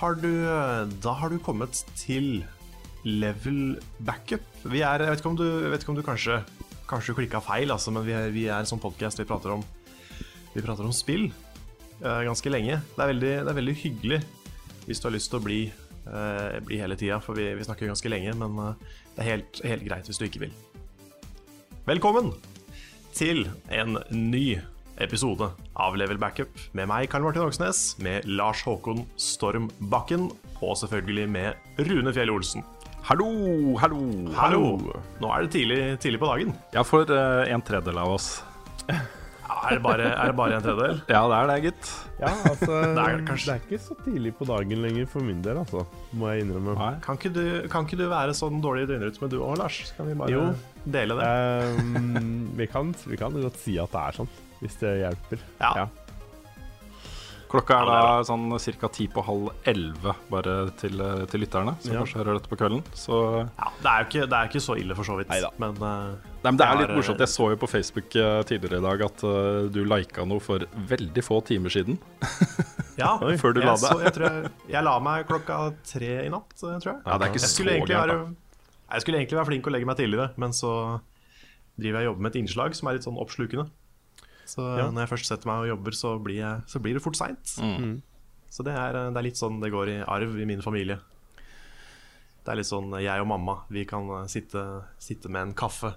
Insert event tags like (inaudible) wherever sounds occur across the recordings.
Har du, da har du kommet til level backup. Vi er, jeg vet ikke om du, ikke om du kanskje, kanskje klikka feil, altså, men vi er, vi er en sånn podkast vi prater om Vi prater om spill uh, ganske lenge. Det er, veldig, det er veldig hyggelig hvis du har lyst til å bli, uh, bli hele tida, for vi, vi snakker ganske lenge, men uh, det er helt, helt greit hvis du ikke vil. Velkommen til en ny episode av Level Backup med meg, Karl Martin Oksnes, med Lars Håkon Storm Bakken og selvfølgelig med Rune Fjell Olsen. Hallo, hallo, Hallo! Nå er det tidlig, tidlig på dagen. Ja, for uh, en tredjedel av oss. Er, det bare, er det bare en tredjedel? (laughs) Ja, det er det, gitt. Ja, altså Det (laughs) det er er, ikke så tidlig på dagen lenger for min del, altså. Må jeg innrømme. Kan ikke du, kan ikke du være sånn dårlig døgnrytme du òg, Lars? Så kan vi bare Jo. dele det? Um, vi, kan, vi kan godt si at det er sånn, hvis det hjelper. Ja. Klokka er da sånn ca. ti på halv elleve, bare til, til lytterne, som Ja. kanskje hører dette på kvelden. Så Ja, det, er jo ikke, det er ikke så ille, for så vidt. Neida. Men uh, Nei, men det er litt morsomt. Jeg så jo på Facebook eh, tidligere i dag at uh, du lika noe for veldig få timer siden. (laughs) ja, (laughs) Før du la deg. jeg, tror jeg, jeg la meg klokka tre i natt, tror jeg. Ja, det er ikke jeg så skulle, egentlig være, jeg skulle egentlig være flink å legge meg tidligere, men så driver jeg og jobber med et innslag som er litt sånn oppslukende. Så Ja. når jeg først setter meg og jobber, så blir, jeg, så blir det fort seint. Mm. Så det er, det er litt sånn det går i arv i min familie. Det er litt sånn jeg og mamma, vi kan eh, sitte, sitte med en kaffe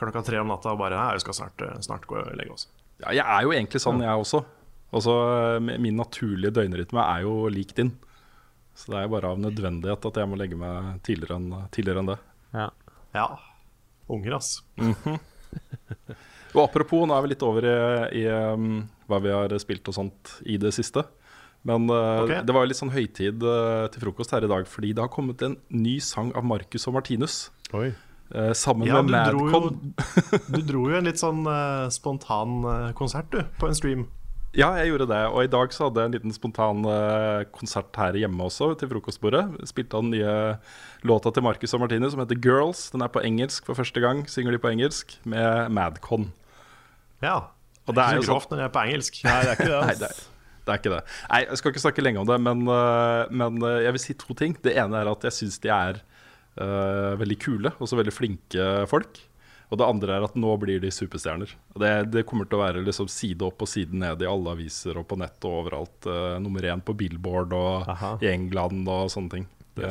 klokka tre om natta og bare Ja, vi skal snart, eh, snart gå og legge oss. Ja, jeg er jo egentlig sånn, jeg også. Også eh, Min naturlige døgnrytme er jo lik din. Så det er jo bare av nødvendighet at jeg må legge meg tidligere enn, tidligere enn det. Ja. Ja. Unger, ass. (laughs) Og apropos, nå er vi litt over i, i um, hva vi har spilt og sånt i det siste. Men uh, okay. det var jo litt sånn høytid uh, til frokost her i dag, fordi det har kommet en ny sang av Marcus og Martinus. Oi. uh, sammen Ja, med Madcon. (laughs) du dro jo en litt sånn uh, spontan uh, konsert, du, på en stream. Ja, jeg gjorde det. Og i dag så hadde jeg en liten spontan konsert her hjemme også, til frokostbordet. Spilte av den nye låta til Marcus og Martinus som heter 'Girls'. Den er på engelsk for første gang, synger de på engelsk, med Madcon. Ja. Og det er jo ikke så grovt når jeg er på engelsk. Nei, det er ikke det. (laughs) Nei, det er, det er ikke det. Nei, Jeg skal ikke snakke lenge om det, men, øh, men øh, jeg vil si to ting. Det ene er at jeg syns de er uh, veldig kule og så veldig flinke folk. Og det andre er at nå blir de superstjerner. Det, det kommer til å være liksom side opp og side ned i alle aviser og på nett og overalt. Uh, nummer én på Billboard og Aha. i England og sånne ting. Det,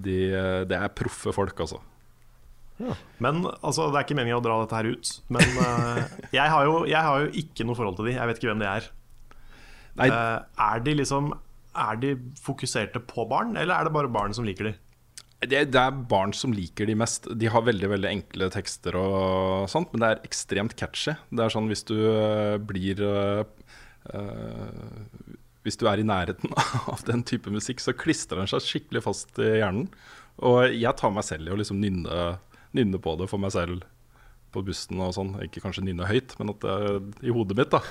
de, det er proffe folk, altså. Men altså, det er ikke meningen å dra dette her ut. Men uh, (laughs) jeg, har jo, jeg har jo ikke noe forhold til de. Jeg vet ikke hvem de er. Eh, er de liksom Er de fokuserte på barn, eller er det bare barn som liker de? Det, det er barn som liker de mest. De har veldig veldig enkle tekster, og sånt, men det er ekstremt catchy. Det er sånn hvis du øh, blir øh, Hvis du er i nærheten (laughs) av den type musikk, så klistrer den seg skikkelig fast i hjernen. Og jeg tar meg selv i å liksom nynne, nynne på det for meg selv på bussen og sånn. Ikke kanskje nynne høyt, men at det, i hodet mitt, da.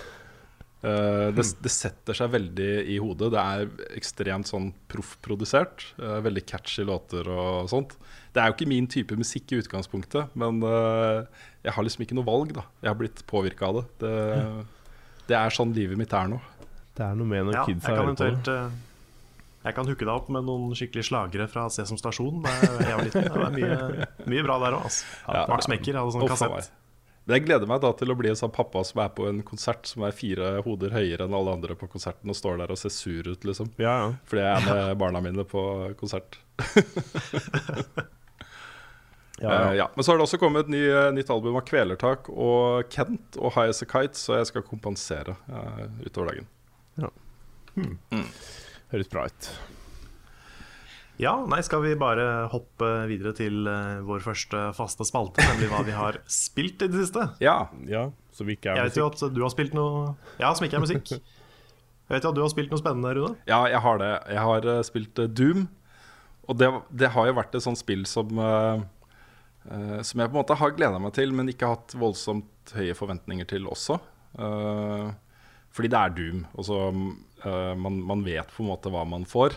Uh, det, det setter seg veldig i hodet. Det er ekstremt sånn proffprodusert. Uh, veldig catchy låter og sånt. Det er jo ikke min type musikk i utgangspunktet, men uh, jeg har liksom ikke noe valg, da. Jeg har blitt påvirka av det. det. Det er sånn livet mitt er nå. Det er noe med når Ja, kidsa kan hører på det. Jeg kan hooke deg opp med noen skikkelig slagere fra Sesam Stasjon. Da jeg var liten. Det er mye, mye bra der òg. Altså. Ja. Max Mekker hadde sånn kassett. Men jeg gleder meg da til å bli en sånn pappa som er på en konsert som er fire hoder høyere enn alle andre på konserten, og står der og ser sur ut, liksom. Ja, ja. Fordi jeg er med (laughs) barna mine på konsert. (laughs) Ja, Eh, ja. ja. Men så har det også kommet et ny, eh, nytt album av Kvelertak og Kent og High As A Kite, så jeg skal kompensere uh, utover dagen. Høres bra ut. Ja, nei, skal vi bare hoppe videre til eh, vår første faste spalte, nemlig hva vi har (laughs) spilt i det siste? Ja. Ja, som ikke er Jeg vet jo at du har spilt noe Ja, som ikke er musikk. Jeg vet jo at du har spilt noe spennende, Rune. ja, jeg har det. Jeg har eh, spilt eh, Doom, og det, det har jo vært et sånt spill som uh, eh, Som jeg på en måte har gleda meg til, men ikke hatt voldsomt høye forventninger til også. Uh, fordi det er Doom, og så eh, man, man vet på en måte hva man får.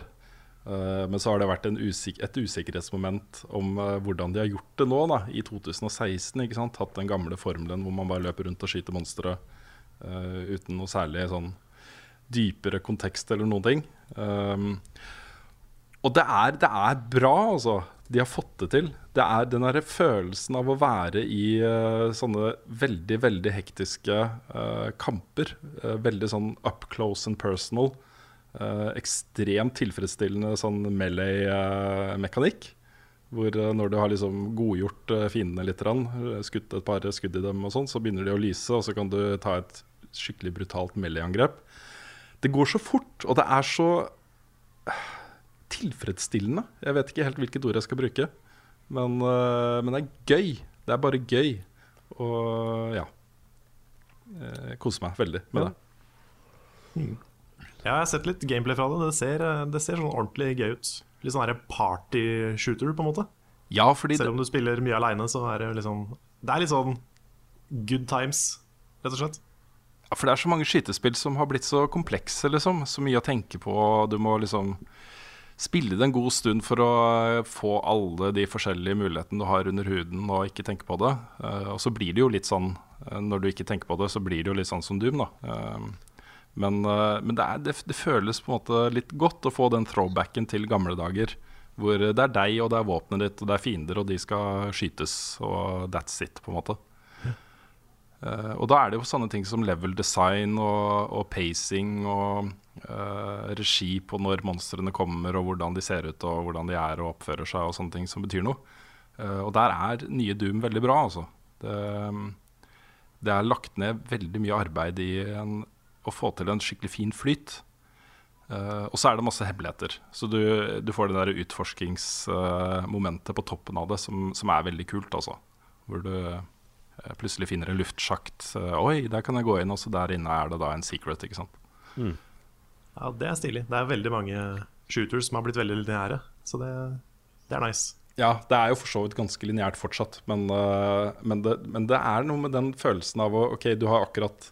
Eh, men så har det vært usik et usikkerhetsmoment om eh, hvordan de har gjort det nå, da, i 2016. ikke sant? Hatt den gamle formelen hvor man bare løper rundt og skyter monstre uten noe særlig sånn dypere kontekst eller noen ting. Um, og det er, det er bra, altså. De har fått det til. Det er den derre følelsen av å være i uh, sånne veldig, veldig hektiske uh, kamper. Uh, veldig sånn up close and personal. ekstremt tilfredsstillende sånn melee-mekanikk. Hvor når du har liksom godgjort fiendene litt, skutt et par skudd i dem, og sånn, så begynner de å lyse, og så kan du ta et skikkelig brutalt melee-angrep. Det går så fort, og det er så tilfredsstillende. Jeg vet ikke helt hvilket ord jeg skal bruke. Men, uh, men, det er gøy. Det er bare gøy. Og ja. Jeg koser meg veldig med det. Mm. Ja, jeg har sett litt gameplay fra det. Det ser, det ser sånn ordentlig gøy ut. Litt sånn party-shooter, på en måte. Ja, fordi Selv om du spiller mye aleine, så er det liksom Det er litt sånn good times, rett og slett. Ja, for det er så mange skytespill som har blitt så komplekse, liksom. Så mye å tenke på. Du må liksom spille det en god stund for å eh, få alle de forskjellige mulighetene du har under huden, og ikke tenke på det. Uh, og så blir det jo litt sånn, uh, når du ikke tenker på det, så blir det jo litt sånn som Doom, da. Men, men det, er, det, det, føles på en måte litt godt å få den throwbacken til gamle dager. Hvor det er deg, og det er våpenet ditt, og det er fiender, og de skal skytes, og that's it, på en måte. Uh, og da er det jo sånne ting som level design og, og pacing og uh, regi på når monstrene kommer, og hvordan de ser ut, og hvordan de er og oppfører seg, og sånne ting som betyr noe. Uh, og der er nye Doom veldig bra, altså. Det, det, er lagt ned veldig mye arbeid i en, å få til en skikkelig fin flyt. og så er det masse hemmeligheter. Så du, du får det der utforskingsmomentet på toppen av det som, som er veldig kult, altså. Hvor du plutselig finner en luftsjakt. Eh, Oi, der kan jeg gå inn, og så der inne er det da en secret. ikke sant? Mm. Ja, det er stilig. Det er veldig mange shooters som har blitt veldig lineære, så det, det, er nice. Ja, det er jo for så vidt ganske lineært fortsatt, men, uh, men, det, men, det, er noe med den følelsen av å OK, du har akkurat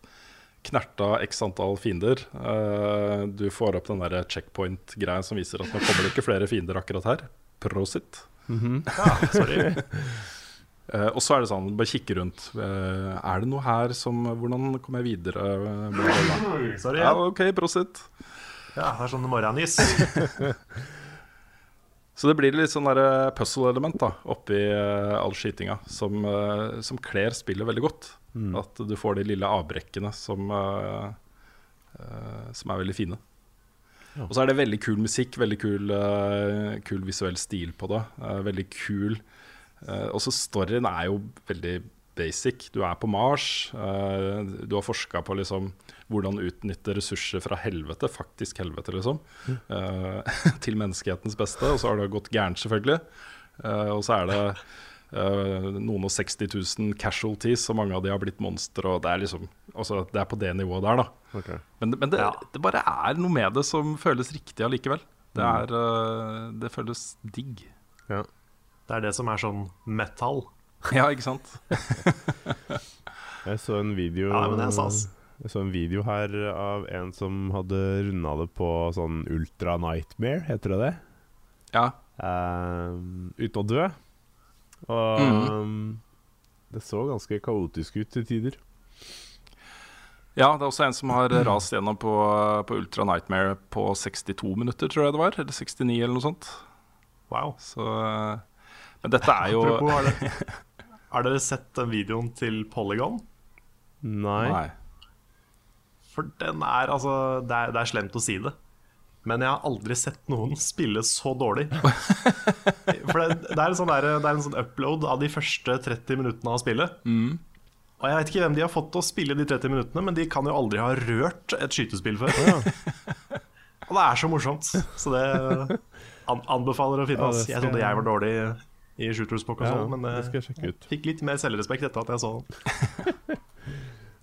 knerta x antall fiender. Uh, du får opp den der checkpoint-greia som viser at nå kommer det ikke flere fiender akkurat her. Prosit. Mm -hmm. Ja, sorry. (laughs) Uh, og så er det sånn, bare kikke rundt. Uh, er det noe her som Hvordan kommer jeg videre? Uh, (laughs) Sorry. Ja, OK, prosit. Ja, det er sånn morgenis. (laughs) så det blir litt sånn puzzle-element da oppi all skytinga som, som kler spillet veldig godt. Mm. At du får de lille avbrekkene som, som er veldig fine. Ja. Og så er det veldig kul musikk, veldig kul, kul visuell stil på det. veldig kul Uh, og så storyen er jo veldig basic. Du er på Mars. Uh, du har forska på liksom hvordan utnytte ressurser fra helvete, faktisk helvete, liksom, uh, (laughs) til menneskehetens beste. Og så har det gått gærent, selvfølgelig. og så er det noen og 60 000 casualties, og mange av de har blitt monstre. Og det er liksom altså, Det er på det nivået der, da. Okay. Men, men det, ja. det, bare er noe med det som føles riktig allikevel. Det, mm. er, det føles digg. Ja. Det er det som er sånn metal. (laughs) Ja, ikke sant? (laughs) jeg så en video Ja, men det er sas. Jeg så en video her av en som hadde runda det på sånn Ultra Nightmare, heter det det? Ja. Uh, uten å dø. Og mm. um, det så ganske kaotisk ut til tider. Ja, det er også en som har rast gjennom på, på Ultra Nightmare på 62 minutter, tror jeg det var. Eller 69, eller noe sånt. Wow. Så men dette er jo Apropos, har, dere, har dere sett den videoen til Polygon? Nei. Nei. For den er altså det er, det er, slemt å si det. Men jeg har aldri sett noen (laughs) spille så dårlig. For det, det, er en sånn der, det er en sånn upload av de første 30 minuttene av spillet. Mm. Og jeg vet ikke hvem de har fått til å spille de 30 minuttene, men de kan jo aldri ha rørt et skytespill før. Og det er så morsomt. Så det (laughs) anbefaler å finne. oss. jeg trodde jeg var dårlig i shooters Pocket ja, men det skal jeg sjekke ut. fikk litt mer selvrespekt etter at jeg så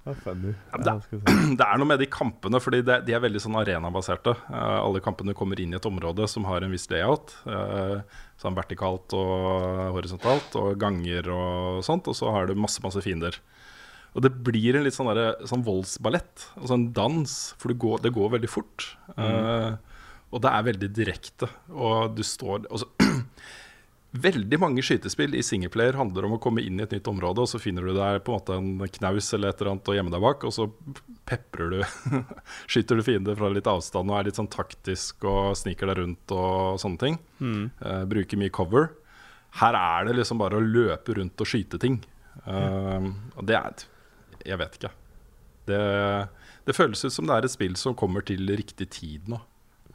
den. (laughs) ja, det, (clears throat) det, er noe med de kampene, fordi de, de er veldig sånn arenabaserte. Uh, alle kampene kommer inn i et område som har en viss layout. Uh, sånn vertikalt og horisontalt, og ganger og sånt. Og så har du masse, masse fiender. Og det blir en litt sånn, der, sånn voldsballett, altså en dans, for det går, det går veldig fort. Mm. Uh, og det er veldig direkte. Og du står altså, Veldig mange skytespill i singleplayer handler om å komme inn i et nytt område, og så finner du der på en måte en knaus eller et eller annet å gjemme deg bak, og så peprer du (laughs) Skyter du fiender fra litt avstand og er litt sånn taktisk og sniker deg rundt og sånne ting. Eh, bruker mye cover. Her er det liksom bare å løpe rundt og skyte ting. Eh, og det er Jeg vet ikke. Det, det føles ut som det er et spill som kommer til riktig tid nå.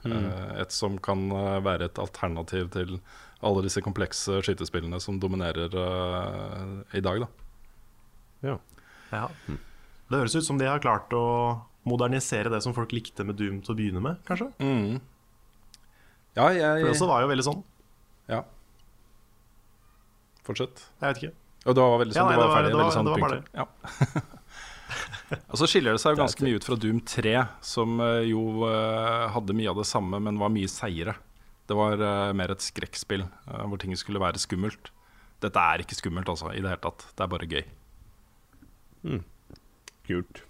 Eh, et som kan være et alternativ til alle disse komplekse skytespillene som dominerer uh, i dag. Da. Ja. Ja. Det høres ut som de har klart å modernisere det som folk likte med Doom til å begynne med, kanskje? Ja, For det også var jo veldig sånn. Ja. Fortsett. Jeg vet ikke. Og det var veldig sånn, Ja, nei, det var det var- ferdig. det var- veldig sånn det var bare punktum. Ja. (laughs) Og så skiller det seg jo ganske mye ut fra Doom 3, som eh, jo eh, hadde mye av det samme, men var mye seigere. Det var uh, mer et skrekkspill uh, hvor ting skulle være skummelt. Dette er ikke skummelt, altså, i det hele tatt. Det er bare gøy. Kult.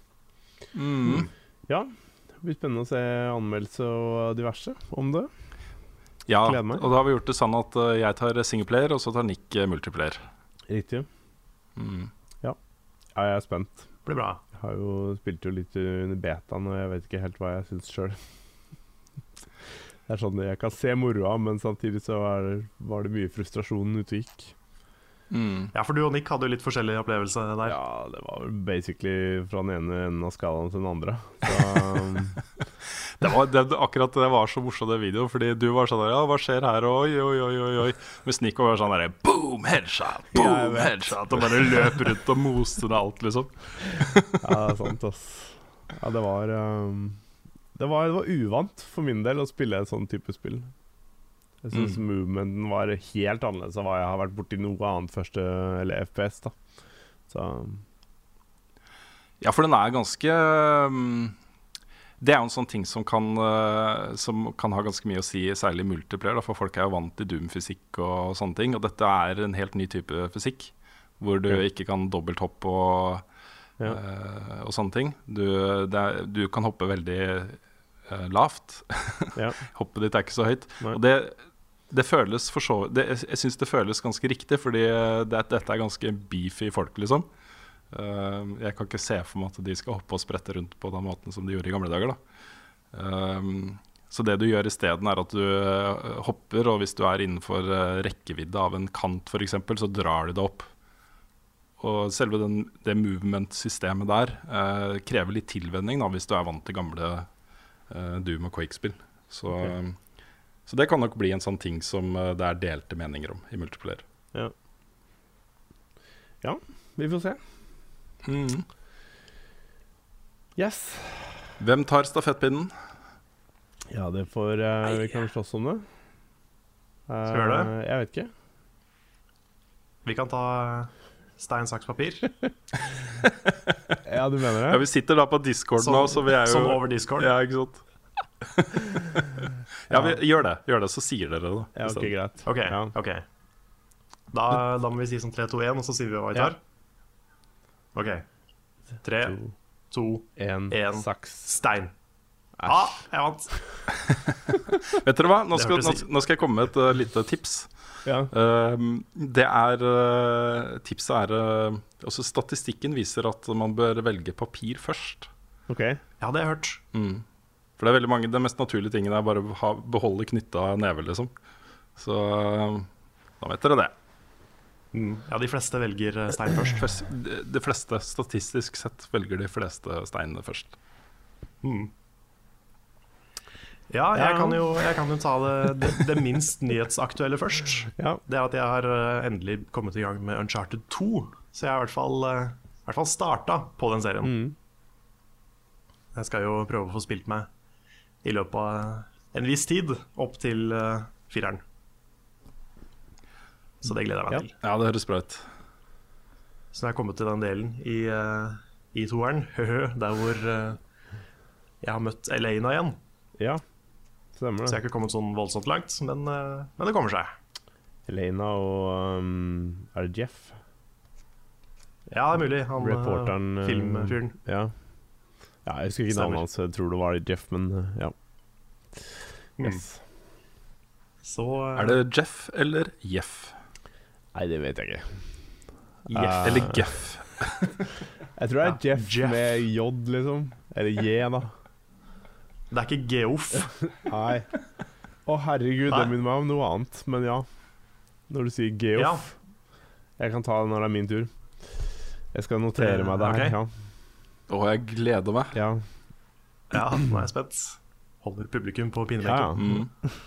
Mm. Ja, det blir spennende å se anmeldelse og diverse om det. Ja, og da har vi gjort det sånn at eh, jeg tar singleplayer, og så tar Nick multiplayer. Riktig. Mm. Ja, jeg er spent. Det blir bra. Jeg har jo spilt jo litt under betaen, og jeg vet ikke helt hva jeg syns sjøl. Det er sånn jeg kan se moroa, men samtidig så er, var det mye frustrasjon ute og gikk. Mm. Ja, for du og Nick hadde jo litt forskjellig opplevelse der. Ja, det var vel basically fra den ene enden av skalaen til den andre. Så um, (laughs) Det var, det, akkurat det var så morsomt, det videoen. Fordi du var sånn der Ja, hva skjer her? Oi, oi, oi, oi, oi. Mens Nico var sånn der Boom, headshot! Boom, headshot! Og bare løp rundt og moste ned alt, liksom. Ja, det er sant, ass. Ja, det var, um, det var Det var uvant for min del å spille et sånn type spill. Jeg syns Mm. movementen var helt annerledes av hva jeg har vært borti noe annet første Eller FPS, da. Så Ja, for den er ganske mm, Det er jo en sånn ting som kan, eh, som kan ha ganske mye å si, særlig multiplayer. Da, for folk er jo vant til Doom-fysikk og sånne ting. Og dette er en helt ny type fysikk, hvor du ikke kan dobbelthoppe og, Ja. eh, og sånne ting. Du, det er, du kan hoppe veldig uh, lavt. (laughs) ja. Hoppet ditt er ikke så høyt. Nei. Og det, det føles for så det, Jeg, syns det føles ganske riktig, fordi det, dette er ganske beefy folk, liksom. Uh, jeg kan ikke se for meg at de skal hoppe og sprette rundt på den måten som de gjorde i gamle dager. Da. Um, så det du gjør isteden, er at du eh, hopper, og hvis du er innenfor eh, rekkevidde av en kant f.eks., så drar du det opp. Og selve den, det movement-systemet der eh, krever litt tilvenning da, hvis du er vant til gamle eh, Doom og Quake-spill. Så, okay. så det kan nok bli en sånn ting som eh, det er delte meninger om i multiplayer. Vi får se. Yes. Hvem tar stafettpinnen? Ja, det får uh, Vi kan slåss om det. Skal vi gjøre det? Eh, Jeg vet ikke. Vi kan ta stein, saks, papir. (laughs) Ja, du mener det? Ja. Vi sitter da på Discord nå, så vi er jo som over Discord. Ja, ikke sant? ja, vi, gjør det, gjør det, så sier dere det. Ja, ok, greit. Ok, Ja. ok da, da må vi si sånn 3, 2, 1, og så sier vi hva vi Ja. tar. OK. 3, To, 2, én, En. saks. stein. Ah, jeg vant. (laughs) Vet dere hva? Nå skal, nå, nå skal jeg komme med et uh, lite tips. Ja. Uh, det er uh, Tipset er uh, Altså Statistikken viser at man bør velge papir først. OK. Ja, det har jeg hørt. Mm. For det er veldig mange Den mest naturlige tingen er bare å ha, beholde knytta neve, liksom. Så uh, da vet dere det. Ja, de fleste velger stein først. De de fleste, statistisk sett, velger de fleste steinene først. Mm. Ja, jeg kan jo, jeg kan jo ta det, det, det minst nyhetsaktuelle først. Ja. Det er at jeg har eh, endelig kommet i gang med Uncharted 2. Så jeg har i hvert fall, eh, i hvert fall starta på den serien. Mm. Jeg skal jo prøve å få spilt meg i løpet av en viss tid opp til uh, fireren. Så det gleder jeg meg Ja. til. Ja, det høres bra ut. Så når har jeg kommet til den delen i, uh, i toeren, (laughs) der hvor uh, jeg har møtt Elena igjen. ja. Stemmer det. Så jeg har ikke kommet sånn voldsomt langt, men, eh, men det kommer seg. Elena og um, Er det Jeff? Ja, det er mulig. Han eh, Reporteren eh, filmfyren. Ja. ja. Jeg husker ikke navnet hans, jeg tror det var Jeff, men uh, ja. Mm. Yes. Så Er det Jeff eller Jeff? Nei, det vet jeg ikke. Jeff. Uh, Eller Geff? (laughs) Jeg tror det er Ja, Jeff, Jeff. med J, liksom. Eller J, da. Det er ikke Geoff. (laughs) Nei. Å, herregud, Nei. det minner meg om noe annet, men ja. Når du sier Geoff Ja. Jeg kan ta det når det er min tur. Jeg skal notere det, meg det her. ok. Å, jeg gleder meg. Ja. ja, nå er jeg spent. Holder publikum på ja. pinnebenken. Mm.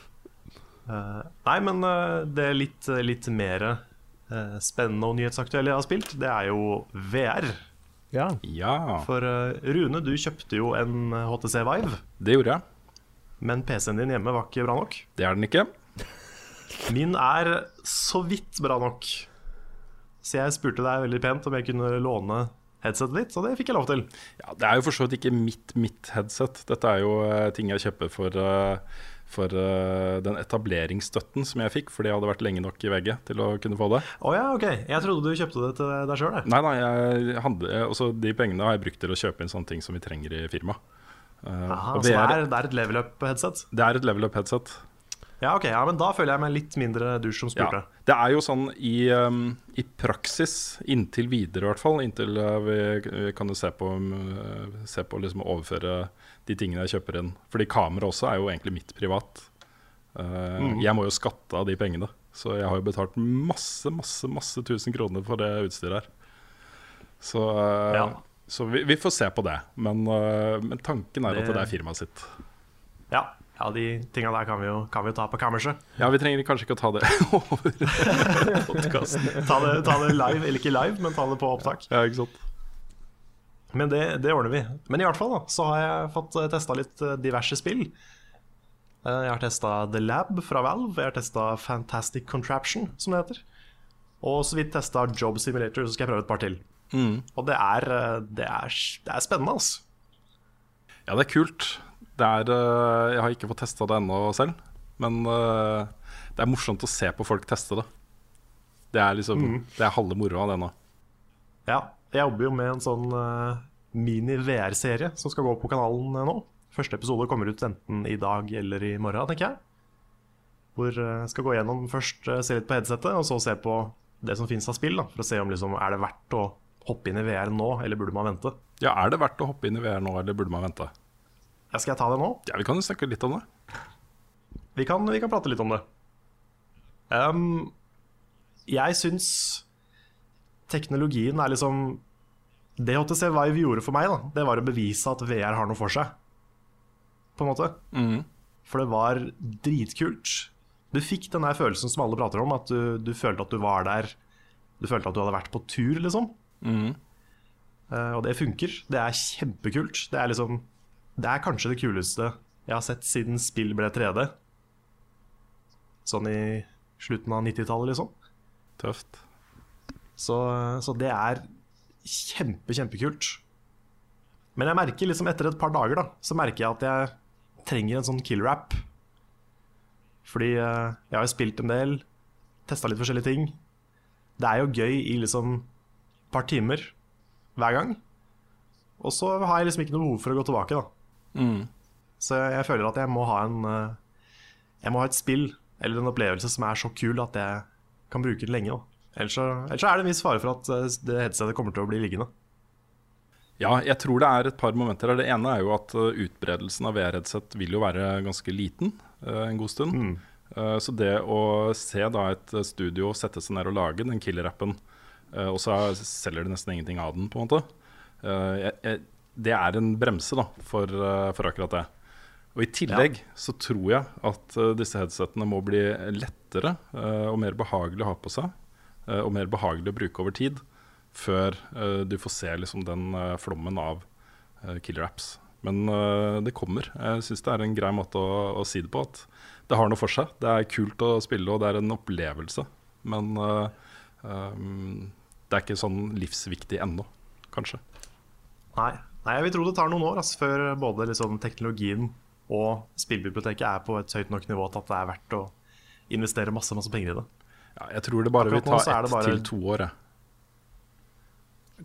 Uh, nei, men uh, det litt, litt mer uh, spennende og nyhetsaktuelle jeg har spilt, det er jo VR. Ja. Ja, For uh, Rune, du kjøpte jo en eh, HTC Vive, det gjorde jeg. men PC-en din hjemme var ikke bra nok. Det er den ikke. Min er så vidt bra nok. Så jeg spurte deg veldig pent om jeg kunne låne headsetet ditt, så det fikk jeg lov til. Ja, det er jo for så vidt ikke mitt, mitt headset. Dette er jo uh, ting jeg kjøper for, eh, for uh, den etableringsstøtten som jeg fikk fordi jeg hadde vært lenge nok i VG til å kunne få det. Å ja, ok. Jeg trodde du kjøpte det til deg sjøl, jeg. Nei, nei, jeg handler, eh, også de pengene har jeg brukt til å kjøpe inn sånne ting som vi trenger i firmaet. Uh, Aha, og så det er, det er et level up-headset? det er et level up headset. Ja, ok. Ja, men da føler jeg meg litt mindre dusj som Ja, spurte. det er jo sånn i, um, i praksis, inntil videre i hvert fall, inntil uh, vi, kan jo se på, um, se på liksom overføre de tingene jeg kjøper inn. Fordi kamera også er jo egentlig mitt privat. Uh, Jeg må jo skatte av de pengene. Så jeg har jo betalt masse, masse, masse tusen kroner for det utstyret her. Så, uh, Ja. så vi, vi får se på det. Men, uh, men tanken er at Det- det er firmaet sitt. Ja, ja de tinga der kan vi jo, kan vi jo ta på kammerset. Ja, vi trenger kanskje ikke å ta det (laughs) over podkasten. (laughs) Ta ta det live, eller ikke live, men ta det på opptak. Ja, ikke sant? Men det, det ordner vi. Men i hvert fall da, så har jeg fått testa litt eh, diverse spill. Eh, Jeg har testa The Lab fra Valve. Jeg har testa Fantastic Contraption, som det heter. Og så vidt testa Job Simulator, så skal jeg prøve et par til. Mm. Og det er, eh, det er, det er spennende, altså. Ja, det er kult. Det er, jeg har ikke fått testa det ennå selv, men det er morsomt å se på folk teste det. Det er liksom Det er halve moroa, det nå. Ja, jeg jobber jo med en sånn eh, mini-VR-serie som skal gå på kanalen eh, nå. Første episode kommer ut enten i dag eller i morgen, tenker jeg. Hvor eh, jeg skal gå gjennom først eh, se litt på headsetet, og så se på det som finnes av spill. Da, for å se om liksom, er det verdt å hoppe inn i VR nå, eller burde man vente. Ja, Er det verdt å hoppe inn i VR nå, eller burde man vente? Ja, skal jeg ta det nå? Ja, Vi kan jo snakke litt om det. Vi kan, vi kan prate litt om det. Um, jeg syns teknologien er liksom Det HTC Vive gjorde for meg, da, det var å bevise at VR har noe for seg. På en måte. Mm. For det var dritkult. Du fikk den der følelsen som alle prater om, at du, du følte at du var der. Du følte at du hadde vært på tur, liksom. Mm. Uh, og det funker. Det er kjempekult. Det er liksom Det er kanskje det kuleste jeg har sett siden spill ble 3D. Sånn i slutten av 90-tallet, liksom. Tøft. Så, så det er kjempe, kjempekult. Men jeg merker liksom etter et par dager, da, så merker jeg at jeg trenger en sånn killer-app. Fordi eh, jeg har jo spilt en del, testa litt forskjellige ting. Det er jo gøy i liksom et par timer hver gang. Og så har jeg liksom ikke noe behov for å gå tilbake, da. Mm. Så jeg, jeg føler at jeg må ha en eh, Jeg må ha et spill eller en opplevelse som er så kul at jeg kan bruke den lenge. Da. Ellers, ellers er det en viss fare for at eh, det headsetet kommer til å bli liggende. Ja, jeg tror det er et par momenter her. Det ene er jo at øh, utbredelsen av VR-headset vil jo være ganske liten øh, en god stund. Mm. Så det å se da et studio sette seg ned og lage den killer-appen, og så selger de nesten ingenting av den, på en måte, det er en bremse da, for, for akkurat det. Og I tillegg så tror jeg at disse headsetene må bli lettere og mer behagelig å ha på seg, og mer behagelig å bruke over tid, før uh, du får se liksom, den uh, flommen av uh, killer-apps. Men det kommer. Jeg syns det er en grei måte å, å si det på. At det har noe for seg. Det er kult å spille, og det er en opplevelse. Men um, det er ikke sånn livsviktig ennå, kanskje. Nei. Nei, jeg vil tro det tar noen år altså, før både liksom, teknologien og spillbiblioteket er på et høyt nok nivå til at det er verdt å investere masse masse penger i det. Ja, jeg tror det bare vil ta ett bare- til to år. jeg.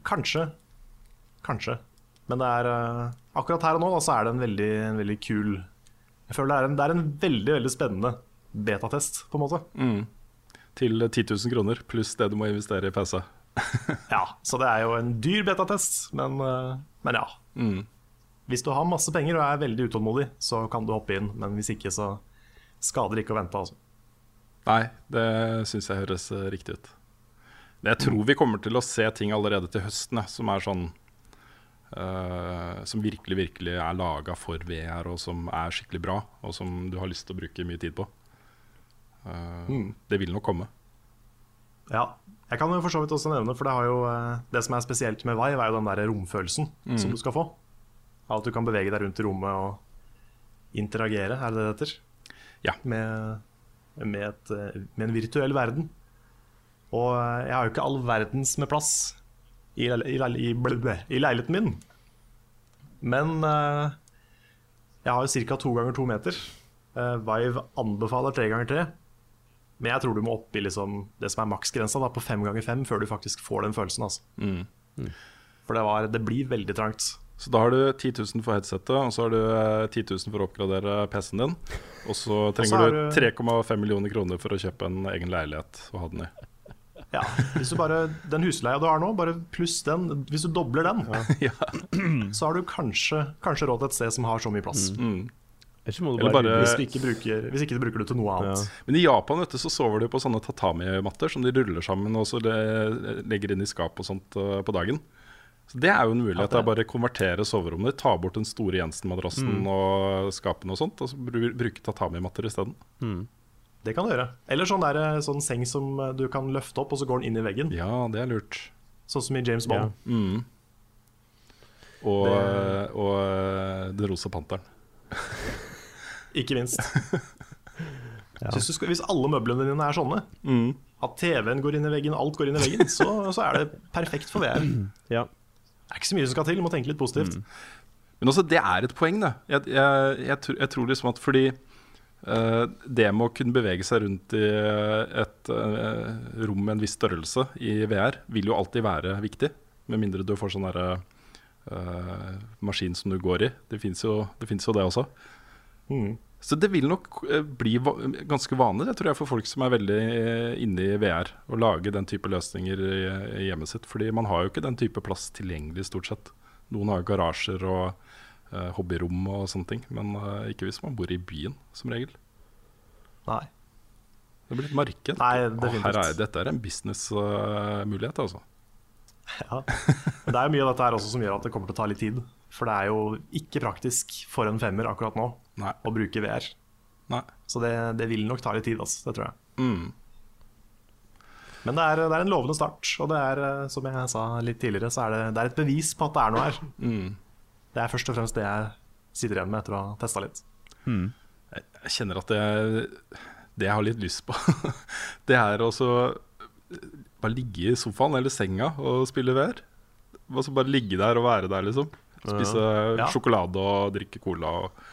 Kanskje. Kanskje. Men det er, eh, akkurat her og nå da, så er det en veldig, en veldig kul Jeg føler det er en, det er en veldig veldig spennende betatest, på en måte. Mm. Til 10 000 kroner, pluss det du må investere i PC. (laughs) Ja, Så det er jo en dyr betatest, men, eh, men ja. Mm. Hvis du har masse penger og er veldig utålmodig, så kan du hoppe inn. Men hvis ikke, så skader det ikke å vente. Altså. Nei, det syns jeg høres eh, riktig ut. Jeg tror vi kommer til å se ting allerede til høsten som er sånn uh, Som virkelig, virkelig er laga for VR, og som er skikkelig bra, og som du har lyst til å bruke mye tid på. Uh, Mm. Det vil nok komme. Ja, jeg kan jo for så vidt også nevne, for det, har jo, det som er spesielt med Vive, er jo den der romfølelsen som du skal få. At du kan bevege deg rundt i rommet og interagere, er det det det heter? Ja. Med, med, et, eh, med en virtuell verden. Og eh, jeg har jo ikke all verdens med plass i, i, i, i leiligheten min. Men uh, jeg har jo ca. to ganger to meter. Uh, Vive anbefaler tre ganger tre. Men jeg tror du må opp i liksom det som er maksgrensa, på fem ganger fem, før du faktisk får den følelsen. Altså. Mm. For det, var, det blir veldig trangt. Så da har du 10 000 for headsetet, og så har du eh, 10 000 for å oppgradere PC-en din. Og så trenger du du- 3,5 millioner kroner for å kjøpe en egen leilighet og ha den i. Ja, hvis du bare, Den husleia du har nå, bare pluss den, hvis du dobler den, (clears throat) Ja. så har du kanskje, kanskje råd til et sted som har så mye plass. Mm. Eller bare, bare- Hvis, du ikke bruker, hvis ikke du bruker det til noe annet. Men i Japan vet du, så sover de på sånne tatami-matter som de ruller sammen og så le- legger inn i skap og sånt eh, på dagen. Så Det er jo en mulighet. Ja, bare konvertere soverommet ditt, ta bort den store Jensen-madrassen og skapene og sånt, og så bru- bruke tatami-matter isteden. Mm. Det kan du gjøre. Eller sånn, der, sånn seng som eh, du kan løfte opp, og så går den inn i veggen. Ja, det er lurt. Sånn som i James Bond. Mm. Og, Det- og eh, Den rosa panteren. (laughs) Ikke minst. (laughs) Ja. Skal, hvis alle møblene dine er sånne, Mm. at TV-en går inn i veggen, alt går inn i veggen, så, så er det perfekt for VR. (clears throat) Det er ikke så mye som skal til, du må tenke litt positivt. Men også, det er et poeng, da. Jeg, jeg, jeg, jeg tror liksom at fordi uh, det med å kunne bevege seg rundt i et uh, rom med en viss størrelse i VR, vil jo alltid være viktig. Med mindre du får sånn derre uh, maskin som du går i. Det fins jo, jo det også. Mm. Så det vil nok eh, bli ganske vanlig det tror jeg, for folk som er veldig eh, inne i VR, å lage den type løsninger i, hjemmet sitt. Fordi man har jo ikke den type plass tilgjengelig, stort sett. Noen har jo garasjer og eh, hobbyrom og sånne ting, men ikke hvis man bor i byen, som regel. Nei. Det blir et marked. Nei, definitivt. her er, dette er en businessmulighet, altså. (laughs) Ja. Men det er jo mye av dette her også som gjør at det kommer til å ta litt tid. For det er jo ikke praktisk for en femmer akkurat nå Nei. å bruke VR. Nei. Så det, det vil nok ta litt tid, altså, det tror jeg. Mm. Men det er, det er en lovende start, og det er, eh, som jeg sa litt tidligere, så er det, det er et bevis på at det er noe her. Mm. Det er først og fremst det jeg sitter igjen med etter å ha testa litt. Mm. Jeg, kjenner at det, det jeg har litt lyst på, (laughs) det er å bare ligge i sofaen eller senga og spille VR. Altså bare ligge der og være der, liksom. Spise Ja. sjokolade og drikke cola. Og,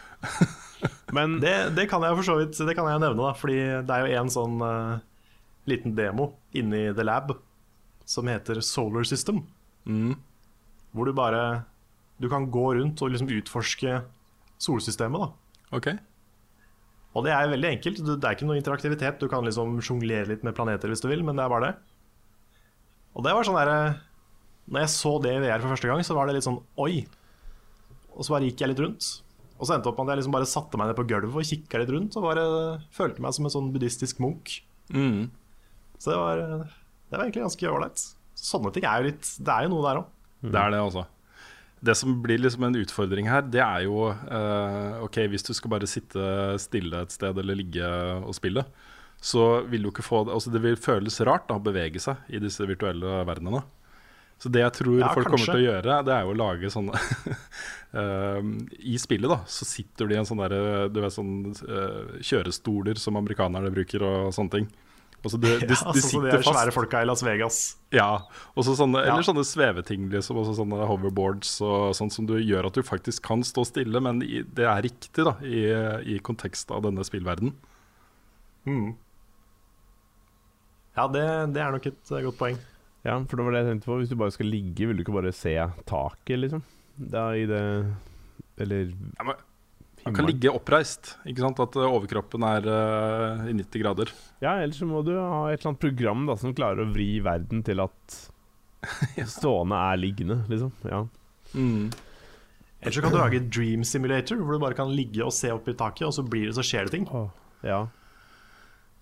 Men Det, det kan jeg for så vidt det kan jeg nevne, da, fordi det er jo en sånn uh, liten demo inni The Lab som heter Solar System. mm, Hvor du bare Du kan gå rundt og liksom utforske solsystemet. da ok. Og det er veldig enkelt. Det er ikke noe interaktivitet. Du kan liksom sjonglere litt med planeter hvis du vil, men det er bare det. Og det var sånn derre Når jeg så det i VR for første gang, så var det litt sånn oi. Og så bare gikk jeg litt rundt. Og så endte opp med at jeg liksom bare satte meg ned på gulvet og kikka litt rundt. Og bare følte meg som en sånn buddhistisk munk. Mm. Så det var, det var egentlig ganske ålreit. Sånne ting er jo litt Det er jo noe der òg. Det er det, altså. Det som blir liksom en utfordring her, det er jo eh, Ok, hvis du skal bare sitte stille et sted eller ligge og spille, så vil du ikke få det Altså, det vil føles rart da, å bevege seg i disse virtuelle verdenene. Så det jeg tror Ja, folk kommer til å gjøre, det er jo å lage sånne (laughs) eh, I spillet, da, så sitter de i en sånn derre Du vet sånn uh, kjørestoler som amerikanerne bruker og sånne ting. Altså, du, du, Ja, sånn som de er der svære fast. folka i Las Vegas. Ja, sånne, Ja. eller sånne sveveting, liksom, også sånne hoverboards og sånt som du gjør at du faktisk kan stå stille, men i, det er riktig da, i, i kontekst av denne spillverden Mm. Ja, det, det er nok et eh, godt poeng. Ja, for det var det jeg tenkte på. Hvis du bare skal ligge, vil du ikke bare se taket, liksom? Da i det Eller Ja, men Man kan ligge oppreist. Ikke sant? At eh, overkroppen er uh, i 90 grader. Ja, ellers så må du ha et eller annet program da som klarer å vri verden til at (laughs) stående er liggende, liksom. Ja. Mm. Eller så kan du lage Dream Simulator, hvor du bare kan ligge og se opp i taket, og så, blir det, så skjer det ting. Åh, ja.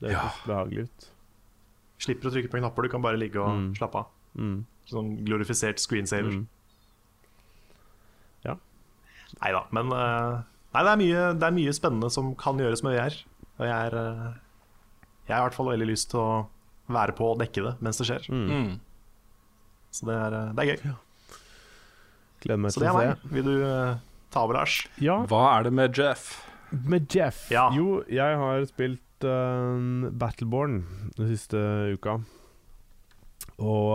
Det Ja. høres behagelig ut. Slipper å trykke på knapper, du kan bare ligge og Mm. slappe av. Mm. Sånn glorifisert screensaver. Mm. Nei da, men uh, Nei, det er, mye, det er mye spennende som kan gjøres med VR. Og jeg er uh, Jeg har i hvert fall veldig lyst til å være på og dekke det mens det skjer. Mm. Mm. Så det er, eh, det er gøy. Gleder meg Så til det å er meg. Vil du uh, ta over, Lars? Ja, Hva er det med Jeff? med Jeff. Ja. Jo, jeg har spilt uh, Battleborn den siste uka. Og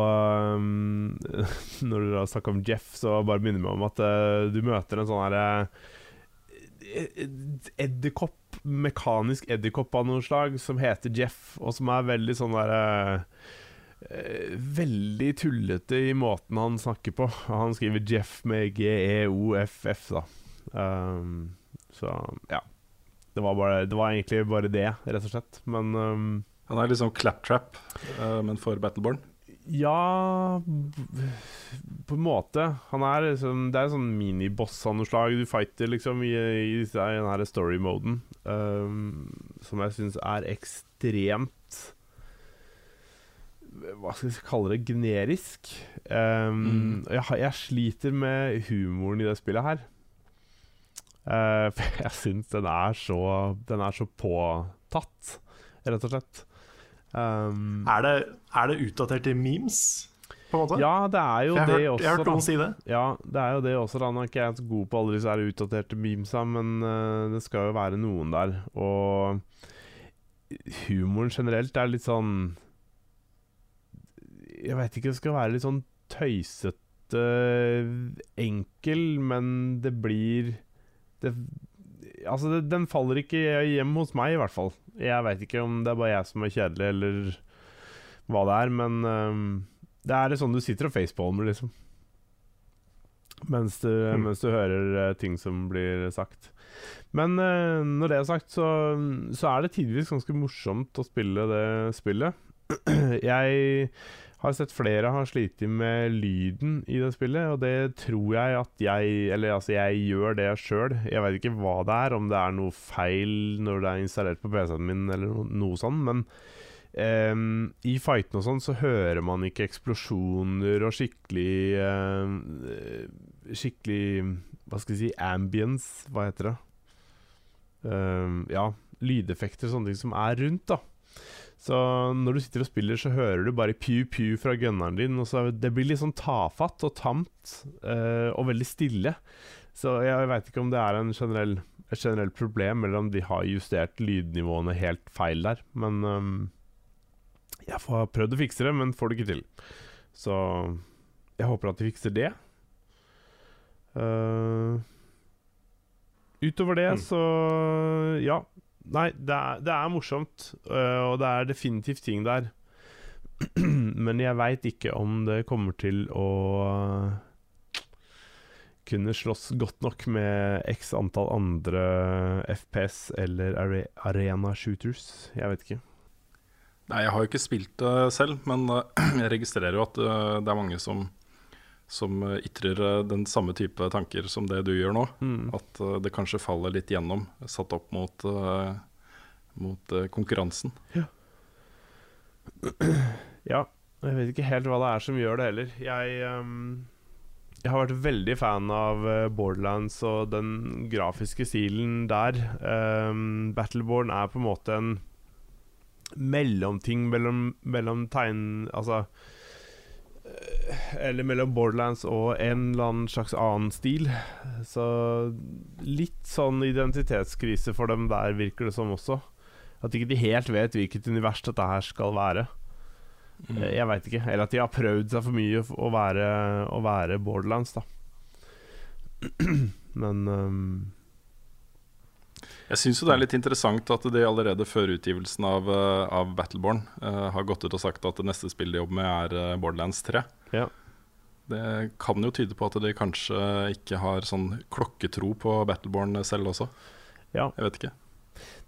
um, (laughs) når du har snakker om Jeff, så bare minner meg om at uh, du møter en sånn herre edderkopp, mekanisk edderkopp av noe slag, som heter Jeff, og som er veldig sånn derre eh, Veldig tullete i måten han snakker på. Han skriver Jeff med G-E-O-F-F, da. Um, så ja. Det var, bare, det var egentlig bare det, rett og slett. Men um, Han er liksom claptrap, uh, men for Battleborn. ja På en måte. Han er liksom Det er en sånn miniboss av noe slag. Du fighter liksom i, i, i denne story-moden, um, som jeg syns er ekstremt Hva skal vi kalle det? Generisk. Um, Mm. jeg, jeg sliter med humoren i det spillet her. Eh, (laughs) for jeg syns den er så Den er så påtatt, rett og slett. Um, Er det, er det utdatert til memes, på en måte? ja, det er jo jeg, det hørt, også. jeg har hørt noen si det. Ja, det er jo det også. da Nå er ikke jeg så god på alle disse utdaterte memesa, men uh, det skal jo være noen der. Og humoren generelt er litt sånn Jeg veit ikke, det skal være litt sånn tøysete, enkel, men det blir det, Altså, det, den faller ikke hjem hos meg, i hvert fall. Jeg veit ikke om det er bare jeg som er kjedelig, eller hva det er, men um, det er sånn du sitter og facepalmer, liksom. Mens du, Mm. mens du hører eh, ting som blir sagt. Men uh, når det er sagt, så, så er det tidvis ganske morsomt å spille det spillet. (clears throat) Jeg har sett flere har slitt med lyden i det spillet, og det tror jeg at jeg Eller altså, jeg gjør det sjøl. Jeg vet ikke hva det er, om det er noe feil når det er installert på PC-en min, eller no, noe sånt, men Um, I fightene og sånn så hører man ikke eksplosjoner og skikkelig eh, Skikkelig Hva skal jeg si Ambience, hva heter det? Um, ja, lydeffekter og sånne ting som er rundt, da. Så når du sitter og spiller, så hører du bare pew-pew fra gunneren din. Og så Det blir litt sånn tafatt og tamt uh, og veldig stille. Så jeg veit ikke om det er en generell, et generelt problem, eller om de har justert lydnivåene helt feil der. Men um, jeg har prøvd å fikse det, men får det ikke til. Så jeg håper at de fikser det. Uh, utover det, Mm. så ja. Nei, det er, det er morsomt, eh, og det er definitivt ting der. (clears throat) Men jeg veit ikke om det kommer til å kunne slåss godt nok med x antall andre FPS eller are arena shooters. Jeg vet ikke. Nei, jeg har jo ikke spilt det selv, men eh, (clears throat) jeg registrerer jo at det er mange som, som eh, ytrer eh, den samme type tanker som det du gjør nå. Mm. At eh, det kanskje faller litt gjennom, satt opp mot, mot konkurransen. (clears throat) Ja, jeg vet ikke helt hva det er som gjør det heller. Jeg, um, jeg har vært veldig fan av Borderlands og den grafiske stilen der. Um, Battleborn er på en måte en mellomting mellom, mellom tegn... Altså Eller mellom Borderlands og en eller annen slags annen stil. Så litt sånn identitetskrise for dem der, virker det som også. At ikke de helt vet hvilket univers dette her skal være. Mm. Eh, Jeg veit ikke. Eller at de har prøvd seg for mye å være, å være Borderlands, da. (clears throat) Men ehm, Jeg syns det er litt interessant at de allerede før utgivelsen av, eh, av Battleborn uh, har gått ut og sagt at det neste spillet de jobber med, er eh, Borderlands 3. Ja. Det kan jo tyde på at de kanskje ikke har sånn klokketro på Battleborn selv også. Ja. Jeg vet ikke.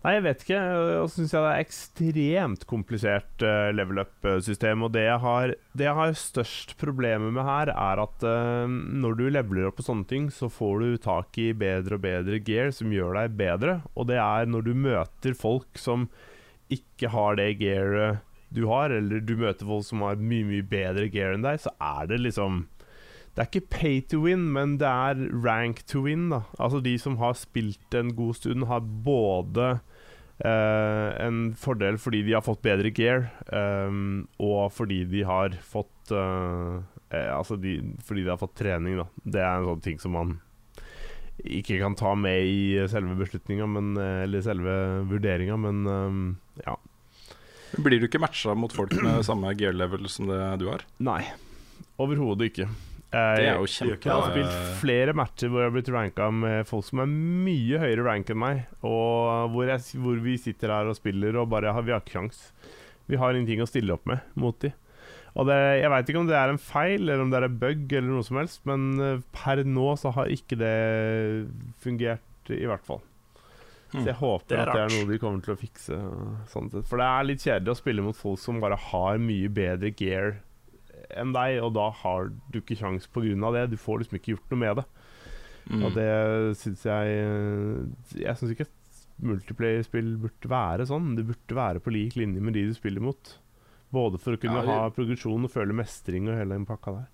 Nei, jeg vet ikke. Og så syns jeg det er ekstremt komplisert uh, level up-system. Og det jeg, har, det jeg har størst problemer med her, er at uh, når du leveler opp på sånne ting, så får du tak i bedre og bedre gear som gjør deg bedre. Og det er når du møter folk som ikke har det gearet du har, eller du møter folk som har mye, mye bedre gear enn deg, så er det liksom det er ikke pay to win, men det er rank to win. da Altså De som har spilt en god stund, har både Uh, en fordel fordi de har fått bedre gear, um, og fordi de har fått uh, eh, Altså de, fordi de har fått trening, da. Det er en sånn ting som man ikke kan ta med i selve beslutninga, eller selve vurderinga, men um, ja. Blir du ikke matcha mot folk med samme gear level som det du har? Nei, overhodet ikke. Det er jo kjempe... Jeg har spilt flere matcher hvor jeg har blitt ranka med folk som er mye høyere rank enn meg, og hvor, jeg, hvor vi sitter her og spiller og bare har, vi har ikke kjangs. Vi har ingenting å stille opp med mot de. Og det, Jeg veit ikke om det er en feil eller om det er en bug, eller noe som helst, men eh, per nå så har ikke det fungert, i hvert fall. Så jeg hmm. håper det at det er noe de kommer til å fikse. Sånn For det er litt kjedelig å spille mot folk som bare har mye bedre gear enn deg, og da har du ikke kjangs pga. det. Du får liksom ikke gjort noe med det. Mm. Og det syns jeg Jeg syns ikke multiplayer-spill burde være sånn. Det burde være på lik linje med de du spiller mot. Både for å kunne ja, ha progresjon og føle mestring og hele den pakka der.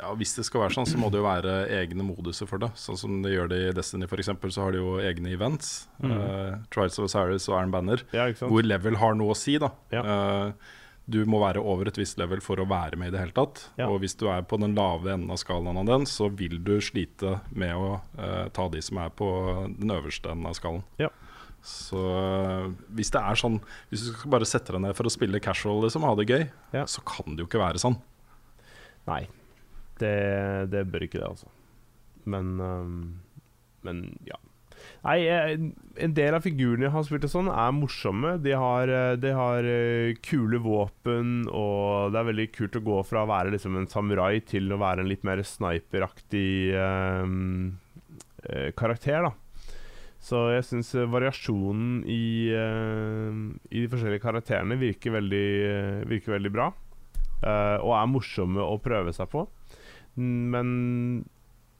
Ja, Hvis det skal være sånn, så må det jo være egne moduser for det. Sånn som de gjør det i Destiny f.eks., så har de jo egne events. Mm. Uh, Trials of Osiris og Iron Banner. Ja, hvor level har noe å si, da. Ja. Uh, du må være over et visst level for å være med i det hele tatt. Ja. Og hvis du er på den lave enden av skalaen av den, så vil du slite med å uh, ta de som er på den øverste enden av skalaen. Ja. Så uh, hvis det er sånn Hvis du skal bare sette deg ned for å spille casual, liksom, ha det gøy, ja. så kan det jo ikke være sånn. Nei, det, det bør ikke det, altså. Men, um, men ja. Nei, en del av figurene jeg har spilt, og sånn er morsomme. De har, eh, de har, eh, kule våpen, og det er veldig kult å gå fra å være liksom en samurai til å være en litt mer sniperaktig um, karakter, da. Så jeg syns variasjonen i, uh, i, de forskjellige karakterene virker veldig, virker veldig bra. Uh, og er morsomme å prøve seg på. Men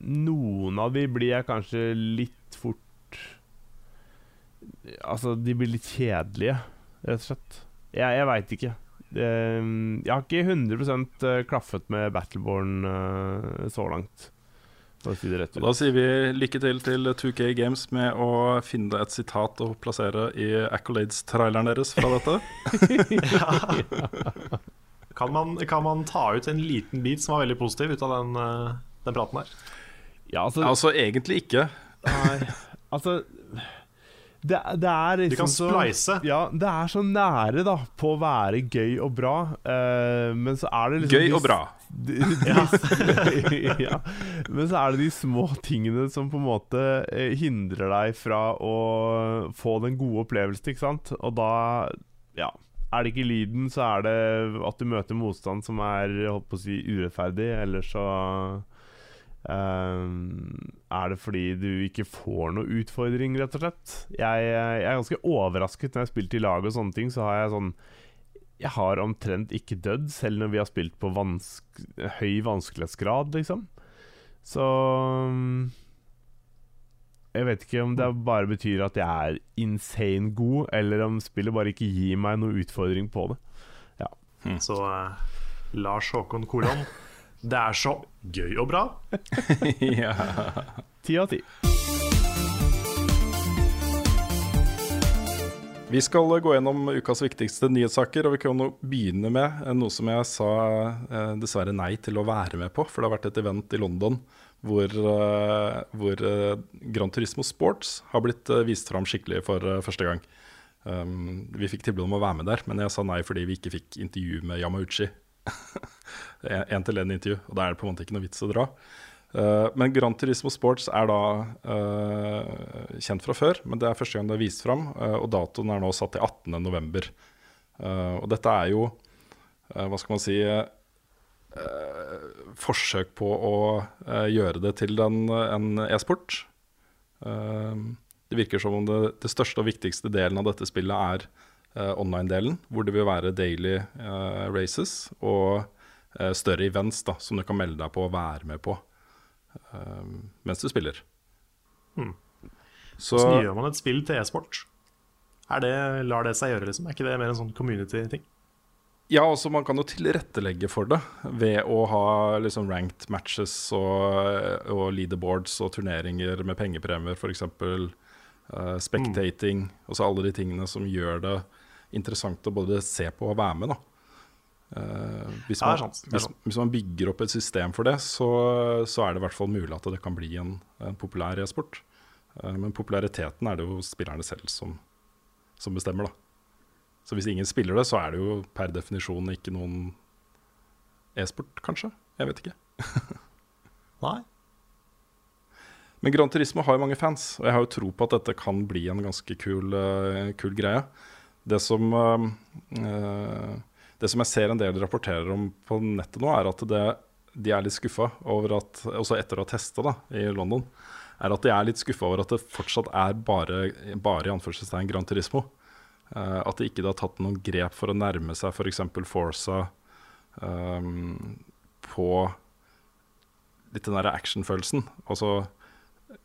noen av de blir jeg kanskje litt fort Altså, de blir litt kjedelige, rett og slett. Jeg, jeg veit ikke. Jeg har ikke 100 eh, klaffet med Battleborn uh, så langt. Si det rett ut. Da sier vi lykke til til 2K Games med å finne et sitat å plassere i Accolades-traileren deres fra dette. (laughs) ja. kan, man, kan, man, ta ut en liten bit som var veldig positiv ut av den, uh, den praten her? Ja, altså, altså egentlig ikke. Nei, (laughs) altså det, det, er liksom Du kan spleise. Så, ja, det er så nære da på å være gøy og bra, uh, men så er det liksom Gøy og bra. De, de, (laughs) ja. Men så er det de små tingene som på en måte eh, hindrer deg fra å få den gode opplevelsen, ikke sant? Og da, ja Er det ikke lyden, så er det at du møter motstand som er holdt på å si urettferdig, eller så Um, er det fordi du ikke får noe utfordring, rett og slett? Jeg, jeg er ganske overrasket når jeg har spilt i lag og sånne ting. Så har jeg sånn Jeg har omtrent ikke dødd, selv når vi har spilt på vansk høy vanskelighetsgrad, liksom. Så Jeg vet ikke om det bare betyr at jeg er insane god, eller om spillet bare ikke gir meg noe utfordring på det. Ja. Hmm. Så uh, Lars Håkon Koland det er så gøy og bra. (laughs) ja. Ti av ti. Vi skal gå gjennom ukas viktigste nyhetssaker, og vi kan jo begynne med noe som jeg sa eh, dessverre nei til å være med på. For det har vært et event i London hvor, eh, hvor eh, Grand Turismo Sports har blitt eh, vist fram skikkelig for eh, første gang. Um, vi fikk tilbud om å være med der, men jeg sa nei fordi vi ikke fikk intervju med Yamauchi (laughs) én-til-én-intervju, og da er det på en måte ikke noe vits å dra. Uh, men Grand Turismo Sports er da uh, kjent fra før, men det er første gang det er vist fram. Uh, og datoen er nå satt til 18.11. Uh, og dette er jo, hva skal man si forsøk på å gjøre det til en, en e-sport. Det virker som om det, det største og viktigste delen av dette spillet er online-delen, hvor det vil være daily eh, races og eh, større events da, som du kan melde deg på og være med på eh, mens du spiller. Hmm. Så Hvordan gjør man et spill til e-sport? Det, lar det seg gjøre, liksom? Er ikke det mer en sånn community-ting? Ja, også man kan jo tilrettelegge for det ved å ha liksom ranked matches og, og leaderboards og turneringer med pengepremier, f.eks. Uh, spectating. Altså alle de tingene som gjør det interessant å både se på og være med. da. Uh, hvis, man, hvis, hvis man bygger opp et system for det, så, så er det i hvert fall mulig at det kan bli en, en populær e-sport. Uh, men populariteten er det jo spillerne selv som, som bestemmer, da. Så hvis ingen spiller det, så er det jo per definisjon ikke noen e-sport, kanskje? Jeg vet ikke. (laughs) Nei? Men Gran Turismo har jo mange fans, og jeg har jo tro på at dette kan bli en ganske kul, uh, kul greie. Det som, eh, eh, det som jeg ser en del rapporterer om på nettet nå, er at det, de er litt skuffa over at Også etter å ha testa i London, er at de er litt skuffa over at det fortsatt er bare, bare i anførselstegn Gran Turismo. Eh, at de ikke har tatt noen grep for å nærme seg f.eks. Forsa um, på litt den derre actionfølelsen. Altså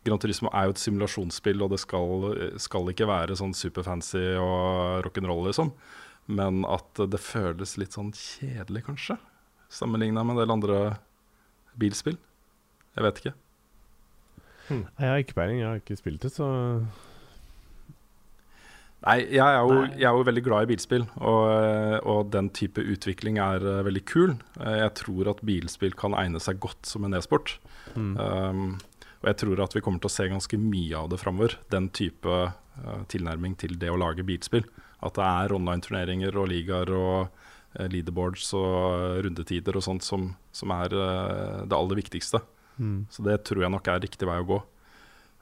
Gran Turismo er jo et simulasjonsspill, og det skal, skal ikke være sånn superfancy og rock'n'roll, liksom. Men at det føles litt sånn kjedelig, kanskje, sammenligna med en del andre bilspill. Jeg vet ikke. Hmm. Jeg har ikke peiling, jeg har ikke spilt det, så Nei, jeg er jo, jeg er jo veldig glad i bilspill, og, og den type utvikling er eh, veldig kul. Eh, Jeg tror at bilspill kan egne seg godt som en e-sport. Hmm. Um, og jeg tror at vi kommer til å se ganske mye av det framover. Den type uh, tilnærming til det å lage bilspill. At det er online-turneringer og ligaer og uh, leaderboards og uh, rundetider og sånt som, som er uh, det aller viktigste. Mm. Så det tror jeg nok er riktig vei å gå.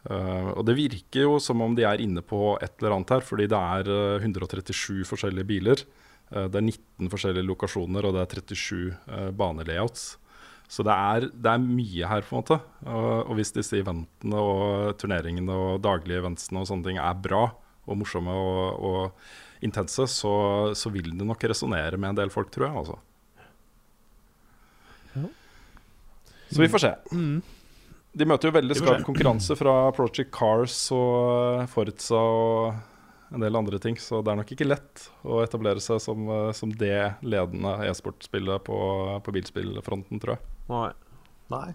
Og det virker jo som om de er inne på et eller annet her, fordi det er uh, 137 forskjellige biler. Det er 19 forskjellige lokasjoner, og det er 37 uh, banelayouts. Så det er, det er mye her, på en måte. Og, og hvis disse eventene og turneringene og daglige eventsene og sånne ting er bra og morsomme og, og intense, så, så vil det nok resonnere med en del folk, tror jeg. Altså. Ja. Så vi får se. Mm. De møter jo veldig skarp konkurranse fra Project Cars og Forza og en del andre ting, så det er nok ikke lett å etablere seg som, eh, som det ledende e-sportspillet på, på bilspillfronten, tror jeg. Nei. Nei.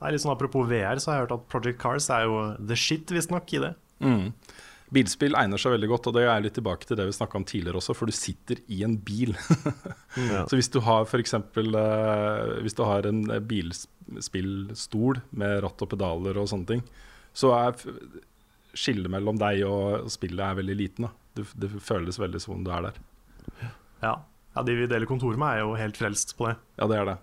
Nei, litt sånn Apropos VR, så har jeg hørt at Project Cars er jo the shit, visstnok, i det. Mm. Bilspill egner seg veldig godt, og det er litt tilbake til det vi snakka om tidligere også, for du sitter i en bil. (laughs) mm. Så hvis du har f.eks. Uh, hvis du har en eh, bilspillstol med ratt og pedaler og sånne ting, så er skillet mellom deg og spillet er veldig liten. Da. Det, det føles veldig som om du er der. Ja. ja, De vi deler kontor med, er jo helt frelst på det. Ja, det er det.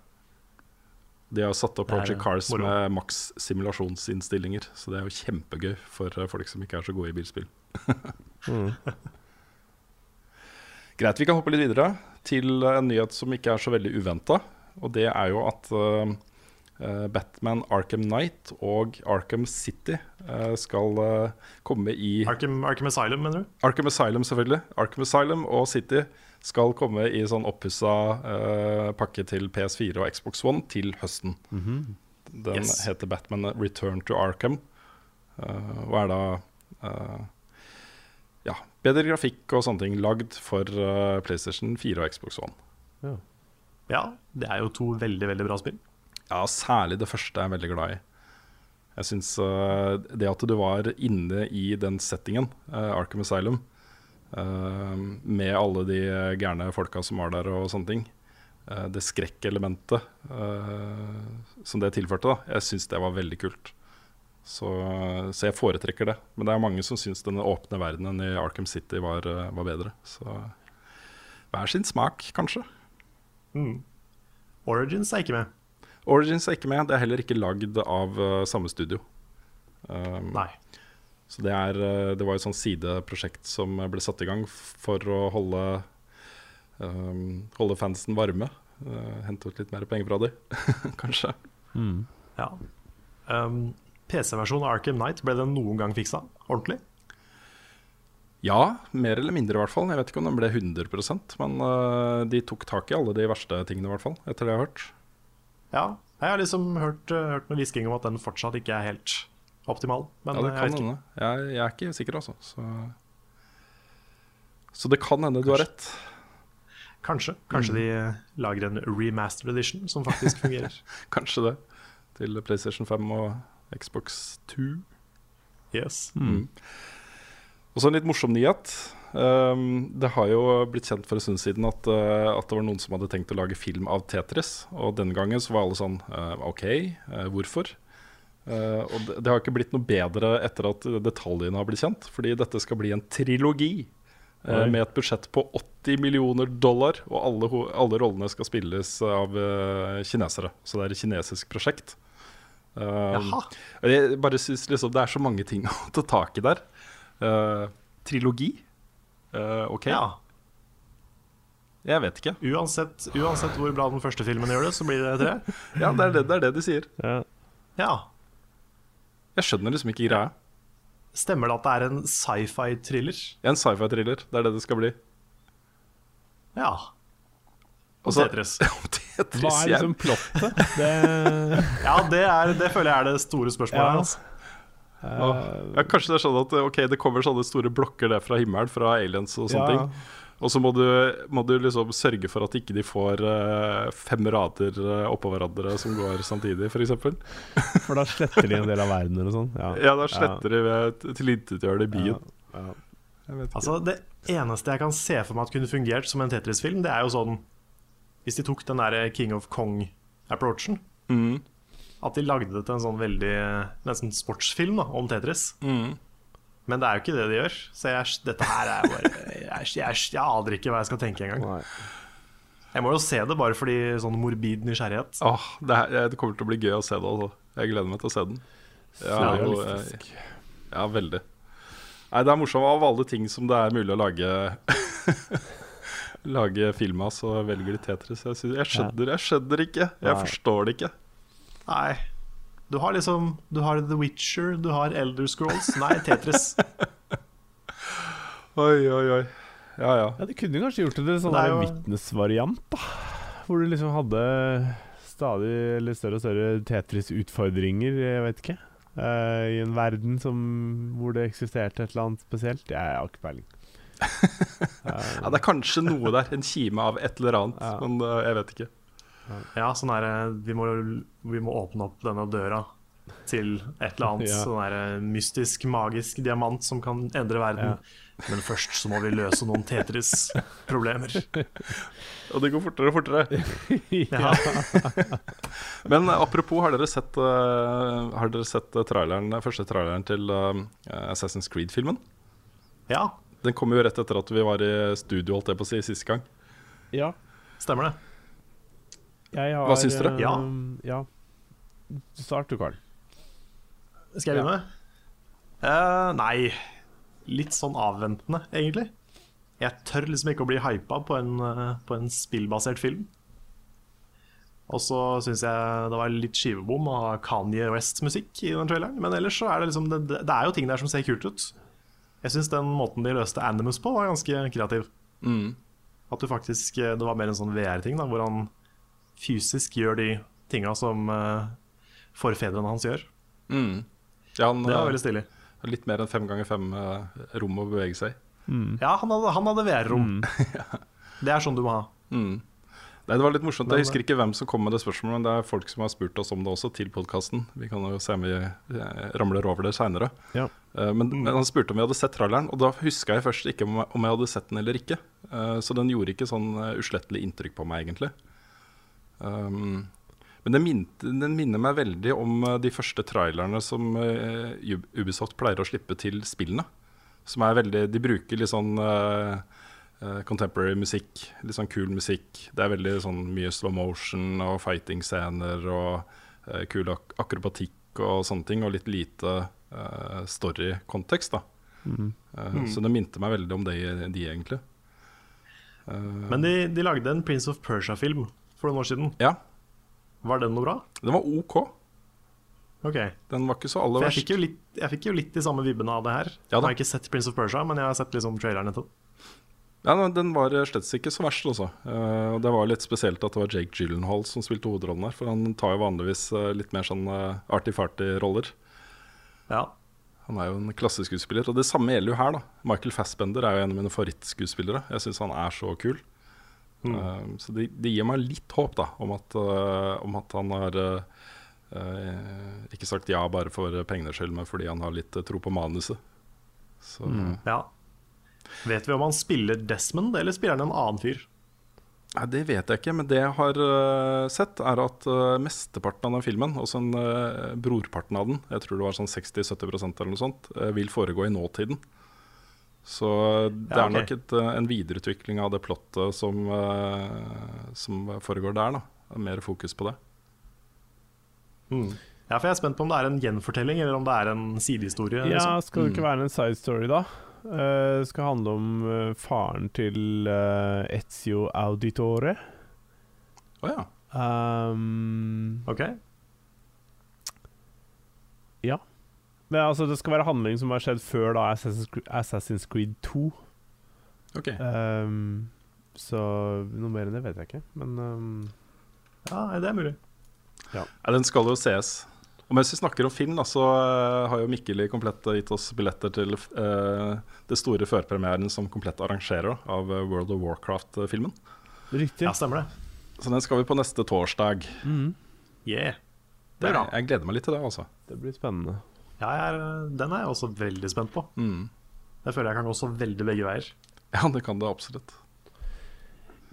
De har satt opp Project Cars moro. med maks simulasjonsinnstillinger, så det er jo kjempegøy for eh, folk som ikke er så gode i bilspill. (laughs) Mm. (laughs) Greit, vi kan hoppe litt videre til en nyhet som ikke er så veldig uventa. Og det er jo at eh, Batman Arkham Knight og Arkham City uh, skal uh, komme i Arkham, Arkham Asylum, mener du? Arkham Asylum, selvfølgelig. Arkham Asylum og City skal komme i sånn oppussa uh, pakke til PS4 og Xbox One til høsten. Mhm. Den Yes. heter Batman Return to Arkham. Uh, og er da uh, ja, bedre grafikk og sånne ting lagd for PlayStation 4 og Xbox One. Ja. Ja, det er jo to veldig, veldig bra spill. Ja, særlig det første er jeg veldig glad i. Jeg syns det at du var inne i den settingen, Arkham Asylum, med alle de gærne folka som var der og sånne ting, eh, det skrekkelementet eh, som det tilførte, da, jeg syns det var veldig kult. Så, så jeg foretrekker det. Men det er mange som syns denne åpne verdenen i Arkham City var, eh, var bedre. Så hver sin smak, kanskje. Mm. Origins er ikke med. Origins er ikke med. Det er heller ikke lagd av eh, samme studio. Um, Nei. Så det, er, eh, det var et sånt sideprosjekt som ble satt i gang for å holde, um, holde fansen varme Uh, hente ut litt mer penger fra de, (laughs) kanskje. Mm. Ja. Um, PC-versjonen av Arkham Knight, ble den noen gang fiksa ordentlig? Ja, mer eller mindre i hvert fall. Jeg vet ikke om den ble 100% men uh, de tok tak i alle de verste tingene, i hvert fall. Etter det jeg har hørt. Ja, jeg har liksom hørt, uh, hørt noe hvisking om at den fortsatt ikke er helt optimal. Men ja, det jeg kan hende. Jeg, jeg er ikke sikker, altså. Så, så det kan hende du har rett. Kanskje. Kanskje de uh, lager en remastered edition som faktisk fungerer. (laughs) Kanskje det. Til PlayStation 5 og Xbox 2. yes. Mm. Og så en litt morsom nyhet. Um, det har jo blitt kjent for en stund siden at, uh, at det var noen som hadde tenkt å lage film av Tetris. Og denne gangen så var alle sånn uh, OK, uh, hvorfor? Uh, og det, det har ikke blitt noe bedre etter at detaljene har blitt kjent. Fordi dette skal bli en trilogi uh, med et budsjett på 80 millioner dollar. Og alle, alle rollene skal spilles av uh, kinesere. Så det er et kinesisk prosjekt. Jeg bare synes liksom det er så mange ting (laughs) å ta tak i der. Trilogi? OK, Ja. jeg vet ikke. Uansett, uansett hvor bra den første filmen gjør det, så blir det tre. (laughs) Ja, det er det, det, er det de sier. Ja. Ja. Jeg skjønner liksom ikke greia. Stemmer det at det er en sci-fi-thriller? En sci-fi-thriller, det er det det skal bli. Ja. Og Tetris. (laughs) Tetris, Hva er liksom plottet? Det (laughs) Ja, det, er, det føler jeg er det store spørsmålet. Ja. Altså. Uh, ja, Kanskje det er sånn at okay, det kommer sånne store blokker der fra himmelen, fra aliens og sånne Ja. ting. Og så må du, må du liksom sørge for at ikke de får eh, fem rader eh, oppå hverandre som går samtidig, f.eks. (laughs) For da sletter de en del av verdenen og sånn. Ja. Ja, da sletter de ved tilintetgjør det i byen. Ja. Altså, det eneste jeg kan se for meg at kunne fungert som en Tetris-film, det er jo sånn Hvis de tok den der King of Kong-approachen, Mm, at de lagde det til en sånn veldig nesten sportsfilm da, om Tetris. mm. Men det er jo ikke det de gjør. Så jeg, dette her er bare jeg, jeg, jeg aner ikke hva jeg skal tenke engang. Jeg må jo se det bare fordi sånn morbid nysgjerrighet. Åh, det, er, det kommer til å bli gøy å se det. Altså. Jeg gleder meg til å se den. Ja, og, Ja, veldig. Nei, det er morsomt av alle ting som det er mulig å lage (laughs) Lage film av, så velger de Tetris. Jeg, synes, jeg skjønner jeg skjønner ikke. Jeg forstår det ikke. Nei. Du har liksom Du har The Witcher, du har Elder Scrolls. Nei, Tetris. (laughs) Oi, oi, oi. Ja, ja. Ja, De kunne kanskje gjort det til en sånn jo- Witness-variant, da. Hvor du liksom hadde stadig eller større og større Tetris-utfordringer, jeg vet ikke. Uh, I en verden som, hvor det eksisterte et eller annet spesielt. Jeg har ikke peiling. (laughs) Ja. Det er kanskje noe der. En kime av et eller annet. Ja. Men uh, jeg vet ikke. Ja, sånn er vi må, vi må åpne opp denne døra til et eller annet Ja. sånn her mystisk, magisk diamant som kan endre verden. Men først så må vi løse noen Tetris-problemer. (laughs) Og det går fortere og fortere. (laughs) Ja. (laughs) Men eh, apropos, har dere sett, uh, har dere sett eh, traileren, første traileren til uh, Assassin's Creed-filmen? ja, Den kom jo rett etter at vi var i studio, holdt jeg på å si, sist gang. ja. stemmer det. Jeg har, Hva syns dere? eh, Ja. ja. Start du, Carl. Skal jeg begynne? Uh, nei, litt sånn avventende, egentlig. Jeg tør liksom ikke å bli hypa på en, eh, på en spillbasert film. Og så syns jeg det var litt skivebom av Kanye West-musikk i den traileren. Men ellers så er det liksom Det, det er jo ting der som ser kult ut. Jeg syns den måten de løste Animus på, var ganske kreativ. Mm. At du faktisk Det var mer en sånn VR-ting, da hvor han fysisk gjør de tinga som eh, forfedrene hans gjør. Mm. Ja, han Det var eh, veldig stilig. litt mer enn fem ganger fem eh, rom å bevege seg i. Mm. Ja, han hadde, hadde VR-rom. Mm. (laughs) Det er sånn du må ha. Mm. Nei, det var litt morsomt. Jeg husker ikke hvem som kom med det spørsmålet, men det er folk som har spurt oss om det også til podkasten. Vi kan jo se om vi ramler over det seinere. Ja. men, men han spurte om vi hadde sett tralleren, og da huska jeg først ikke om jeg, hadde sett den eller ikke. Eh, så den gjorde ikke sånn uslettelig inntrykk på meg, egentlig. Um, men den, min, den minner meg veldig om eh, de første trailerne som uh, Ubisoft pleier å slippe til spillene. Som er veldig De bruker litt sånn eh, contemporary musikk, litt sånn kul musikk. Det er veldig sånn mye slow motion og fighting-scener og uh, kul ak akrobatikk og sånne ting, og litt lite story-kontekst, da. Mm. Mm. Så det minte meg veldig om det, de egentlig. Men de, de lagde en Prince of Persia-film for noen år siden. Ja, Var den noe bra? den var OK. Ok. Den var ikke så aller jeg verst. fikk, litt, jeg fikk jo litt de samme vibbene av det her. Ja jeg har ikke sett Prince of Persia, men jeg har sett liksom traileren etter Ja, men Den var slett ikke så verst, altså. Uh, det var litt spesielt at det var Jake Gyllenhaal som spilte hovedrollen her. For han tar jo vanligvis eh, litt mer sånn uh, arty-farty-roller. Ja. Han er jo en klasseskuespiller. Og det samme gjelder jo her, da. Michael Fassbender er jo en av mine favorittskuespillere. Jeg syns han er så kul. Mm. Eh, så det, det gir meg litt håp, da, om at, uh, om at han har eh, eh, ikke sagt ja bare for pengenes skyld, men fordi han har litt eh, tro på manuset. Så ja. Vet vi om han spiller Desmond, eller spiller han en annen fyr? Nei, Det vet jeg ikke, men det jeg har uh, sett, er at uh, mesteparten av den filmen, også en, uh, brorparten av den, jeg tror det var sånn 60-70% eller noe sånt, vil foregå i nåtiden. Så det Ja, er nok et, eh, en videreutvikling av det plottet som, eh, som foregår der. da Mer fokus på det. Ja, for jeg er spent på om det er en gjenfortelling, eller om det er en sidehistorie. Ja, liksom. skal det ikke være en side story, da? Eh, det skal handle om faren til Ezio Auditore. Å ja. Um, Ok. ja. Men, altså, det skal være handling som har skjedd før da Assassin's Creed, Assassin's Creed 2. Ok. Um, så noe mer enn det vet jeg ikke, men um, Ja, det er mulig. Ja, den skal jo sees. Og mens vi snakker om film, da, så eh, har jo Mikkel i Komplett gitt oss billetter til uh, det store førpremieren som Komplett arrangerer av eh, World of Warcraft-filmen. riktig. Ja, stemmer det. Så den skal vi på neste torsdag. Mm. Yeah. Det Det, er bra. jeg gleder meg litt til det, altså. Det blir spennende. Ja, jeg er, den er jeg også veldig spent på. Mm. Det føler jeg kan gå så veldig begge veier. (laughs) Ja, det kan det absolutt.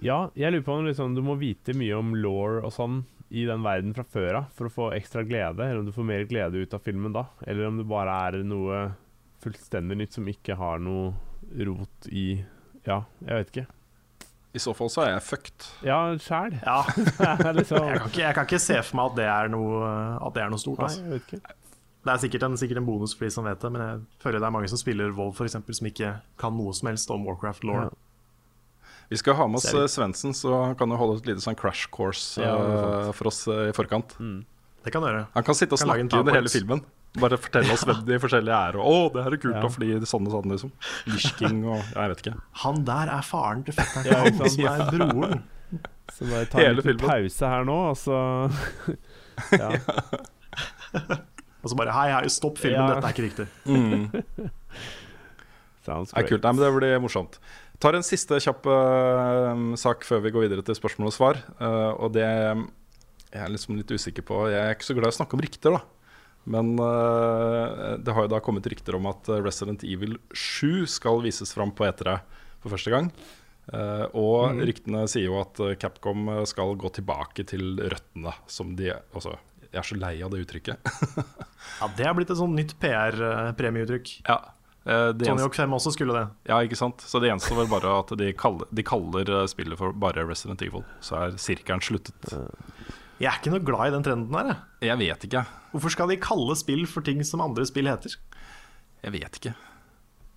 Ja, jeg lurer på om liksom, du må vite mye om law og sånn i den verden fra før av for å få ekstra glede, eller om du får mer glede ut av filmen da, eller om det bare er noe fullstendig nytt som ikke har noe rot i Ja, jeg vet ikke. I så fall så er jeg fucked. Ja, sjæl. Ja, (laughs) liksom jeg kan, ikke, jeg kan ikke se for meg at det er noe, at det er noe stort. Nei, Altså. jeg vet ikke. Det er sikkert en, sikkert en bonus for de som vet det, men jeg føler det er mange som spiller WoW for eksempel, som ikke kan noe som helst om Warcraft law. Ja. Vi skal ha med oss eh, Svendsen, så han kan jo holde et lite sånn crash course Ja, sant. for oss eh, i forkant. Det kan gjøre. Han kan sitte og Kan snakke under hele filmen. Bare fortelle oss (laughs) hvem de forskjellige er. Og 'Å, det her er kult, Ja. fordi sånn og sånn', liksom. Lishking og ja, Jeg vet ikke. Han der er faren til fetteren (laughs) til han, som er broren. (laughs) Så bare ta en pause her nå, og så Ja. Og så bare hei, hei, stopp filmen, Ja. dette er ikke riktig. Mm. (laughs) Sounds Det er kult. Nei, men det blir morsomt. Tar en siste kjapp uh, sak før vi går videre til spørsmål og svar. Uh, og det jeg er liksom litt usikker på Jeg er ikke så glad i å snakke om rykter, da. Men uh, det har jo da kommet rykter om at Resident Evil 7 skal vises fram på E3 for første gang. Uh, og mm. ryktene sier jo at Capcom skal gå tilbake til røttene, som de Altså, jeg er så lei av det uttrykket. (laughs) Ja, Det har blitt et sånn nytt PR-premieuttrykk. ja, eh, det Tony Hawk 5 også skulle det. Ja, ikke sant? Så det eneste var bare at de kaller, de kaller eh, spillet for bare Resident Evil. Så er sirkelen sluttet. Jeg er ikke noe glad i den trenden der. jeg. Jeg vet ikke. Hvorfor skal de kalle spill for ting som andre spill heter? Jeg vet ikke.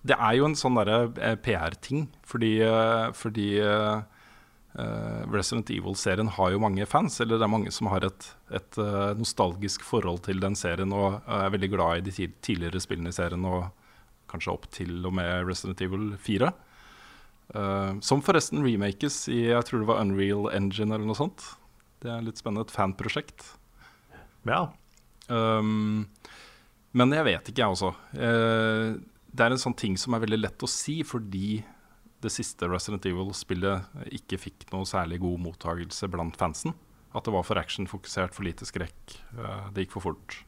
Det er jo en sånn derre eh, PR-ting, fordi, eh, fordi eh, eh, Resident Evil-serien har jo mange fans. Eller det er mange som har et, et uh, nostalgisk forhold til den serien og er veldig glad i de ti- tidligere spillene i serien, og kanskje opp til og med Resident Evil 4. Uh, som forresten remakes i jeg tror det var Unreal Engine eller noe sånt. Det er litt spennende. Et fanprosjekt. Ja, Um, men jeg vet ikke, jeg også. Eh, det er en sånn ting som er veldig lett å si, fordi det siste Resident Evil-spillet ikke fikk noe særlig god mottagelse blant fansen. At det var for actionfokusert, for lite skrekk, uh, det gikk for fort.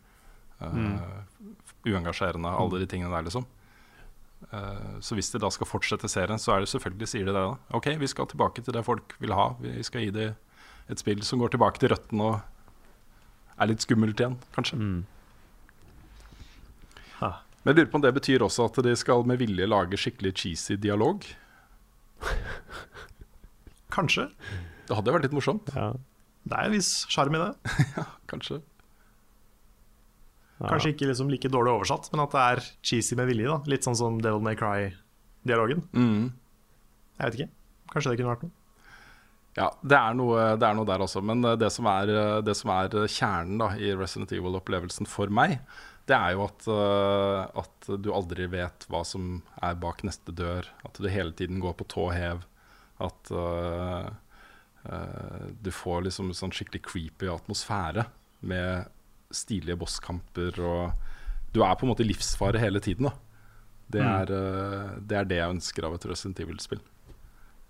eh, Uengasjerende, alle de tingene der, liksom. Uh, så hvis de da skal fortsette serien, så er det selvfølgelig sier de det. da Ok, vi skal tilbake til det folk vil ha. Vi skal gi dem et spill som går tilbake til røttene og er litt skummelt igjen, kanskje. Mm. Men jeg lurer på om det betyr også at de skal med vilje lage skikkelig cheesy dialog. Kanskje. Det hadde vært litt morsomt. Ja. Det er en viss sjarm i det. (laughs) Kanskje. Ja. Kanskje ikke liksom like dårlig oversatt, men at det er cheesy med vilje. da Litt sånn som Devil May Cry-dialogen. Mm. Jeg vet ikke. Kanskje det kunne vært noe. Ja, det er, noe, det er noe der også. Men det som er, det som er kjernen da, i Resident Evil-opplevelsen for meg, det er jo at, at, du aldri vet hva som er bak neste dør. At du hele tiden går på tå hev. At uh, uh, du får liksom en sånn skikkelig creepy atmosfære med stilige bosskamper og Du er på en måte i livsfare hele tiden. da det mm. er, uh, det er det jeg ønsker av et Resident Evil-spill.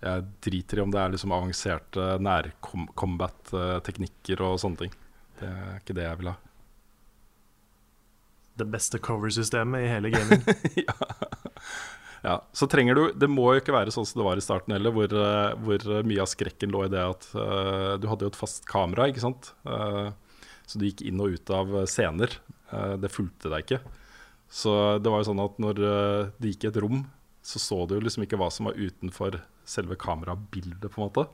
Jeg driter i om det er liksom avanserte nærcombat-teknikker og sånne ting. Det er ikke det jeg vil ha. Det beste cover-systemet i hele gaming. (laughs) ja. ja. Så trenger du Det må jo ikke være sånn som det var i starten heller, hvor, uh, hvor mye av skrekken lå i det at uh, du hadde jo et fast kamera, ikke sant. Uh, så du gikk inn og ut av scener. det fulgte deg ikke. Så det var jo sånn at når det gikk i et rom, så så du jo liksom ikke hva som var utenfor selve kamerabildet, på en måte.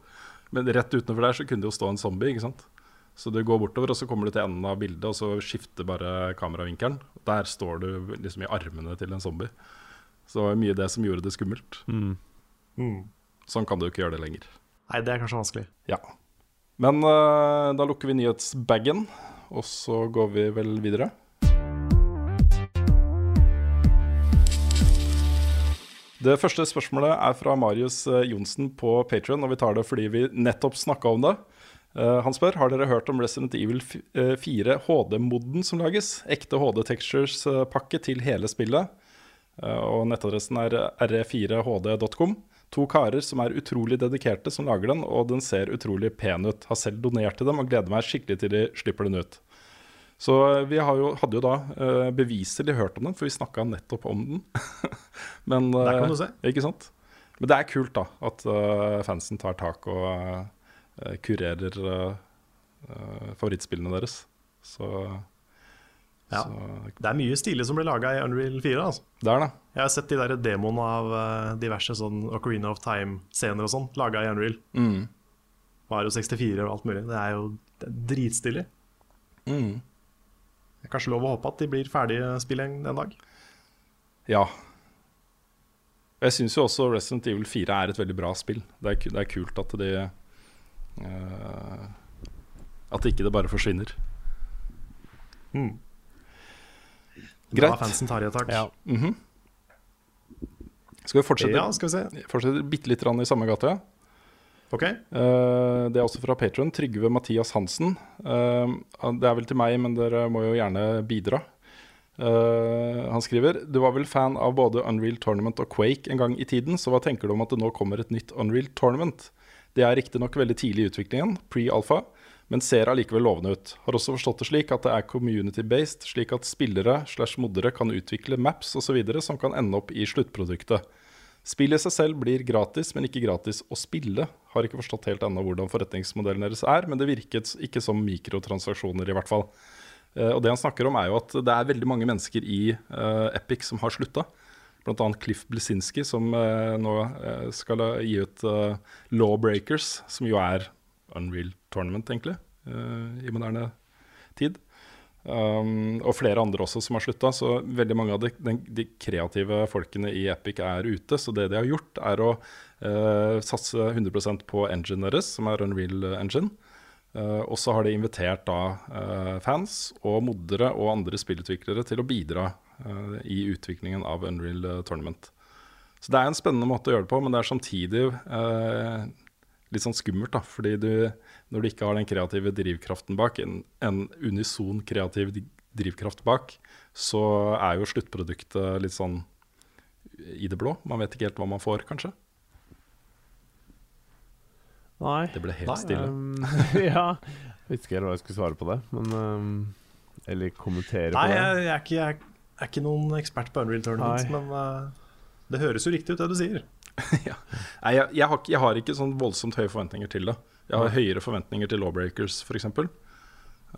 Men rett utenfor der så kunne det jo stå en zombie, ikke sant. Så du går bortover, og så kommer du til enden av bildet, og så skifter bare kameravinkelen. Der står du liksom i armene til en zombie. Så det var mye det som gjorde det skummelt. Mm. Mm. Sånn kan du ikke gjøre det lenger. Nei, det er kanskje vanskelig. Ja. Men uh, da lukker vi nyhetsbagen, og så går vi vel videre. Det første spørsmålet er fra Marius eh, Johnsen på Patrion, og vi tar det fordi vi nettopp snakka om det. Uh, han spør har dere hørt om Resident Evil 4 HD-moden som lages. Ekte HD Textures-pakke til hele spillet. Og nettadressen er re4hd.com. To karer som er utrolig dedikerte som lager den, og den ser utrolig pen ut. Har selv donert til dem og gleder meg skikkelig til de slipper den ut. Så vi jo, hadde jo da uh, beviselig hørt om den, for vi snakka nettopp om den. (laughs) Men, uh, Der kan du se. Ikke sant? Men det er kult da, at uh, fansen tar tak og kurerer favorittspillene deres. Så, ja. så, Det er mye stilig som blir laga i Unreal 4. Altså. Det er det. Jeg har sett de der demoene av diverse sånn Ocarina of Time-scener og sånn, laga i Unreal. Mm. Mario 64 og alt mulig. Det er jo det er dritstilig. Mm. Det er kanskje lov å håpe at de blir ferdige spill en, en dag? Ja. Jeg syns jo også Resident Evil 4 er et veldig bra spill. Det er, det er kult at de uh, At ikke det bare forsvinner. Mm. Greit. Da fansen tar i et tak. Ja. Mm -hmm. Skal vi fortsette, ja, skal vi se. fortsette bitte litt i samme gate? Ok. Uh, det er også fra Patron. Trygve Mathias Hansen. Uh, det er vel til meg, men dere må jo gjerne bidra. Uh, han skriver Du var vel fan av både Unreal Tournament og Quake en gang i tiden, så hva tenker du om at det nå kommer et nytt Unreal Tournament? Det er riktignok veldig tidlig i utviklingen, pre-alfa, men ser allikevel lovende ut. Har også forstått det slik at det er community-based, slik at spillere slash moddere kan utvikle maps osv. som kan ende opp i sluttproduktet. Spillet i seg selv blir gratis, men ikke gratis å spille. Har ikke forstått helt ennå hvordan forretningsmodellen deres er, men det virket ikke som mikrotransaksjoner, i hvert fall. Uh, og det han snakker om, er jo at det er veldig mange mennesker i uh, Epic som har slutta. Bl.a. Cliff Blesinski, som uh, nå skal gi ut Lawbreakers, som jo er Unreal Tournament, egentlig, i moderne tid. Um, og flere andre også som har slutta. Så veldig mange av de, de, kreative folkene i Epic er ute. Så det de har gjort, er å uh, satse 100% på engine deres, som er Unreal Engine. Uh, og så har de invitert da uh, fans og moddere og andre spillutviklere til å bidra i utviklingen av Unreal Tournament. Så det er en spennende måte å gjøre det på, men det er samtidig litt sånn skummelt, da. Fordi du, når du ikke har den kreative drivkraften bak, en, en unison kreativ drivkraft bak, så er jo sluttproduktet litt sånn i det blå. Man vet ikke helt hva man får, kanskje. Nei. Det ble helt Nei, stille. Um, (laughs) ja. Jeg vet ikke helt hva jeg skulle svare på det, men um, Eller kommentere Nei, på det. Nei, jeg, jeg, jeg, er ikke noen ekspert på Unreal Tournament, Nei. men uh, det høres jo riktig ut, det du sier. (laughs) ja. Nei, jeg, jeg, har, jeg, har, ikke sånn voldsomt høye forventninger til det. Jeg har høyere forventninger til Lawbreakers, f.eks.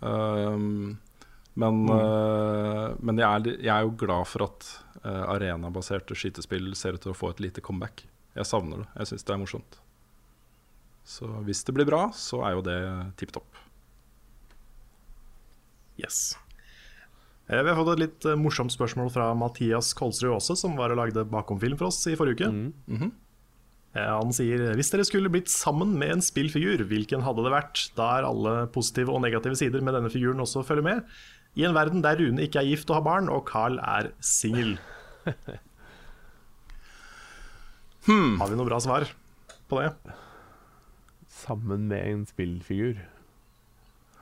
Um, men, mm. uh, men jeg, er, jeg, er, jo glad for at uh, arenabaserte skytespill ser ut til å få et lite comeback. Jeg savner det. Jeg syns det er morsomt. Så hvis det blir bra, så er jo det tipp topp. Yes. Eh, vi har fått et litt morsomt spørsmål fra Mathias Kolsrud også, som var og lagde bakomfilm for oss i forrige uke. Mm. Mm -hmm. Eh, Han sier hvis dere skulle blitt sammen med en spillfigur, hvilken hadde det vært? Da er alle positive og negative sider med denne figuren også følger med. I en verden der Rune ikke er gift og har barn, og Carl er singel. (laughs) Har vi noe bra svar på det? Sammen med en spillfigur.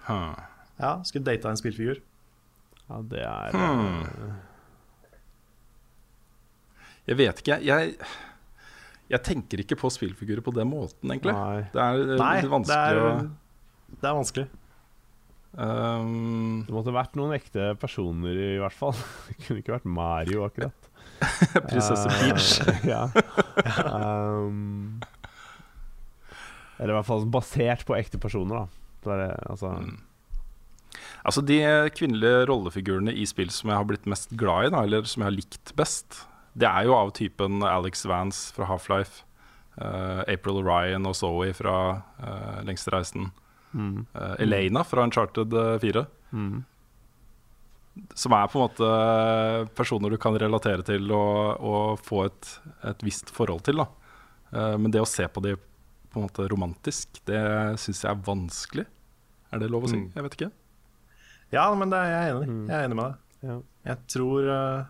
Huh. Ja, skulle data en spillfigur. Ja, det er Hmm. Jeg vet ikke, jeg, jeg tenker ikke på spillfigurer på den måten, egentlig. Nei. Det er eh, Nei, vanskelig det er, det er vanskelig. um, Det måtte vært noen ekte personer, i hvert fall. (laughs) Det kunne ikke vært Mario, akkurat. (laughs) Prinsesse Eh, Peach. (laughs) ja. um, eller i hvert fall basert på ekte personer, da. Det er altså, Mm. Altså De kvinnelige rollefigurene i spill som jeg har blitt mest glad i, da, eller som jeg har likt best, det er jo av typen Alex Vance fra Half-Life, uh, April Ryan og Zoe fra uh, Lengste reisen, mm, uh, Elena fra Uncharted eh, 4. mm. Som er på en måte personer du kan relatere til og, og få et, et visst forhold til. da Eh, Men det å se på de på en måte romantisk, det syns jeg er vanskelig. Er det lov å si? Mm. Jeg vet ikke. Ja, men det er jeg enig. Mm. Jeg er enig med deg. Ja. Jeg tror eh,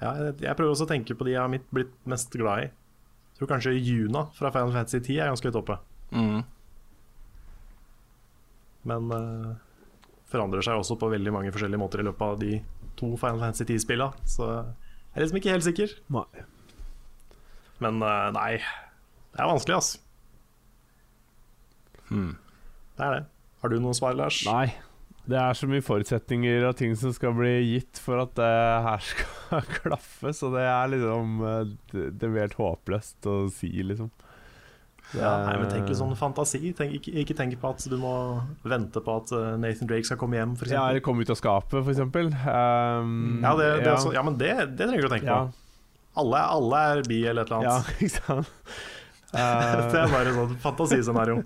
Ja, jeg, jeg prøver også å tenke på de jeg har mitt blitt mest glad i. Jeg tror kanskje Juna fra Final Fantasy 10 er ganske høyt oppe. Mm. Men uh, forandrer seg også på veldig mange forskjellige måter i løpet av de to Final Fantasy 10-spilla. Så jeg er liksom ikke helt sikker. Nei. Men uh, nei, det er vanskelig, ass. Hmm. Det er det. Har du noen svar, Lars? Nei. Det er så mye forutsetninger og ting som skal bli gitt for at det her (laughs) skal klaffe, så det er liksom eh, Det, blir helt håpløst å si, liksom. Det Ja, er- nei, men Tenk litt sånn fantasi. Tenk, ikke, ikke tenk på at du må vente på at eh, Nathan Drake skal komme hjem, f.eks. Ja, Ja, eller komme ut av skapet, eksempel. Um, ja, det, det ja. Også, ja, men det, det trenger du å tenke Ja, på. Alle, alle er bi eller et eller ja, annet. (laughs) ikke sant? (laughs) det er bare sånn fantasiscenario.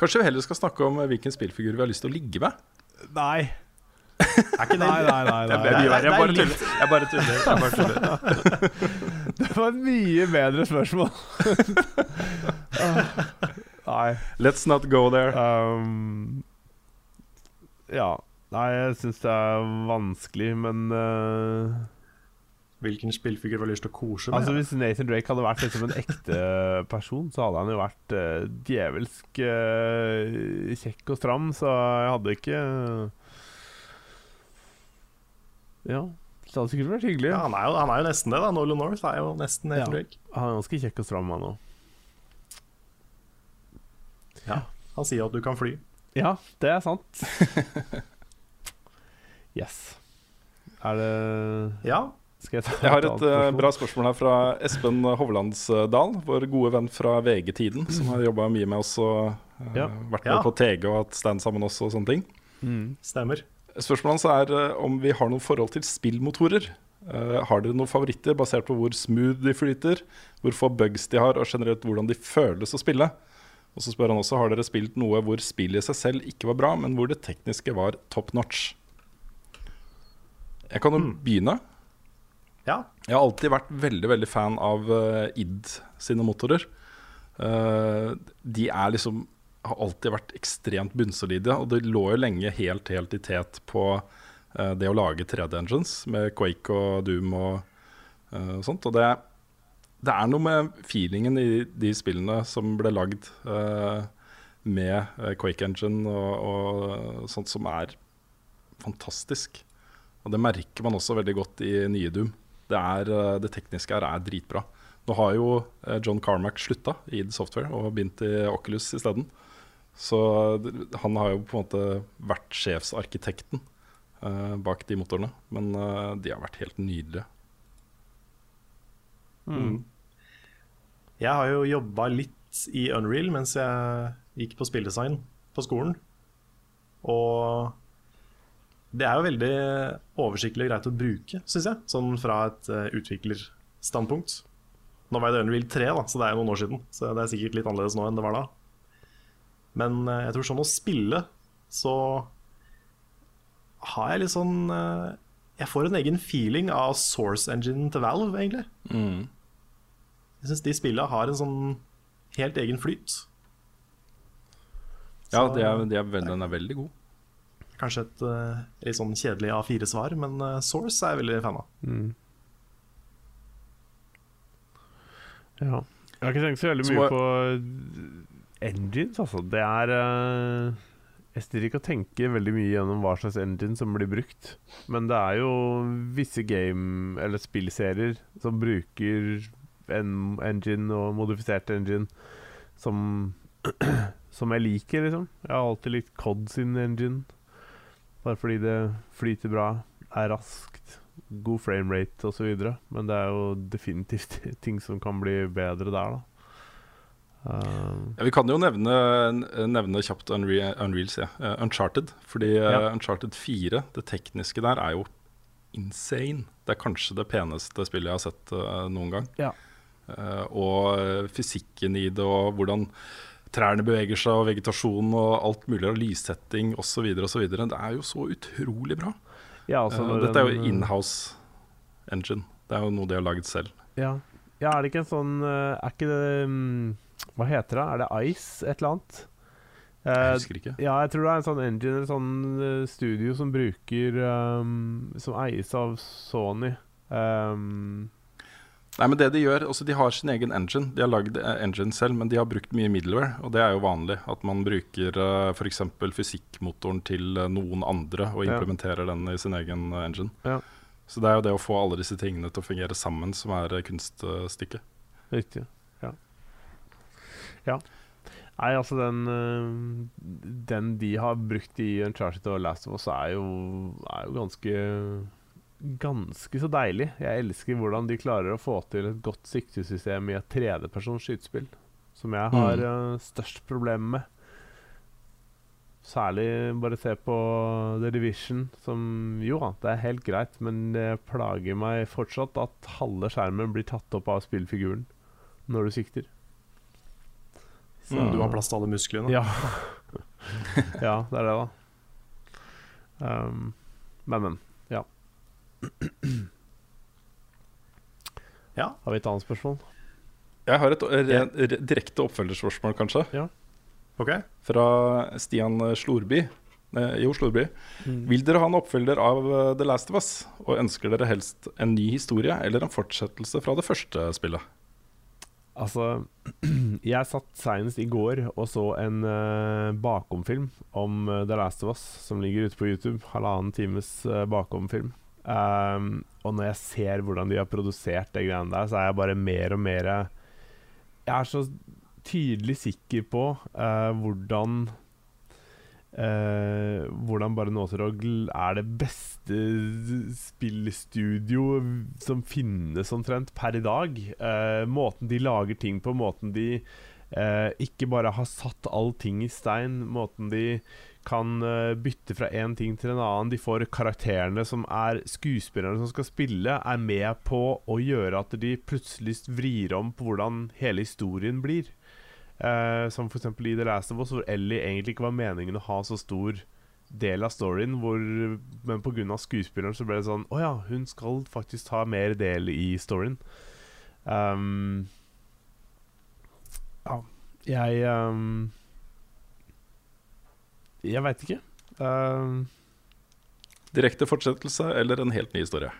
Kanskje vi heller skal snakke om eh, hvilken spillfigur vi har lyst til å ligge med? nei. (laughs) Er ikke det Nei, nei, nei. det er. Jeg bare tuller. Jeg bare tuller. (laughs) Det var et mye bedre spørsmål. (laughs) Ah, nei. Let's not go there. Um, ja. Nei, jeg syns det er vanskelig, men uh, Hvilken spillfigur har lyst til å kose med? Altså Hvis Nathan Drake hadde vært liksom en ekte person, så hadde han jo vært uh, djevelsk uh, kjekk og stram, så jeg hadde ikke Ja. Det hadde sikkert vært hyggelig. ja, han, er jo, han er jo nesten det, da. Nolan North er jo nesten Nathan Ja. Drake. Han er ganske kjekk og stram, han òg. Han sier at du kan fly. Ja, det er sant. (laughs) yes. Er det Ja, jeg ta Jeg har et eh, spørsmål? bra spørsmål her fra Espen Hovlandsdal, vår gode venn fra VG-tiden, som har jobba mye med oss og uh, Ja. vært med Ja. på TG og hatt stand sammen også oss og sånne ting. Mm. stemmer. Spørsmålet hans er uh, om vi har noe forhold til spillmotorer. Eh, har dere noen favoritter basert på hvor smooth de flyter, hvor få bugs de har, og generelt hvordan de føles å spille? Og så spør han også har dere spilt noe hvor spillet i seg selv ikke var bra, men hvor det tekniske var top notch. Jeg kan jo Mm. begynne. Ja. Jeg har alltid vært veldig veldig fan av uh, id sine motorer. Uh, de er liksom har alltid vært ekstremt bunnsolide, og det lå jo lenge helt helt i tet på uh, det å lage 3D-engines med Quake og Doom og eh, sånt. Og det, det er noe med feelingen i de spillene som ble lagd med Quake Engine og, og sånt som er fantastisk. Og det merker man også veldig godt i nye Doom. Det, er, eh, det tekniske her er dritbra. Nå har jo eh, John Carmack slutta i id Software og begynt i Oculus isteden. Så han har jo på en måte vært sjefsarkitekten uh, bak de motorene. Men uh, de har vært helt nydelige. Mm. Jeg har jo jobba litt i Unreal mens jeg gikk på spilldesign på skolen. Og det er jo veldig oversiktlig og greit å bruke, syns jeg. Sånn fra et uh, utviklerstandpunkt. Nå var det Unreal 3, da, så det er jo noen år siden. Så det er sikkert litt annerledes nå enn det var da. Men uh, jeg tror sånn å spille, så har jeg litt sånn uh, Jeg får en egen feeling av source engine til Valve, egentlig. Jeg syns de spillene har en sånn helt egen flyt. Ja, de er, de er veld, den er veldig god. Kanskje et uh, litt sånn kjedelig A4-svar, men uh, Source er jeg veldig fan av. Mm. Ja. Jeg har ikke tenkt så veldig Så mye må- på engines, altså. Det er uh, Jeg stiller ikke og tenker veldig mye gjennom hva slags engine som blir brukt. Men det er jo visse game- eller spillserier som bruker en engine og modifisert engine som (clears throat) Som jeg liker, liksom. Jeg har alltid likt Cod sin engine. Bare fordi det flyter bra, er raskt, god framerate osv. Men det er jo definitivt (laughs) ting som kan bli bedre der, da. Uh, Ja, vi kan jo nevne, nevne kjapt Unreal, jeg. Eh, Uncharted. Fordi eh, Ja. Uncharted 4, det tekniske der, er jo insane. Det er kanskje det peneste spillet jeg har sett eh, noen gang. Ja. Eh, og eh, fysikken i det, og hvordan trærne beveger seg, og vegetasjon og alt mulig, og lyssetting osv. osv. Det er jo så utrolig bra. ja, altså uh, dette er jo inhouse engine. Det er jo noe de har laget selv. Ja. ja, er det ikke en sånn eh, Er ikke det um, Hva heter det? Er det Ice et eller annet? Jeg Eh, husker ikke. ja, jeg tror det er en sånn engine, en sånn studio som bruker um, Som eies av Sony. Um, Nei, men det De gjør, altså de har sin egen engine. De har lagd eh, engine selv, men de har brukt mye middleware. Og det er jo vanlig at man bruker uh, f.eks. fysikkmotoren til eh, noen andre og Ja. implementerer den i sin egen eh, engine. Ja. Så det er jo det å få alle disse tingene til å fungere sammen som er eh, kunststykket. Riktig. Ja. ja. Nei, altså den Den de har brukt i Uncharted og Last of Us, er jo, er jo ganske Ganske så deilig. Jeg elsker hvordan de klarer å få til et godt siktesystem i et tredjepersons skytespill. Som jeg har Mm. øh, størst problem med. Særlig bare se på The Division, som jo da, det er helt greit, men det plager meg fortsatt at halve skjermen blir tatt opp av spillfiguren når du sikter. Så- Mm, Du har plass til alle musklene. Ja. (laughs) ja, det er det, da. Um, men, men. Ja. Ja. Har vi et annet spørsmål? Jeg har et ren, re re direkte oppfølgerspørsmål, kanskje, Ok? fra Stian Slorby. Eh, jo, Slorby. Mm. Vil dere ha en oppfølger av eh, The Last of Us? Og ønsker dere helst en ny historie eller en fortsettelse fra det første spillet? Altså, (clears throat) jeg satt senest i går og så en uh, bakomfilm om eh, The Last of Us, som ligger ute på YouTube. Halvannen times uh, bakomfilm. Um, og når jeg ser hvordan de har produsert det greiene der, så er jeg bare mer og mer Jeg er så tydelig sikker på uh, hvordan Uh, hvordan bare Dog er det beste spillstudio som finnes omtrent per i dag. Uh, måten de lager ting på, måten de uh, ikke bare har satt allting i stein, måten de kan eh, bytte fra én ting til en annen. De får karakterene som er skuespillerne som skal spille, er med på å gjøre at de plutselig vrir om på hvordan hele historien blir. Uh, som f.eks. i The Last of Us, hvor Ellie egentlig ikke var meningen å ha så stor del av storyen, hvor, men pga. skuespilleren så ble det sånn Å ja, hun skal faktisk ta mer del i storyen. Um, ja, jeg um, Jeg veit ikke. Um, Direkte fortsettelse eller en helt ny historie?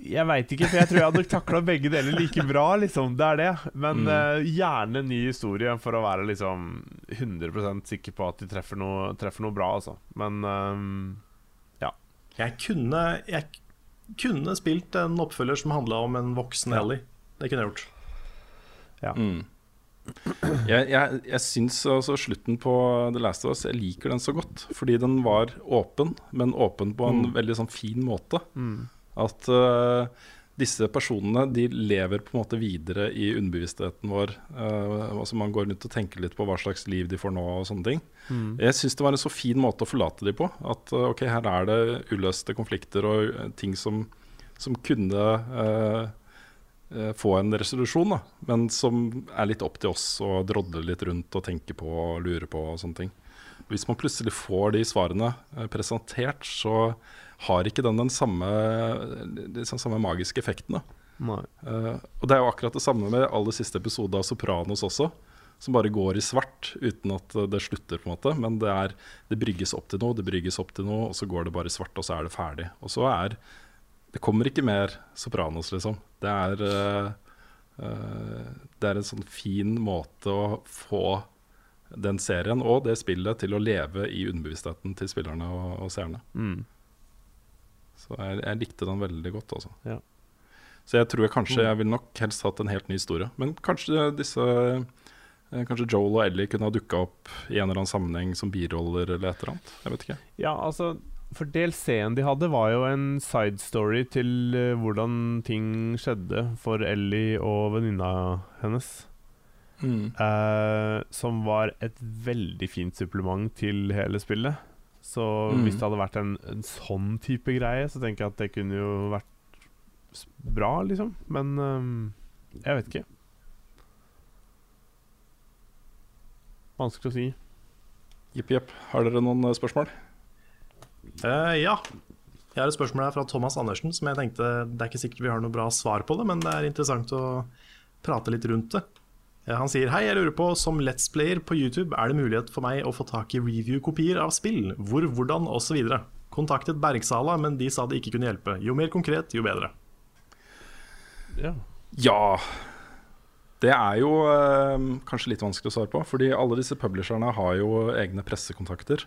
Jeg veit ikke, for jeg tror jeg hadde takla begge deler like bra. liksom, Det er det. Men Mm. uh, gjerne en ny historie for å være liksom 100% sikker på at de treffer noe, treffer noe bra, altså. Men ehm, Jeg kunne, jeg kunne spilt en oppfølger som handla om en voksen Ja. Ellie. Det kunne jeg gjort. Ja. Mm. Jeg, jeg, jeg syns altså slutten på The Last of Us Jeg liker den så godt. Fordi den var åpen, men åpen på en Mm. veldig sånn fin måte. mm, At uh, disse personene de lever på en måte videre i underbevisstheten vår. Uh, altså Man går rundt og tenker litt på hva slags liv de får nå og sånne ting. mm, Jeg syns det var en så fin måte å forlate de på. At uh, ok, her er det uløste konflikter og ting som, som kunne eh, få en resolusjon, da. Men som er litt opp til oss å drodle litt rundt og tenke på og lure på og sånne ting. Hvis man plutselig får de svarene eh, presentert, så har ikke den den samme, liksom samme magiske effekten. Eh, og det er jo akkurat det samme med aller siste episode av Sopranos også. Som bare går i svart uten at eh, det slutter, på en måte. Men det, er, det brygges opp til noe, det brygges opp til noe, og så går det bare i svart, og så er det ferdig. Og så er Det kommer ikke mer Sopranos, liksom. Det er eh, eh, Det er en sånn fin måte å få den serien og det spillet til å leve i underbevisstheten til spillerne og, og seerne. Mm. Så jeg, jeg likte den veldig godt, altså. Ja. Så jeg tror jeg kanskje jeg ville nok helst hatt en helt ny historie. Men kanskje disse eh, Kanskje Joel og Ellie kunne ha dukka opp i en eller annen sammenheng som biroller eller et eller annet. Jeg vet ikke. Ja, altså For DLC-en de hadde, var jo en side story til uh, hvordan ting skjedde for Ellie og venninna hennes. Eh, som var et veldig fint supplement til hele spillet. Så Mm. hvis det hadde vært en, en sånn type greie, så tenker jeg at det kunne jo vært bra, liksom. Men ehm, jeg vet ikke. Vanskelig å si. Jepp, jepp. Har dere noen spørsmål? Eh, ja. Jeg har et spørsmål her fra Thomas Andersen som jeg tenkte Det er ikke sikkert vi har noe bra svar på det, men det er interessant å prate litt rundt det. Eh, Han sier hei, jeg lurer på, som Let's Player på YouTube, er det mulighet for meg å få tak i review-kopier av spill? Hvor, hvordan, osv. Kontaktet Bergsala, men de sa det ikke kunne hjelpe. Jo mer konkret, jo bedre. Ja. Ja. Det er jo øh, kanskje litt vanskelig å svare på, fordi alle disse publisherne har jo egne pressekontakter.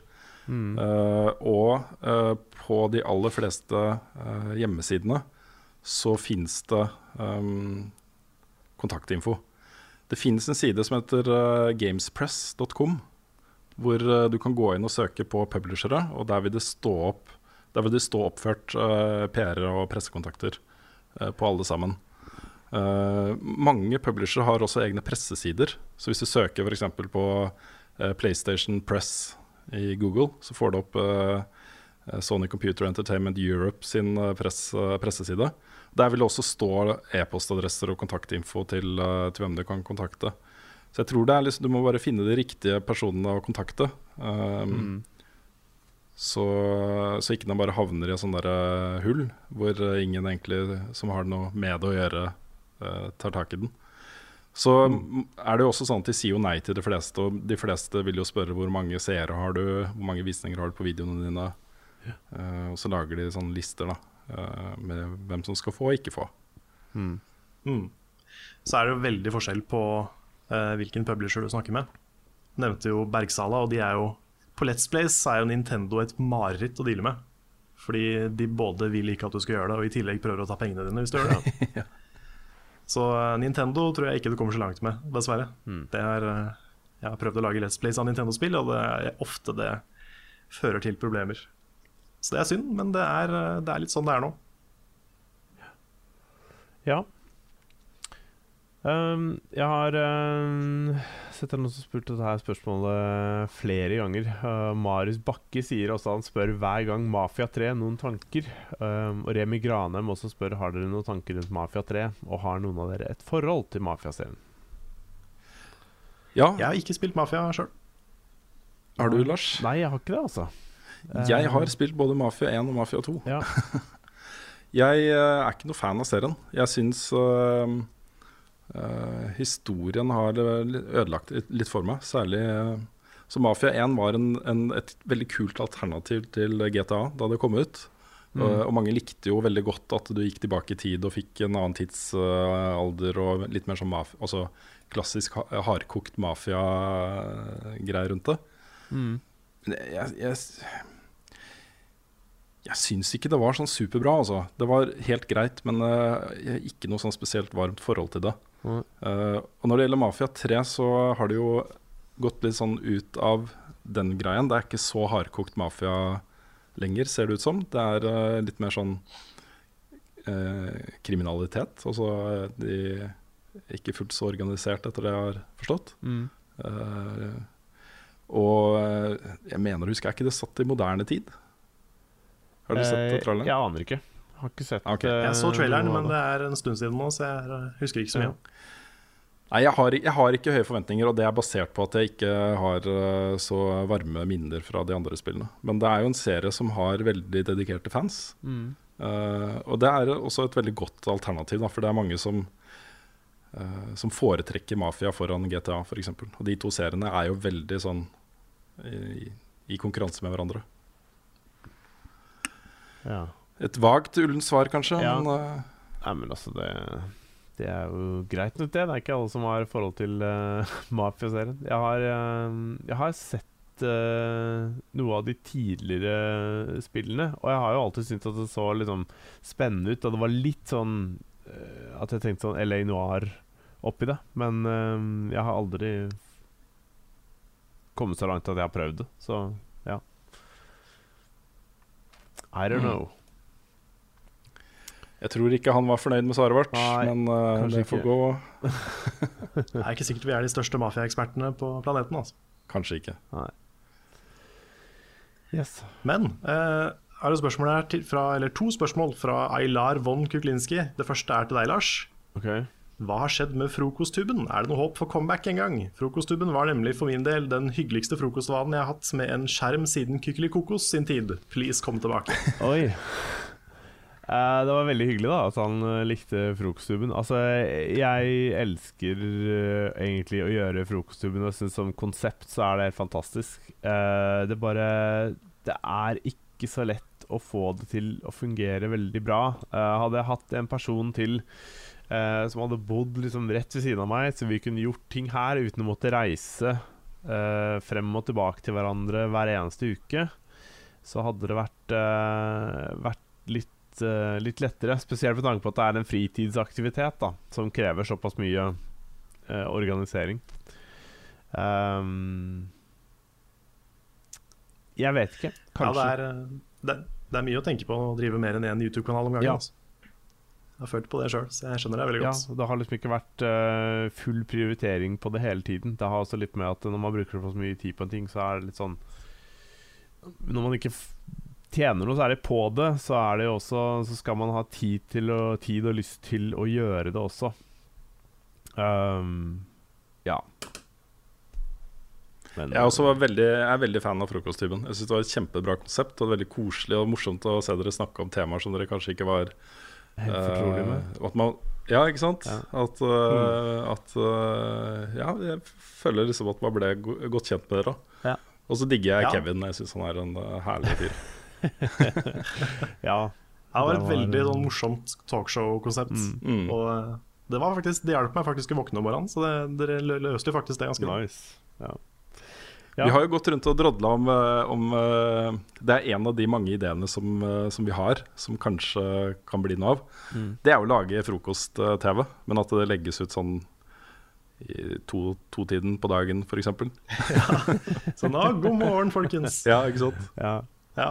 Eh, og uh, på de aller fleste uh, hjemmesidene så fins det um, kontaktinfo. Det finnes en side som heter gamespress.com, hvor du kan gå inn og søke på publishere, og der vil det stå opp der vil det stå oppført uh, PR-er og pressekontakter på alle sammen. Uh, mange publishere har også egne pressesider. Så hvis du søker f.eks. på uh, PlayStation Press i Google, så får du opp eh, Sony Computer Entertainment Europe sin eh, press, eh, presseside. Der vil det også stå e-postadresser og kontaktinfo til, til hvem du kan kontakte. Så jeg tror det er liksom, du må bare finne de riktige personene å kontakte. Um, Mm. så, så ikke den bare havner i et sånt der, hull hvor ingen egentlig som har noe med det å gjøre, uh, tar tak i den. Så er det jo også sånn at de sier jo nei til de fleste, og de fleste vil jo spørre hvor mange seere har du, hvor mange visninger har du på videoene dine. Eh, og så lager de sånne lister da, uh, med hvem som skal få og ikke få. Mm. Mm. Så er det jo veldig forskjell på uh, hvilken publisher du snakker med. Du nevnte jo Bergsala, og de er jo på Let's Place er jo Nintendo et mareritt å deale med. Fordi de både vil ikke at du skal gjøre det, og i tillegg prøver å ta pengene dine hvis du gjør det. (laughs) Så eh, Nintendo tror jeg ikke du kommer så langt med, dessverre. Mm. Det er, eh, jeg har prøvd å lage Let's Plays av Nintendo-spill, og det er ofte det fører til problemer. Så det er synd, men det er, eh, det er litt sånn det er nå. Ja. Um, jeg har um, sett noen som spurte dette spørsmålet flere ganger. Uh, Marius Bakke sier også han spør hver gang Mafia 3 noen tanker. Uh, og Remi Granheim også spør har dere noen tanker rundt Mafia 3, og har noen av dere et forhold til Mafia-serien. Ja, Jeg har ikke spilt Mafia sjøl. har du, Lars? Nei, jeg har ikke det, altså. Jeg Um, har spilt både Mafia 1 og Mafia 2. Ja. (laughs) Jeg eh, er ikke noe fan av serien. Jeg syns eh, eh, historien har eh, ødelagt litt, for meg. Særlig eh, Så Mafia 1 var en, en, et veldig kult alternativ til GTA da det kom ut. Mm. Og, og mange likte jo veldig godt at du gikk tilbake i tid og fikk en annen tidsalder og litt mer sånn maf altså klassisk ha hardkokt mafia-greier rundt det. Mm. Men jeg, jeg, jeg syns ikke det var sånn superbra, altså. Det var helt greit, men uh, ikke noe sånn spesielt varmt forhold til det. Eh, og når det gjelder Mafia 3, så har det jo gått litt sånn ut av den greien. Det er ikke så hardkokt mafia lenger, ser det ut som. Det er uh, litt mer sånn uh, kriminalitet. Altså de ikke fullt så organisert, etter det jeg har forstått. Mm. Eh, og jeg mener å huske, er ikke det satt i moderne tid? Har du sett Eh, det, traileren? Jeg aner ikke. Har ikke sett Ok. eh, Jeg så traileren, men det. er en stund siden nå, så jeg husker ikke så mye. Nei, jeg har, jeg har ikke høye forventninger, og det er basert på at jeg ikke har uh, så varme minner fra de andre spillene. Men det er jo en serie som har veldig dedikerte fans. Mm. Uh, og det er også et veldig godt alternativ, da, for det er mange som, uh, som foretrekker Mafia foran GTA, f.eks. Og de to seriene er jo veldig sånn i, i konkurranse med hverandre. Ja. Et vagt ullent svar, kanskje. Ja. Men, Nei, men altså, det Det er jo greit nok, det. Det er ikke alle som har forhold til uh, (laughs) Mafia-serien. Jeg har, eh, jeg har sett uh, noe av de tidligere spillene, og jeg har jo alltid syntes at det så liksom spennende ut. Og det var litt sånn uh, at jeg tenkte sånn LA Noir oppi det. Men jeg har aldri kommet så langt at jeg har prøvd det. Så ja. I don't Mm. Jeg tror ikke han var fornøyd med svaret vårt, Nei, men uh, det får ikke. gå. (laughs) Det er ikke sikkert vi er de største mafiaekspertene på planeten. altså. Kanskje ikke. Yes. Men uh, er det spørsmål her til, fra, eller to spørsmål fra Aylar von Kuklinski. Det første er til deg, Lars. Okay. Hva har skjedd med frokosttuben? Er det noe håp for comeback en gang? Frokosttuben var nemlig for min del den hyggeligste frokostvanen jeg har hatt med en skjerm siden Kykelikokos sin tid. Please, kom tilbake. Oi. (laughs) Eh, det var veldig hyggelig da at han eh, likte frokosttuben. Altså, jeg elsker uh, egentlig å gjøre frokosttuben, og jeg synes som konsept så er det helt fantastisk. Det bare Det er ikke så lett å få det til å fungere veldig bra. Hadde jeg hatt en person til som hadde bodd liksom rett ved siden av meg, så vi kunne gjort ting her uten å måtte reise frem og tilbake til hverandre hver eneste uke, så hadde det vært, vært litt, eh, litt lettere. Spesielt med tanke på at det er en fritidsaktivitet da, som krever såpass mye uh, organisering. Um, jeg vet ikke. Ja, det, er, eh, det, det er mye å tenke på å drive mer enn én YouTube-kanal om gangen. Ja. Altså. Jeg har følt på det sjøl, så jeg skjønner det veldig Ja, det har liksom ikke vært uh, full prioritering på det hele tiden. Det har også litt med at når man bruker så mye tid på en ting, så er det litt sånn Når man ikke tjener noe særlig på det, så er det også Så skal man ha tid, til å, tid og lyst til å gjøre det også. Um, ja. Men Jeg er også veldig, jeg er veldig fan av frokosttuben. Jeg synes Det var et kjempebra konsept og veldig koselig og morsomt å se dere snakke om temaer som dere kanskje ikke var helt fortrolig med. eh, at man, Ja, ikke sant? Ja. At, eh, at uh, Ja, jeg føler liksom at man ble godt kjent med dere. Ja. Og så digger jeg Ja. Kevin. Jeg syns han er en herlig fyr. (laughs) Ja. Det var Det et var- veldig sånn morsomt talkshow-konsept. Mm. Mm. Og det, var faktisk, det hjalp meg faktisk å våkne om morgenen, så det, dere løste faktisk det ganske. Nice. Ja. Ja. Vi har jo gått rundt og drodla om, eh, om eh, Det er en av de mange ideene som, eh, som vi har, som kanskje kan bli noe av. Mm. Det er å lage frokost-TV, men at det legges ut sånn i to- to-tiden på dagen, f.eks. (laughs) Så nå, god morgen, folkens. Ja, ikke sant? ja. Ja.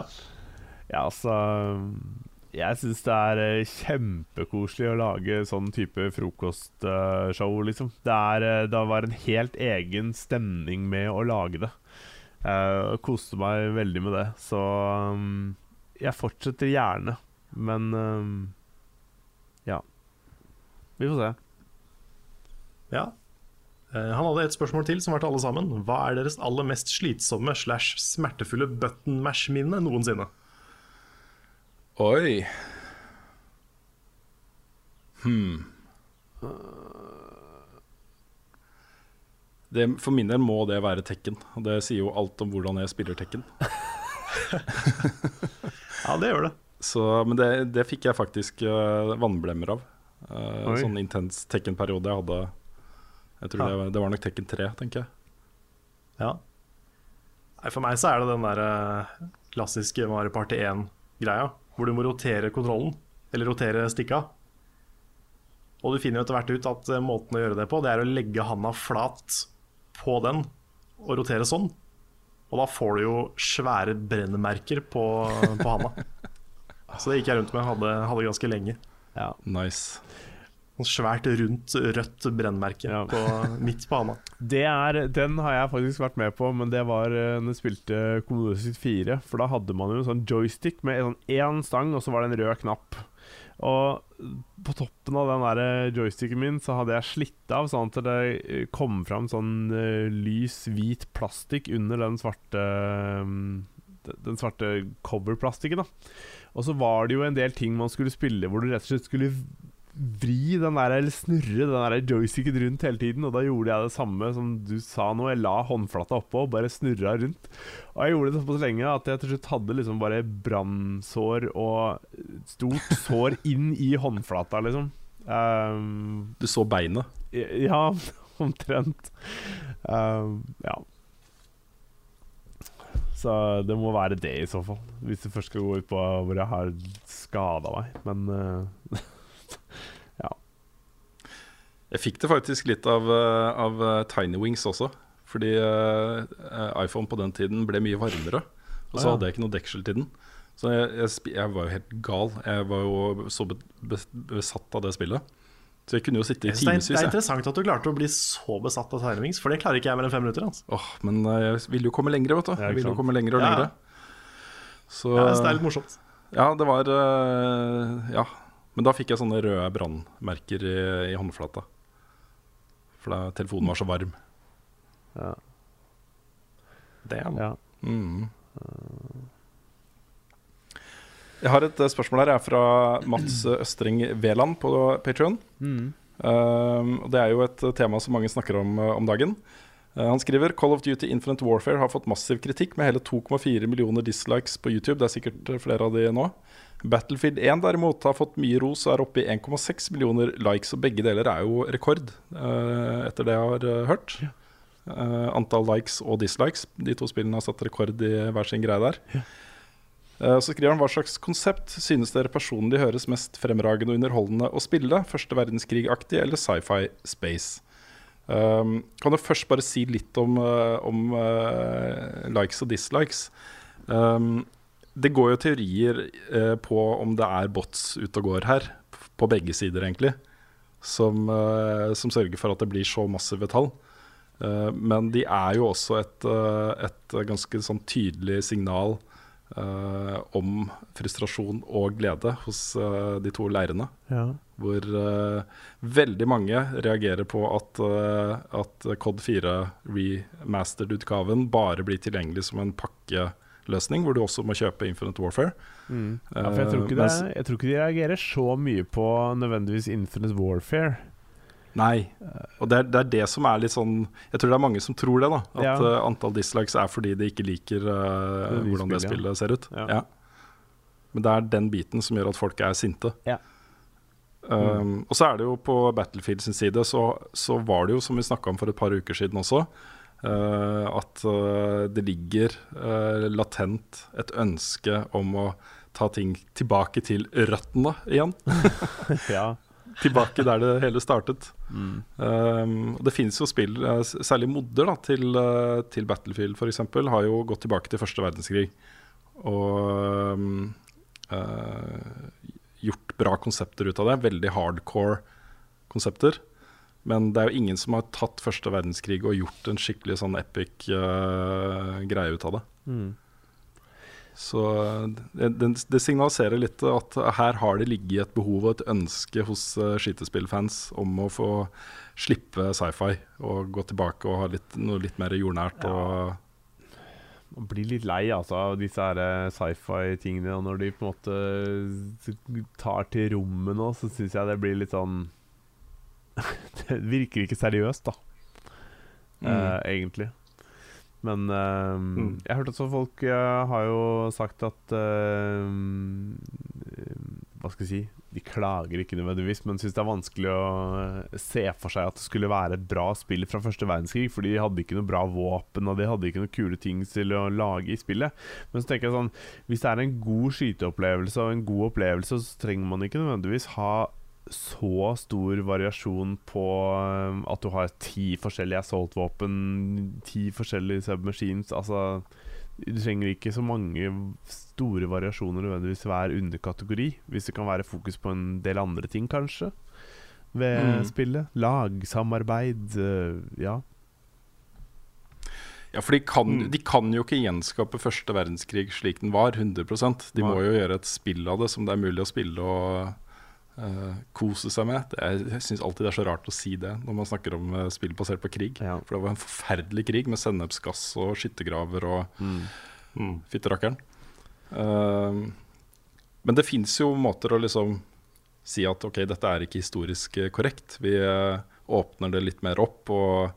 Ja, altså Jeg syns det er eh, kjempekoselig å lage sånn type frokostshow, liksom. Det, er, eh, det var en helt egen stemning med å lage det. Jeg koste meg veldig med det, så um, jeg fortsetter gjerne. Men um, ja. Vi får se. ja. Eh, Han hadde et spørsmål til som var til alle sammen. Hva er deres aller mest slitsomme slash smertefulle button mash-minne noensinne? Oi. Hm. Det, for min del må det være Tekken. Det sier jo alt om hvordan jeg spiller Tekken. (laughs) Ja, det gjør det. Så, men det, det fikk jeg faktisk uh, vannblemmer av. Uh, sånn intens Tekken-periode jeg hadde. Jeg tror Ja. det, var- det var nok Tekken 3, tenker jeg. Ja. Nei, for meg så er det den der uh, klassiske Mario Party 1-greia, hvor du må rotere kontrollen, eller rotere stikka. Og du finner jo etter hvert ut at eh, måten å gjøre det på, det er å legge handa flat på den og rotere sånn. Og da får du jo svære brennemerker på, på handa. (laughs) Så det gikk jeg rundt med, hadde, hadde ganske lenge. Ja. Nice. Sånn svært, rundt, rødt brennmerke Ja. på, (laughs) midt på hana. Det er, den har jeg faktisk vært med på, men det var uh, når jeg spilte Commodore 64. For da hadde man jo en sånn joystick med en sånn én stang, og så var det en rød knapp. Og på toppen av den der joysticken min så hadde jeg slitt av, sånn at det eh, kom fram sånn eh, lys, hvit plastikk under den svarte Den svarte coverplastikken. da Og så var det jo en del ting man skulle spille hvor du rett og slett skulle vri den der, eller snurre den der joysticken rundt hele tiden. Og da gjorde jeg det samme som du sa nå. Jeg la håndflata oppå og bare snurra rundt. Og jeg gjorde det såpass lenge at jeg til slutt hadde liksom bare brannsår og stort (laughs) sår inn i håndflata, liksom. Um, Du så beinet. ja, (laughs) omtrent. Um, ja. Så det må være det, i så fall. Hvis du først skal gå ut på hvor jeg har skada meg. Men uh, (laughs) Jeg fikk det faktisk litt av, eh, av eh, Tiny Wings også. Fordi uh, iPhone på den tiden ble mye varmere. Og så Ah, ja. hadde jeg ikke noe deksel til den. Så jeg, jeg, jeg var jo helt gal. Jeg var jo så be, be, besatt av det spillet. Så jeg kunne jo sitte i timevis. det er interessant at du klarte å bli så besatt av Tegnewings, for det klarer ikke jeg mer enn fem minutter. Altså. Åh, men eh, jeg ville jo komme lenger, vet du. Jeg ville jo komme lenger og Ja. lengre. Så Ja, det er litt morsomt. Ja, det var eh, Ja. Men da fikk jeg sånne røde brannmerker i, i håndflata. For da telefonen var så varm. ja. Damn. ja. Mm. Jeg har et eh, spørsmål her. Jeg er fra Mats eh, Østreng Veland på Patrion. Mm. det er jo et eh, tema som mange snakker om om dagen. Eh, han skriver Call of Duty Infinite Warfare har fått massiv kritikk med hele 2,4 millioner dislikes på YouTube. Det er sikkert eh, flere av de nå. Battlefield 1 derimot har fått mye ros og er oppe i 1,6 millioner likes. Og begge deler er jo rekord, eh, etter det jeg har hørt. Antall likes og dislikes. De to spillene har satt rekord i hver sin greie der. Så skriver han hva slags konsept synes dere personlig høres mest fremragende og underholdende å spille? Første verdenskrig-aktig eller sci-fi space? Um, kan du først bare si litt om, eh, om uh, likes og dislikes? Um, det går jo teorier uh, på om det er bots ute og går her, på begge sider egentlig, som, uh, som sørger for at det blir så massive tall. Eh, men de er jo også et, et ganske sånn tydelig signal om frustrasjon og glede hos eh, de to leirene. ja. Hvor eh, veldig mange reagerer på at, at Cod 4 remastered-utgaven bare blir tilgjengelig som en pakkeløsning, hvor du også må kjøpe Infinite Warfare. Mm. ja, jeg tror, Eh, det, jeg tror ikke de reagerer så mye på nødvendigvis Infinite Warfare. Nei. Og det er, det er det som er litt sånn Jeg tror det er mange som tror det. da At Ja. uh, antall dislikes er fordi de ikke liker uh, Det de hvordan det spillet ser ut. Ja. Ja. Men det er den biten som gjør at folk er sinte. Ja. Um, Og så er det jo på Battlefield sin side, så, så var det jo, som vi snakka om for et par uker siden også, uh, at det ligger latent et ønske om å ta ting tilbake til røttene igjen. (laughs) ja. Tilbake der det hele startet. Mm. Um, og det finnes jo spill, eh, særlig modder da, til, eh, til Battlefield f.eks., har jo gått tilbake til første verdenskrig. Og um, uh, gjort bra konsepter ut av det. Veldig hardcore konsepter. Men det er jo ingen som har tatt første verdenskrig og gjort en skikkelig sånn epic uh, greie ut av det. Mm. Så det, det, det signaliserer litt at her har det ligget et behov og et ønske hos uh, skytespillfans om å få slippe sci-fi og gå tilbake og ha litt, noe litt mer jordnært. Og, Man blir litt lei altså, av disse eh, sci-fi-tingene. Og når de på en måte tar til rommet nå, så syns jeg det blir litt sånn (laughs) Det virker ikke seriøst, da, eh, egentlig. Men eh, Mm. jeg hørte også folk uh, har jo sagt at uh, Hva skal jeg si De klager ikke nødvendigvis, men syns det er vanskelig å eh, se for seg at det skulle være et bra spill fra første verdenskrig, for de hadde ikke noe bra våpen, og de hadde ikke noe kule ting til å lage i spillet. Men så tenker jeg sånn Hvis det er en god skyteopplevelse og en god opplevelse, så trenger man ikke nødvendigvis ha så stor variasjon på um, at du har ti forskjellige assault-våpen, ti forskjellige submachines Altså, du trenger ikke så mange store variasjoner nødvendigvis hver underkategori, hvis det kan være fokus på en del andre ting, kanskje, ved Mm. spillet. Lagsamarbeid, uh, ja. ja, for de kan, Mm. de kan jo ikke gjenskape første verdenskrig slik den var, 100% De må jo gjøre et spill av det som det er mulig å spille og, eh, kose seg med. Det er, jeg syns alltid det er så rart å si det når man snakker om uh, spill basert på krig. Ja. For det var en forferdelig krig med sennepsgass og skyttergraver og Mm. fytterakkeren. Uh, men det fins jo måter å liksom si at ok, dette er ikke historisk eh, korrekt. Vi eh, åpner det litt mer opp og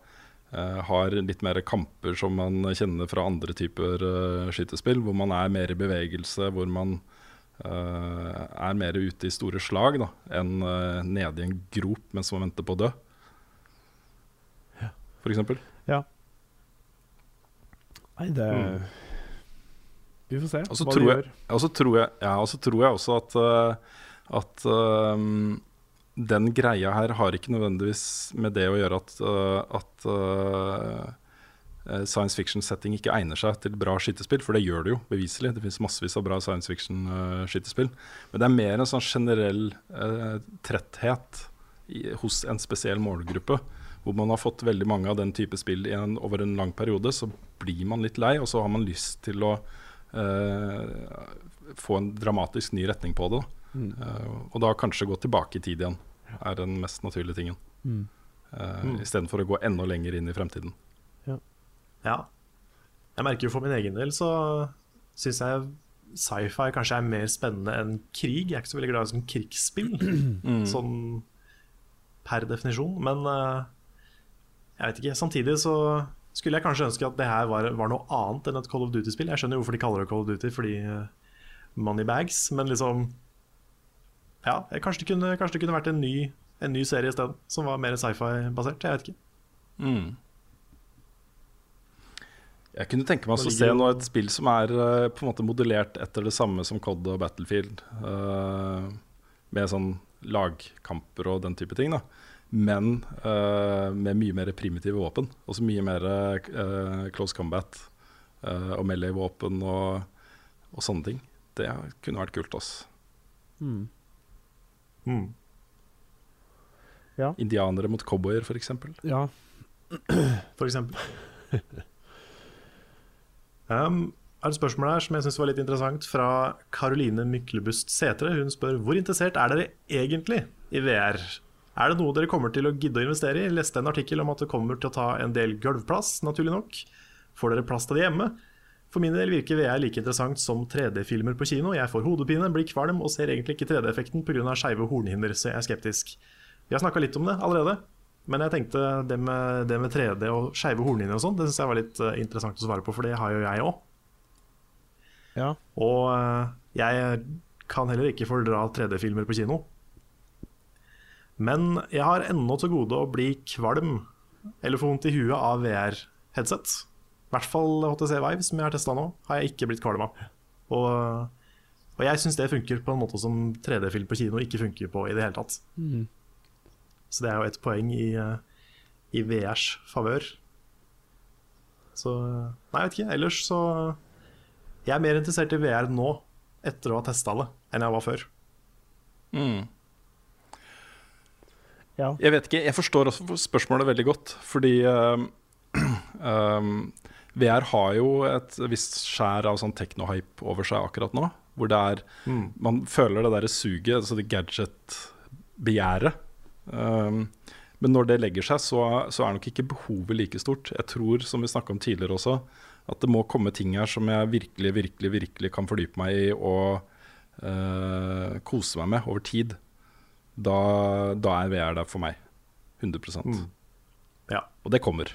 eh, har litt mer kamper som man kjenner fra andre typer uh, skytespill, hvor man er mer i bevegelse, hvor man eh, er mer ute i store slag da, enn uh, nede i en grop mens man venter på å dø. For eksempel. Nei, det Mm. Vi får se også hva de jeg- gjør. Og så tror jeg, ja, tror også at, eh, at um, den greia her har ikke nødvendigvis med det å gjøre at, eh, at eh, science fiction-setting ikke egner seg til bra skytespill, for det gjør det jo beviselig. Det finnes massevis av bra science fiction-skytespill. Men det er mer en sånn generell eh, tretthet i, hos en spesiell målgruppe. Hvor man har fått veldig mange av den type spill i en, over en lang periode, så blir man litt lei, og så har man lyst til å eh, få en dramatisk ny retning på det. Mm. Eh, og da kanskje gå tilbake i tid igjen, er den mest naturlige tingen. Mm. Uh, Mm. Istedenfor å gå enda lenger inn i fremtiden. Ja. Jeg merker jo for min egen del så syns jeg sci-fi kanskje er mer spennende enn krig. Jeg er ikke så veldig glad i som krigsspill, (clears throat) Mm. sånn per definisjon. Men uh, jeg vet ikke. Samtidig så skulle jeg kanskje ønske at det her var, var noe annet enn et Call of Duty-spill. Jeg skjønner jo hvorfor de kaller det Call of Duty, fordi uh, money bags, men liksom Ja, kanskje det kunne, kanskje det kunne vært en ny, en ny serie isteden, som var mer sci-fi-basert. Jeg vet ikke. Mm. Jeg kunne tenke meg å se nå et spill som er eh, på en måte modellert etter det samme som COD og Battlefield. Uh, med sånn lagkamper og den type ting. da Men uh, med mye mer primitive våpen. Også mye mer uh, close combat eh, og melee-våpen og, og sånne ting. Det kunne vært kult. ass Mm. Mm. Indianere mot cowboyer, f.eks. Ja. for eksempel. (clears throat) (laughs) um, er et spørsmål her som jeg synes var litt interessant, fra Karoline Myklebust Sætre. Hun spør hvor interessert er dere egentlig i VR? Er det noe dere kommer til å gidde å investere i? Leste en artikkel om at det kommer til å ta en del gulvplass, naturlig nok. Får dere plass til det hjemme? For min del virker VR like interessant som 3D-filmer på kino. Jeg får hodepine, blir kvalm og ser egentlig ikke 3D-effekten pga. skeive hornhinner, så jeg er skeptisk. Vi har snakka litt om det allerede, men jeg tenkte det med, det med 3D og skeive hornlinjer og sånn, det syns jeg var litt eh, interessant å svare på, for det har jo jeg òg. ja. Og eh, jeg kan heller ikke fordra 3D-filmer på kino. Men jeg har ennå til gode å bli kvalm eller få vondt i huet av VR-headset. I hvert fall HTC Vive, som jeg har testa nå, har jeg ikke blitt kvalm av. Og, og jeg syns det funker på en måte som 3D-film på kino ikke funker på i det hele tatt. Mm. Så det er jo et poeng i, eh, i VRs favør. Så Nei, jeg vet ikke. Ellers så Jeg er mer interessert i VR nå, etter å ha testa det, enn jeg var før. Mm. ja. Jeg vet ikke, jeg forstår også spørsmålet veldig godt, fordi uh, um, VR har jo et visst skjær av sånn teknohype over seg akkurat nå. Hvor det er Mm. Man føler det derre suget, altså det gadget-begjæret. Um, men når det legger seg, så, så er nok ikke behovet like stort. Jeg tror, som vi snakka om tidligere også, at det må komme ting her som jeg virkelig, virkelig, virkelig kan fordype meg i og uh, kose meg med over tid. Da, da er VR der for meg. 100 Mm. Ja, Og det kommer.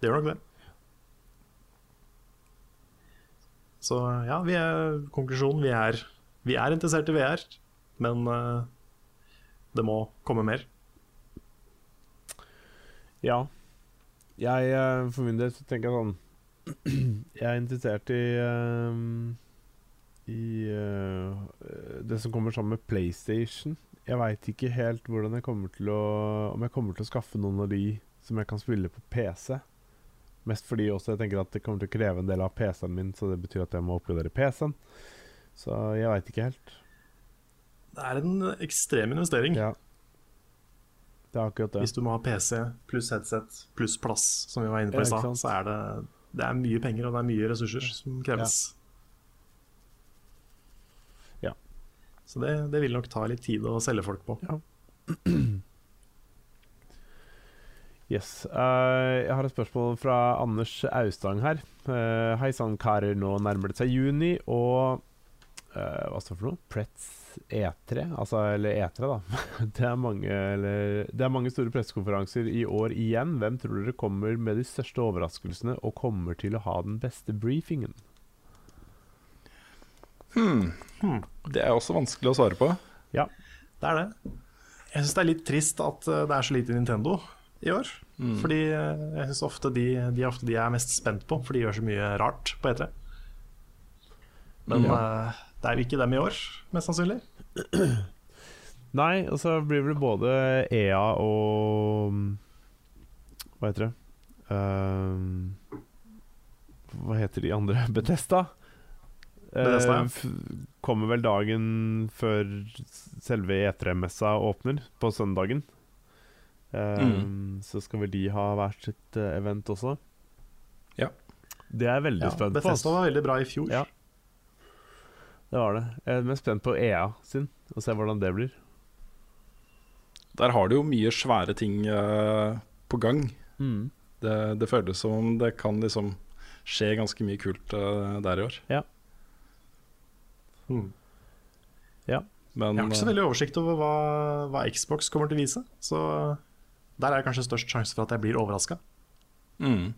det gjør nok det. Så ja, vi er, konklusjonen vi er, vi er interessert i VR, men eh, det må komme mer. Ja. Jeg, eh, for min del, så tenker jeg sånn (clears throat) Jeg er interessert i eh, I uh, det som kommer sammen med PlayStation. Jeg veit ikke helt hvordan jeg kommer til å Om jeg kommer til å skaffe noen av de som jeg kan spille på PC. Mest fordi også jeg tenker at det kommer til å kreve en del av PC-en min, så det betyr at jeg må oppgradere PC-en. Så jeg veit ikke helt. Det er en ekstrem investering. Ja. Det er akkurat det. Hvis du må ha PC pluss headset pluss plass, som vi var inne på i stad, så er det, det er mye penger og det er mye ressurser som kreves. Så det, det vil nok ta litt tid å selge folk på. Ja. (clears throat) Yes. Uh, jeg har et spørsmål fra Anders Austang her. Uh, Hei sann, karer. Nå nærmer det seg juni, og Hva står det for noe? Pretz E3? Altså, eller E3, da. (laughs) det, er mange, eller, det er mange store pressekonferanser i år igjen. Hvem tror dere kommer med de største overraskelsene og kommer til å ha den beste briefingen? Hmm. Hmm. Det er også vanskelig å svare på. Ja, det er det. Jeg syns det er litt trist at det er så lite Nintendo i år. Mm. Fordi jeg syns ofte de, de, ofte de er mest spent på, for de gjør så mye rart på E3. Men ja. uh, det er jo ikke dem i år, mest sannsynlig. (clears throat) Nei, og så blir det både EA og Hva heter det? Uh, hva heter de andre? Betesta? (laughs) Bethesda uh, kommer vel dagen før selve E3-messa åpner, på søndagen. Um, mm. Så skal vel de ha hvert sitt event også. Ja. Det er jeg veldig ja, spent på. Bethesda var veldig bra i fjor. Ja. Det var det. Jeg er mest spent på EA sin, og se hvordan det blir. Der har du jo mye svære ting uh, på gang. Mm. Det, det, føles som om det kan liksom skje ganske mye kult uh, der i år. Ja. Hmm. ja. Men, jeg har ikke så veldig oversikt over hva, hva Xbox kommer til å vise. Så der er det kanskje størst sjanse for at jeg blir overraska. Mm.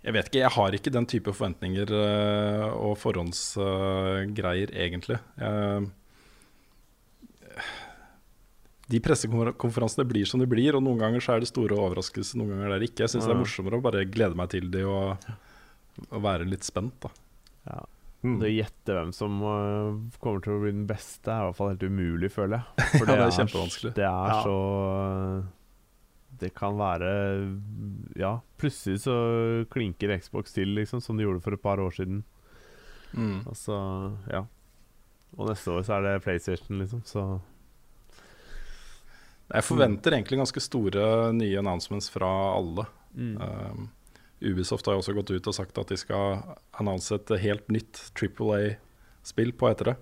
Jeg vet ikke, jeg har ikke den type forventninger uh, og forhåndsgreier, egentlig. De pressekonferansene blir som de blir, og noen ganger så er det store overraskelser, noen ganger er det ikke. Jeg syns det er morsommere å bare glede meg til de og, og være litt spent, da. Ja. Mm. Det å gjette hvem som uh, kommer til å bli den beste, er i hvert fall helt umulig, føler jeg. (laughs) For det, ja, det er kjempevanskelig. Det er ja. så det kan være Ja, plutselig så klinker Xbox til, liksom, som de gjorde for et par år siden. Mm. Altså, ja. Og neste år så er det PlayStation, liksom, så Jeg forventer egentlig ganske store nye announcements fra alle. Mm. Um, Ubisoft har jo også gått ut og sagt at de skal annonse et helt nytt Triple A-spill på etere.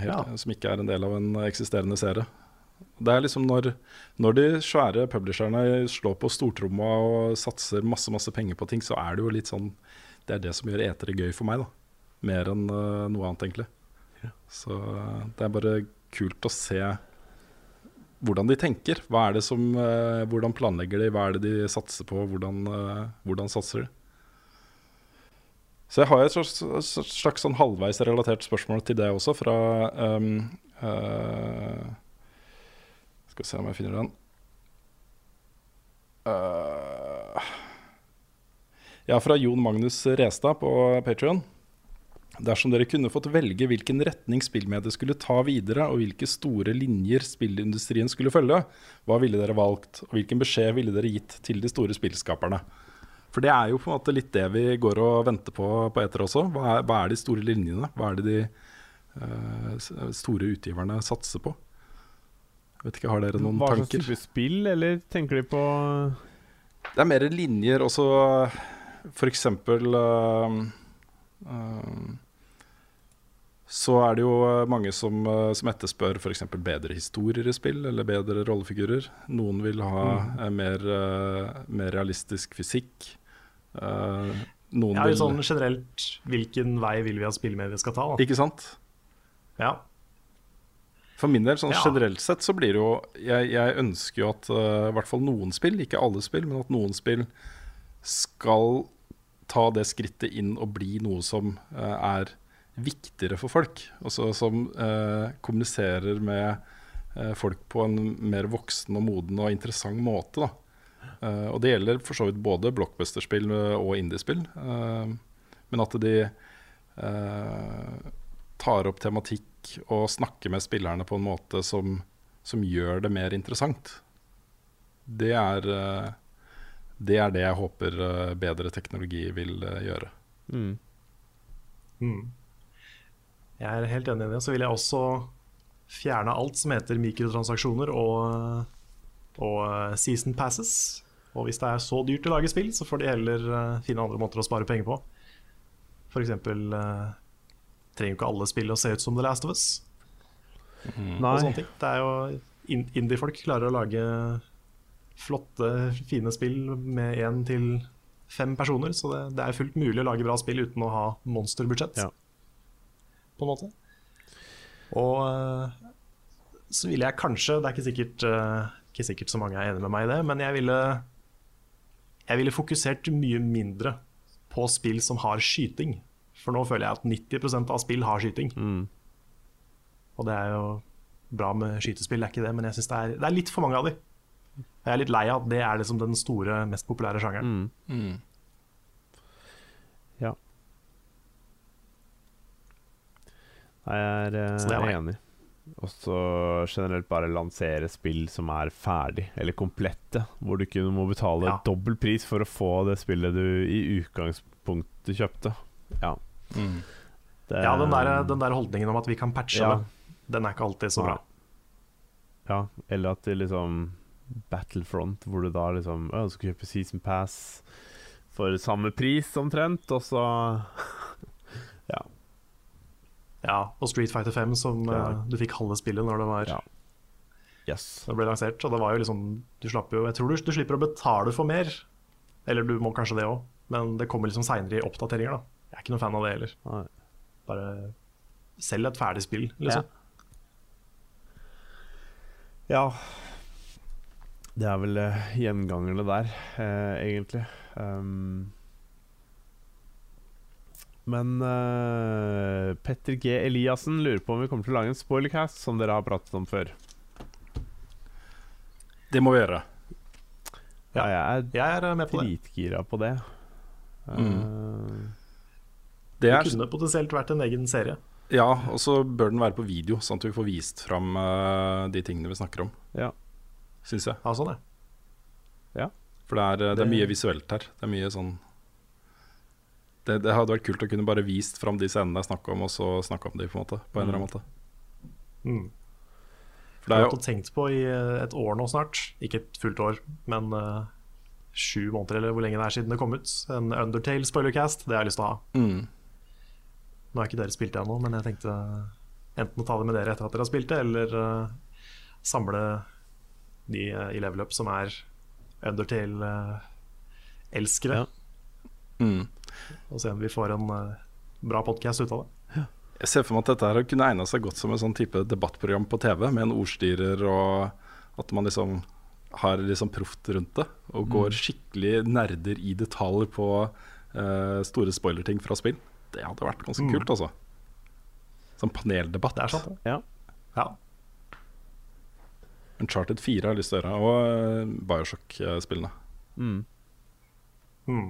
Ja. Som ikke er en del av en eksisterende serie. Det er liksom når, når de svære publisherne slår på stortromma og satser masse masse penger på ting, så er det jo litt sånn Det er det som gjør etere gøy for meg, da. Mer enn uh, noe annet, egentlig. Ja. Så uh, det er bare kult å se hvordan de tenker. Hva er det som, uh, hvordan planlegger de, hva er det de satser på, hvordan, hvordan satser de? Så jeg har et slags, slags sånn halvveis relatert spørsmål til det også, fra um, uh, skal se om jeg finner den. Uh, ja, fra Jon Magnus Restad på Patrion. Dersom dere kunne fått velge hvilken retning spillmediet skulle ta videre, og hvilke store linjer spillindustrien skulle følge, hva ville dere valgt? Og hvilken beskjed ville dere gitt til de store spillskaperne? For det er jo på en måte litt det vi går og venter på på eter også. Hva er, hva er de store linjene? Hva er det de uh, store utgiverne satser på? Vet ikke, Har dere noen Hva tanker? Hva slags type spill, eller tenker de på Det er mer linjer. Også for eksempel uh, uh, Så er det jo mange som, uh, som etterspør f.eks. bedre historier i spill, eller bedre rollefigurer. Noen vil ha mm. mer, mer, realistisk fysikk. noen ja, vil sånn generelt Hvilken vei vil vi at spillmediet skal ta? Da? Ikke sant? Ja for min del, sånn ja. generelt sett, så blir det jo Jeg, jeg ønsker jo at uh, i hvert fall noen spill, ikke alle spill, men at noen spill skal ta det skrittet inn og bli noe som uh, er viktigere for folk. Også, som uh, kommuniserer med folk på en mer voksen og moden og interessant måte. og det gjelder for så vidt både blockbusterspill og indiespill. men at de tar opp tematikk og snakke med spillerne på en måte som, som gjør det mer interessant. Det er, eh, det er det jeg håper eh, bedre teknologi vil eh, gjøre. Mm. Mm. Jeg er helt enig i det. Så vil jeg også fjerne alt som heter mikrotransaksjoner og, og season passes. Og hvis det er så dyrt å lage spill, så får de heller finne andre måter å spare penger på. F.eks trenger jo ikke alle spill å se ut som The Last of Us. Mm. Og sånne ting. Det er jo in- Indie-folk klarer å lage flotte, fine spill med én til fem personer, så det, det er fullt mulig å lage bra spill uten å ha monsterbudsjett, Ja. på en måte. Og eh, så ville jeg kanskje, det er ikke sikkert, eh, ikke sikkert så mange er enig med meg i det, men jeg ville, jeg ville fokusert mye mindre på spill som har skyting. For nå føler jeg at 90% av spill har skyting. Mm. Og det er jo bra med skytespill, det er ikke det, men jeg synes det er, det er litt for mange av de. Jeg er litt lei av at det er liksom den store, mest populære sjangeren. Mm. Mm. Ja. Nei, jeg er, eh, Så det er enig. Og så generelt bare lansere spill som er ferdig, eller komplette. Hvor du ikke må betale Ja. dobbel pris for å få det spillet du i utgangspunktet kjøpte. Ja. Mm. Det, Ja, den der, den der holdningen om at vi kan patche Ja. det, den er ikke alltid så bra. Ja, eller at det liksom Battlefront, hvor du da liksom Å, du skal kjøpe Season Pass for samme pris omtrent, og så (laughs) Ja, Ja, og Street Fighter 5, som Ja. eh, du fikk halve spillet når det var Ja. Yes. det ble lansert. Og det var jo liksom Du slapp jo Jeg tror du, du slipper å betale for mer. Eller du må kanskje det òg, men det kommer liksom seinere i oppdateringer, da. Jeg er ikke noen fan av det heller. Nei. Bare selg et ferdig spill, liksom. Ja. Det er vel eh, gjengangerne der, eh, egentlig. Um, men uh, Petter G. Eliassen lurer på om vi kommer til å lage en spoilercast, som dere har pratet om før. Det må vi gjøre. Ja, jeg Jeg er med er på det. dritgira på det. Mm. Det Det er, kunne potensielt vært en egen serie. ja, og så bør den være på video, sånn at vi får vist fram uh, de tingene vi snakker om. Ja. Syns jeg. Ja, sånn, ja. For det er, eh, det er mye visuelt her. Det er mye sånn det, det hadde vært kult å kunne bare vist fram de scenene jeg snakka om, og så snakka om de på en måte. På en eller annen måte. Mm. For det er jo jeg har tenkt på i eh, et år nå snart, ikke et fullt år, men uh, sju måneder eller hvor lenge det er siden det kom ut. En Undertale spoilercast, det har jeg lyst til å ha. mm, Nå har ikke dere spilt det ennå, men jeg tenkte enten å ta det med dere etter at dere har spilt det, eller uh, samle de uh, i level up som er Undertale-elskere, Ja. mm. og se om vi får en eh, bra podkast ut av det. Jeg ser for meg at dette her kunne egna seg godt som en sånn type debattprogram på TV, med en ordstyrer og at man liksom har liksom proft rundt det, og går skikkelig nerder i detalj på uh, store spoilerting fra spill. Det hadde vært ganske Mm. kult, altså. Sånn paneldebatt. Det er sant, det. ja. Ja. Uncharted 4 har jeg lyst til å gjøre, og uh, Bioshock-spillene. Mm. Mm.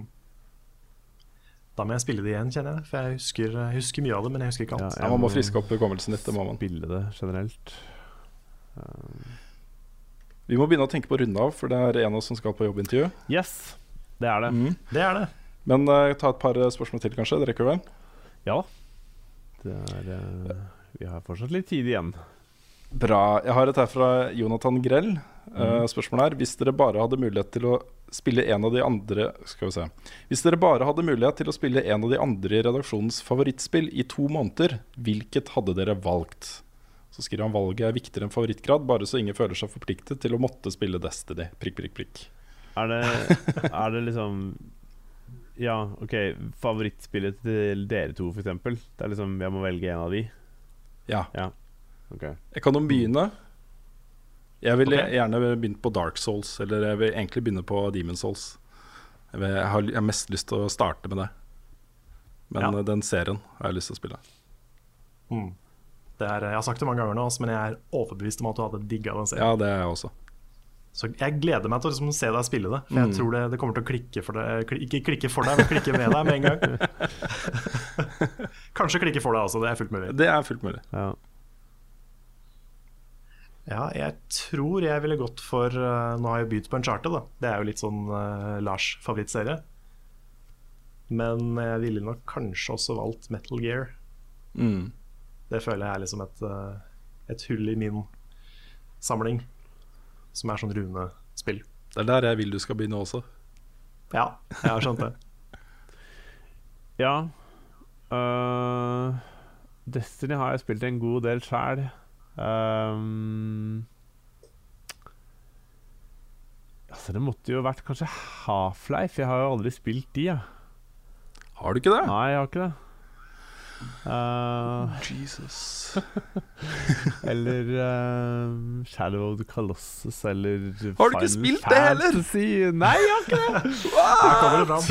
Da må jeg spille det igjen, kjenner jeg. For jeg husker, jeg husker mye av det, men jeg husker ikke alt. Ja, Ja, man må friske opp hukommelsen litt, det må man. Spille det generelt. Um, Vi må begynne å tenke på å runde av, for det er en av oss som skal på jobbintervju. yes, det er det. Mm. Det er det. Men uh, ta et par eh, spørsmål til, kanskje. Det rekker vi vel? Ja. Det er uh, Vi har fortsatt litt tid igjen. Bra. Jeg har et her fra Jonathan Grell. Uh, spørsmålet er Hvis dere bare hadde mulighet til å spille en av de andre Skal vi se Hvis dere bare hadde mulighet til å spille en av de andre i redaksjonens favorittspill i to måneder, hvilket hadde dere valgt? Så skriver han valget er viktigere enn favorittgrad, bare så ingen føler seg forpliktet til å måtte spille Destiny. Prikk, prikk, prikk. Er det, (laughs) er det liksom Ja, OK. Favorittspillet til dere to, for eksempel. Det er liksom Jeg må velge en av de. Ja. OK. Jeg kan jo begynne. Jeg ville okay. gjerne begynt på Dark Souls, eller jeg vil egentlig begynne på Demon Souls. Jeg, vil, jeg, har, jeg har mest lyst til å starte med det. Men Ja. eh, den serien har jeg lyst til å spille. Mm. det er, jeg har sagt det mange ganger nå, men jeg er overbevist om at du hadde digga den serien. Ja, det er jeg også. Så jeg gleder meg til å liksom se deg spille det. For jeg Mm. tror det, det kommer til å klikke for deg kli- Ikke klikke for deg, men klikke med deg med en gang. (laughs) Kanskje klikke for deg også, det er fullt mulig. Det er fullt mulig. Ja. Ja, jeg tror jeg ville gått for eh, Nå har jeg begynt på en charter, da. Det er jo litt sånn uh, Lars favorittserie. Men jeg ville nok kanskje også valgt Metal Gear. Mm. Det føler jeg er liksom et, eh, et hull i min samling. Som er sånn runespill. Det er der jeg vil du skal begynne også. Ja, jeg har skjønt det. (laughs) ja. uh, Destiny har jeg spilt en god del sjæl. Ehm, altså, det måtte jo vært kanskje Half-Life. Jeg har jo aldri spilt de, jeg. Har du ikke det? Nei, jeg har ikke det. Eh, Jesus. (laughs) eller uh, Shadow of the Colossus, eller Har du ikke spilt det heller? Nei, jeg har ikke det! Her kommer det fram.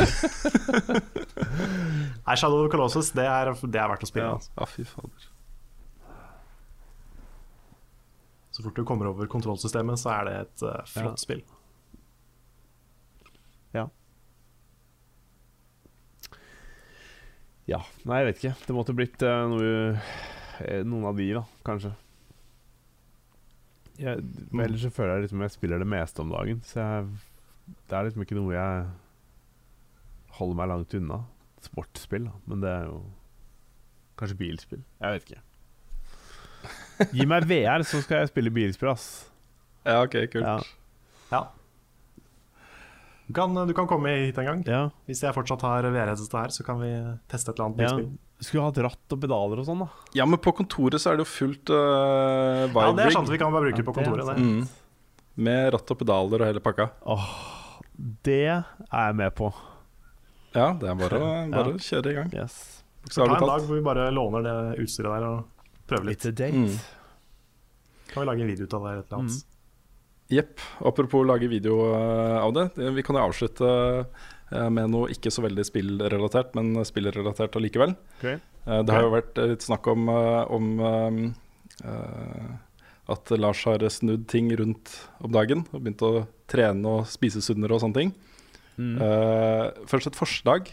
(laughs) Nei, Shadow of the Colossus, det er, det er verdt å spille. Ja. Altså. Fy fader. Så fort du kommer over kontrollsystemet, så er det et uh, flott Ja. spill. Ja, nei, jeg vet ikke. Det måtte blitt uh, noe, eh, noen av de, da, kanskje. Jeg, men ellers så føler jeg liksom jeg spiller det meste om dagen, så jeg, det er liksom ikke noe jeg holder meg langt unna. Sportsspill, da, men det er jo kanskje bilspill. Jeg vet ikke. Gi meg VR, så skal jeg spille bilspill, ass. Ja, ok, kult. Ja. Ja. Du kan, du kan komme hit en gang. Ja. Hvis jeg fortsatt har VR-headset her, så kan vi teste et eller annet ja. bilspill. Skulle hatt ratt og pedaler og sånn, da. Ja, men på kontoret så er det jo fullt uh, Ja, det er sant, vi kan bare bruke det på kontoret. Det. Mm. Med ratt og pedaler og hele pakka. Åh, det er jeg med på. Ja, det er bare, bare Ja. å kjøre i gang. Yes. Ta Bokstavelig en dag hvor vi bare låner det utstyret der og prøver litt. It's a date. Mm. Kan vi lage en video ut av det eller et eller annet. Jepp. Apropos lage video eh, av det. Vi kan jo avslutte eh, med noe ikke så veldig spillrelatert, men spillrelatert allikevel. Ok. Eh, Det har jo vært litt snakk om, om at Lars har snudd ting rundt om dagen og begynt å trene og spise sunnere og sånne ting. Mm. Først et forslag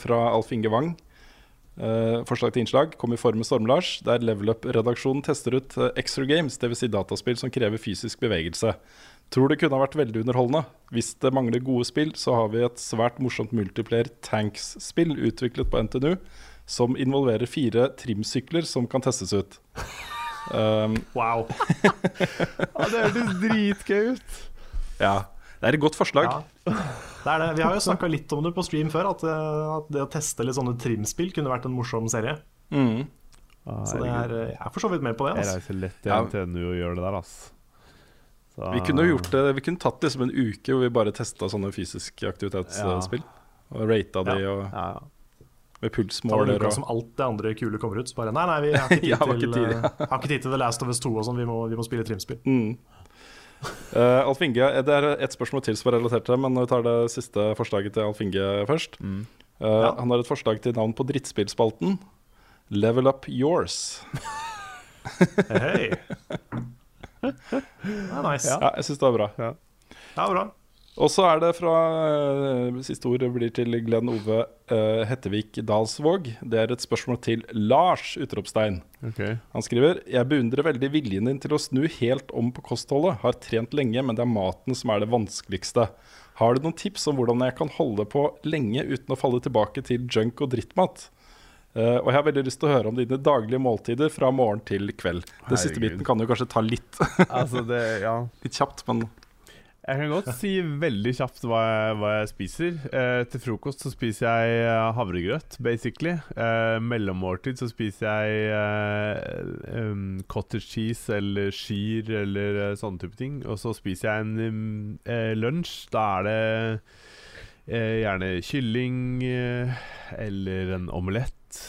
fra Alf Inge Wang. Eh, forslag til innslag kom i form med Storm-Lars, der Level Up-redaksjonen tester ut uh, extra games, dvs. Si dataspill som krever fysisk bevegelse. Tror det kunne ha vært veldig underholdende. Hvis det mangler gode spill, så har vi et svært morsomt multiplayer Tanks-spill utviklet på NTNU, som involverer fire trimsykler som kan testes ut. Um, (laughs) Wow. (laughs) Ja, det hørtes dritgøy ut. ja, det er et godt forslag. Ja. Det er det. Vi har jo snakka litt om det på stream før, at, eh, at det å teste litt sånne trimspill kunne vært en morsom serie. Mm. Så det er, eh, jeg er for så vidt med på det. Altså. Jeg reiser lett til Ja. NTNU og gjør det der, altså. Så- Vi kunne jo gjort det Vi kunne tatt liksom en uke hvor vi bare testa sånne fysiske aktivitetsspill. Og rata de og Ja, ja. med pulsmåler og... som alt det andre kule kommer ut. Så bare nei, nei, vi har (laughs) ikke tid, Ja, til, ja. eh, har ikke tid til The Last of Us 2 og sånn. Vi, må- vi må spille trimspill. mm. Eh, Alf Inge, det er et spørsmål til som er relatert til det, men vi tar det siste forslaget til Alf Inge først. Mm. Uh, Ja. Han har et forslag til navn på drittspillspalten. Level Up Yours. Hei. (laughs) Det er nice. Ja. Ja, jeg syns det var bra. Ja, bra. Og så er det fra eh, Siste ord blir til Glenn Ove uh, Hettevik Dalsvåg. Det er et spørsmål til Lars! utropstegn. okay. Han skriver Jeg beundrer veldig viljen din til å snu helt om på kostholdet. Har trent lenge, men det er maten som er det vanskeligste. Har du noen tips om hvordan jeg kan holde på lenge uten å falle tilbake til junk og drittmat? Uh, og jeg har veldig lyst til å høre om dine daglige måltider fra morgen til kveld. Den siste biten kan du kanskje ta litt, Altså, det Ja. (laughs) litt kjapt, men Jeg kan godt si veldig kjapt hva jeg, hva jeg spiser. Eh, til frokost så spiser jeg eh, havregrøt, basically. Eh, mellommåltid så spiser jeg eh, um, cottage cheese eller skyr eller eh, sånne type ting. Og så spiser jeg en um, lunsj. Da er det gjerne kylling eller en omelett.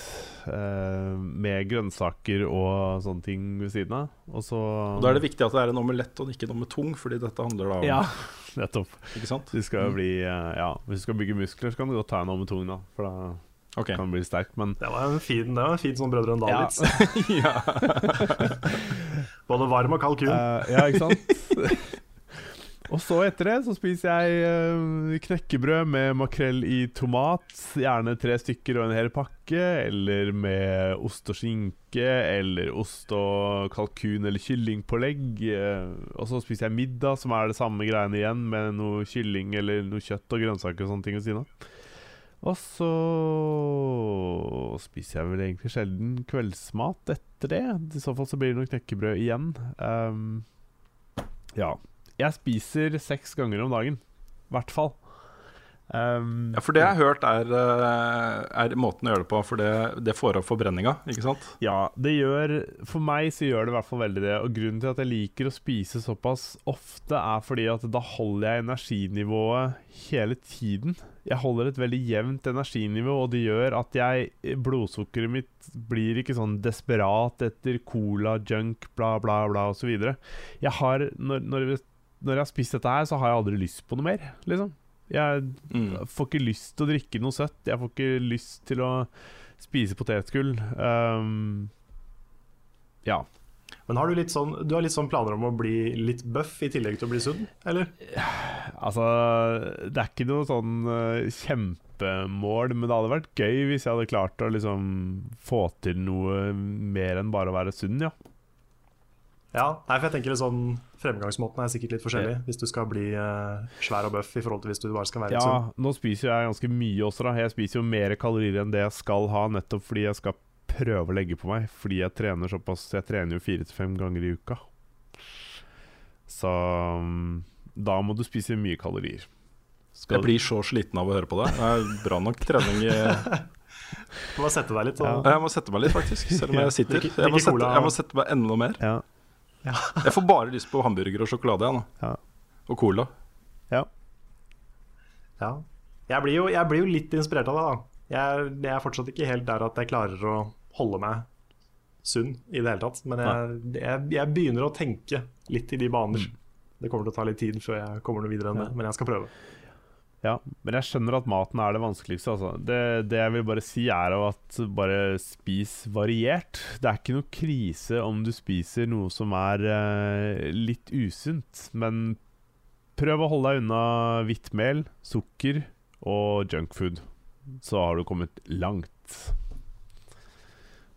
Eh, med grønnsaker og sånne ting ved siden av. Og så og da er det viktig at det er en omelett og ikke med tung, fordi dette handler da om Ja, (laughs) nettopp. Ikke sant? Du skal bli eh, Ja, hvis du skal bygge muskler, så kan du godt ta en om tung, da. For da Okay. kan du bli sterk. Men Det var en fin, det var en fin sånn Brødre enn Dal-vits. ja. Både varm og kald kun. Uh, ja, ikke sant? (laughs) Og så etter det så spiser jeg eh, knekkebrød med makrell i tomat. Gjerne tre stykker og en hel pakke. Eller med ost og skinke. Eller ost og kalkun eller kyllingpålegg. eh, og så spiser jeg middag, som er det samme greiene igjen, med noe kylling eller noe kjøtt og grønnsaker og sånne ting ved siden av. Og så spiser jeg vel egentlig sjelden kveldsmat etter det. I så fall så blir det noe knekkebrød igjen. Um, ja. Jeg spiser seks ganger om dagen. I hvert fall. Um, Ja, For det jeg har hørt er, eh, er måten å gjøre det på, for det, det får opp forbrenninga, ikke sant? Ja, det gjør For meg så gjør det i hvert fall veldig det. Og grunnen til at jeg liker å spise såpass ofte, er fordi at da holder jeg energinivået hele tiden. Jeg holder et veldig jevnt energinivå, og det gjør at jeg Blodsukkeret mitt blir ikke sånn desperat etter cola, junk, bla, bla, bla osv. Jeg har når, når, når jeg har spist dette her, så har jeg aldri lyst på noe mer, liksom. Jeg Mm. får ikke lyst til å drikke noe søtt. Jeg får ikke lyst til å spise potetgull. Um, ja. Men har du litt sånn Du har litt sånn planer om å bli litt buff i tillegg til å bli sunn, eller? Altså, det er ikke noe sånn uh, kjempemål, men det hadde vært gøy hvis jeg hadde klart å liksom få til noe mer enn bare å være sunn, ja. Ja, nei, for jeg tenker litt sånn Fremgangsmåten er sikkert litt forskjellig hvis du skal bli uh, svær og bøff i forhold til hvis du bare skal være Ja, sunn. nå spiser jeg ganske mye også, da. Jeg spiser jo mer kalorier enn det jeg skal ha, nettopp fordi jeg skal prøve å legge på meg. Fordi jeg trener såpass Jeg trener jo fire til fem ganger i uka. Så um, da må du spise mye kalorier. Skal Jeg blir så sliten av å høre på det. Det er bra nok trening i (laughs) Du må sette deg litt. Og, Jeg må sette meg litt, faktisk, selv om jeg sitter. Jeg må sette, jeg må sette meg enda mer. Ja. (laughs) Jeg får bare lyst på hamburger og sjokolade, jeg nå. Ja. Og cola. ja. ja. jeg, blir jo, jeg blir jo litt inspirert av det. da jeg, jeg er fortsatt ikke helt der at jeg klarer å holde meg sunn i det hele tatt. Men jeg, jeg, jeg begynner å tenke litt i de baner. Det kommer til å ta litt tid før jeg kommer noe videre enn Ja. det, men jeg skal prøve. Ja, men jeg skjønner at maten er det vanskeligste. Altså. Det, det jeg vil bare si, er at bare spis variert. Det er ikke noe krise om du spiser noe som er eh, litt usunt, men prøv å holde deg unna hvitt mel, sukker og junkfood. Så har du kommet langt.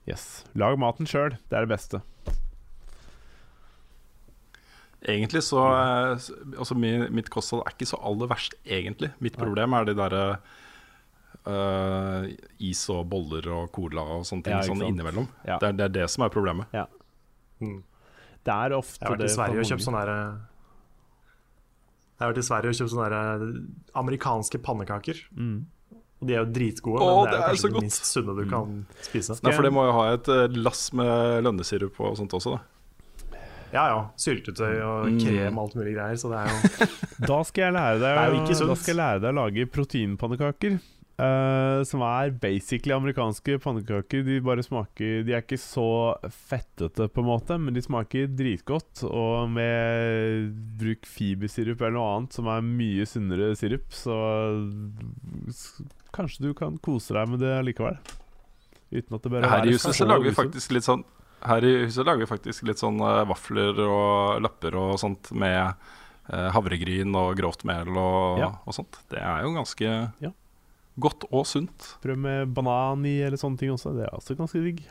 Yes. Lag maten sjøl. Det er det beste. Egentlig så eh, Altså mitt kosthold er ikke så aller verst, egentlig. Mitt problem er de derre uh, is og boller og cola og sånne ting Ja, sånn innimellom. Ja. Det, er, det er det som er problemet. Mm. Det er ofte Jeg har vært i Sverige og kjøpt sånne eh, Jeg har vært i Sverige og kjøpt sånne der, eh, amerikanske pannekaker. mm. Og de er jo dritgode, Åh, men det er det er kanskje det minst sunne du kan spise. Nei, for det må jo ha et lass med lønnesirup og sånt også, da. Ja ja. Syltetøy og Mm. krem og alt mulig greier. Så det er jo (laughs) Da skal jeg lære deg, sunt. Da skal jeg lære deg å lage proteinpannekaker. Uh, som er basically amerikanske pannekaker. De bare smaker De er ikke så fettete, på en måte, men de smaker dritgodt. Og med bruk fibersirup eller noe annet som er mye sunnere sirup, så kanskje du kan kose deg med det likevel. Uten at det bør Her i huset så så lager vi faktisk litt sånn Her i huset lager vi faktisk litt sånn eh, vafler og lapper og sånt med eh, havregryn og grovt mel og, Ja. og sånt. Det er jo ganske Ja. godt og sunt. Prøv med banan i eller sånne ting også. Det er også ganske digg.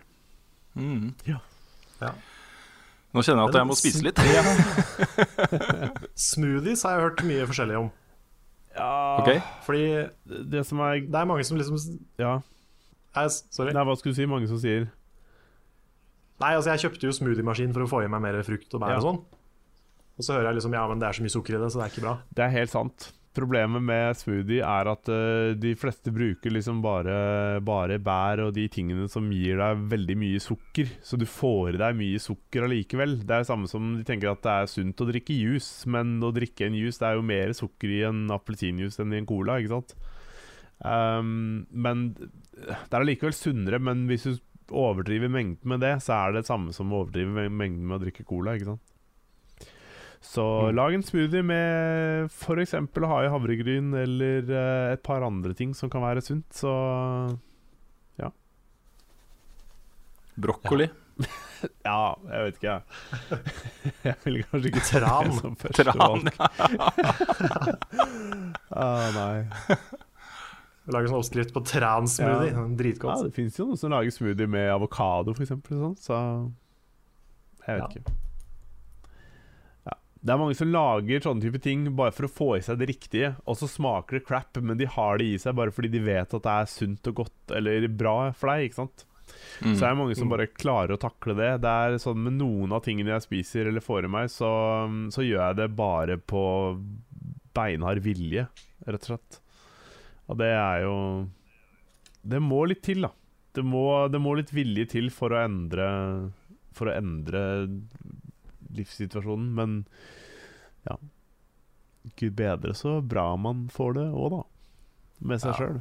Mm. Ja. Ja. Nå kjenner jeg at jeg må spise litt. (laughs) Smoothies har jeg hørt mye forskjellig om. Ja, okay. Fordi Det som er det er mange som liksom Ja. Nei, sorry. Nei, hva skulle du si? Mange som sier Nei, altså jeg kjøpte jo smoothiemaskin for å få i meg mer frukt og bær Ja. og sånn. Og så hører jeg liksom ja, men det er så mye sukker i det, så det er ikke bra. Det er helt sant. Problemet med smoothie er at uh, de fleste bruker liksom bare, bare bær og de tingene som gir deg veldig mye sukker. Så du får i deg mye sukker allikevel. Det er det samme som de tenker at det er sunt å drikke juice, men å drikke en juice Det er jo mer sukker i en appelsinjuice enn i en cola, ikke sant? Um, men det er allikevel sunnere, men hvis du overdriver mengden med det, så er det det samme som å overdrive mengden med å drikke cola, ikke sant? Så Mm. lag en smoothie med f.eks. å ha i havregryn eller uh, et par andre ting som kan være sunt. Så ja. brokkoli. (laughs) ja, jeg vet ikke, jeg. (laughs) jeg vil kanskje ikke Tran. det som første Tran. valg. (laughs) ah, nei. Lage sånn oppskrift på tran-smoothie. Ja. Ja. Ja, det fins jo noen som lager smoothie med avokado, f.eks. Sånn, så jeg vet Ja. ikke. Ja. Det er mange som lager sånne type ting bare for å få i seg det riktige, og så smaker det crap, men de har det i seg bare fordi de vet at det er sunt og godt eller bra for deg. ikke sant? Mm. Så er det mange som Mm. bare klarer å takle det. Det er sånn Med noen av tingene jeg spiser eller får i meg, så, så gjør jeg det bare på beinhard vilje, rett og slett. Og det er jo Det må litt til, da. Det må, det må litt vilje til for å endre For å endre livssituasjonen, men ja Gud bedre så bra man får det òg, da. Med seg Ja. sjøl.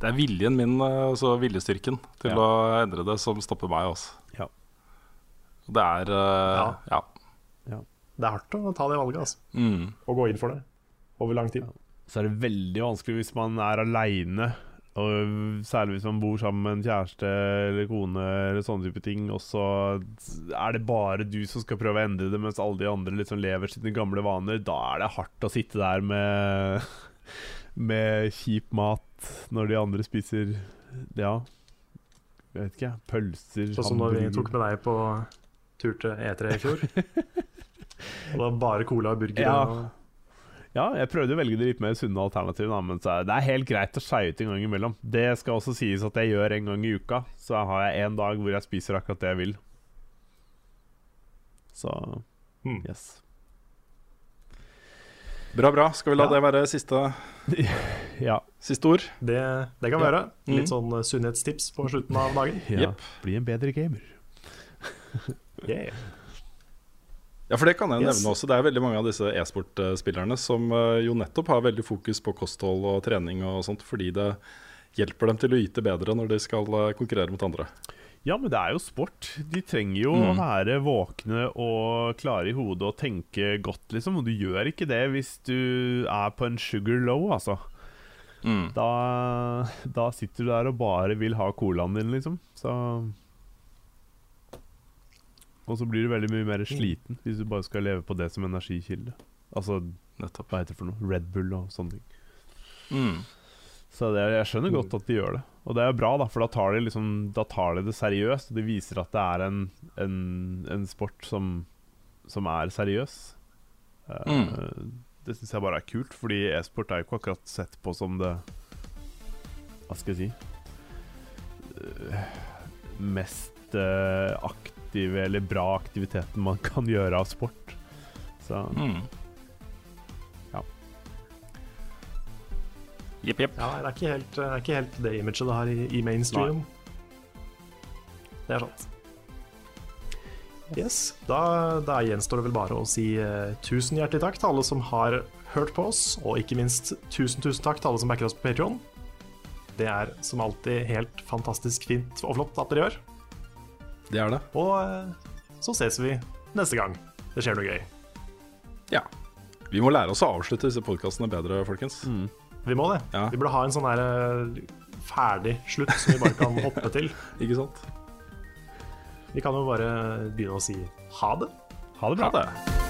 Det er viljen min, altså viljestyrken, til Ja. å endre det som stopper meg. Også. Ja. Det er uh, ja. Det er hardt å ta det valget, altså. Mm. Og gå inn for det over lang tid. Så er det veldig vanskelig hvis man er aleine. Og særlig hvis man bor sammen med en kjæreste eller kone eller sånne type ting. Og så er det bare du som skal prøve å endre det, mens alle de andre liksom lever sine gamle vaner. Da er det hardt å sitte der med (laughs) Med kjip mat når de andre spiser Ja, jeg vet ikke. Pølser, Sånn som når vi tok med deg på tur til E3 i fjor. (laughs) og var bare cola og burger. Ja. Og Ja, jeg prøvde å velge det litt mer sunne alternativet, men så det er helt greit å skeie ut en gang imellom. Det skal også sies at jeg gjør en gang i uka. Så har jeg en dag hvor jeg spiser akkurat det jeg vil. Så Hmm. yes. Bra, bra. Skal vi la Ja. det være siste, (laughs) Ja. siste ord? det, det kan vi Ja. gjøre. Litt Mm. sånn eh, sunnhetstips på slutten av dagen. ja. Yep. Bli en bedre gamer. Yeah. Ja, for det kan jeg Yes. nevne også. Det er veldig mange av disse e-sportspillerne som eh, jo nettopp har veldig fokus på kosthold og trening og sånt, fordi det hjelper dem til å yte bedre når de skal eh, konkurrere mot andre. Ja, men det er jo sport. De trenger jo å Mm. være våkne og klare i hodet og tenke godt, liksom. Og du gjør ikke det hvis du er på en sugar low, altså. Mm. Da, da sitter du der og bare vil ha colaen din, liksom. Så Og så blir du veldig mye mer sliten hvis du bare skal leve på det som energikilde. Altså, Nettopp. hva heter det for noe? Red Bull og sånne ting. Mm. Så det, jeg skjønner godt at de gjør det. Og det er bra, da, for da tar de, liksom, da tar de det seriøst. Og de viser at det er en, en, en sport som, som er seriøs. Eh, Det syns jeg bare er kult, fordi e-sport er jo ikke akkurat sett på som det Hva skal jeg si uh, Mest uh, aktive eller bra aktiviteten man kan gjøre av sport. Så Mm. Ja. Jepp, jepp. Ja, det er ikke helt det, er ikke helt det imaget det har i, i mainstream. Det er sant. Yes, da, da gjenstår det vel bare å si uh, tusen hjertelig takk til alle som har hørt på oss, og ikke minst tusen, tusen takk til alle som backer oss på Patreon. Det er som alltid helt fantastisk fint og flott at dere gjør. Det er det. Og eh, så ses vi neste gang det skjer noe gøy. Ja. Vi må lære oss å avslutte disse podkastene bedre, folkens. Vi må det. Ja. Vi burde ha en sånn her eh, ferdig slutt som vi bare kan hoppe til. (laughs) Ikke sant? Vi kan jo bare begynne å si ha det. ha det bra. Ha det.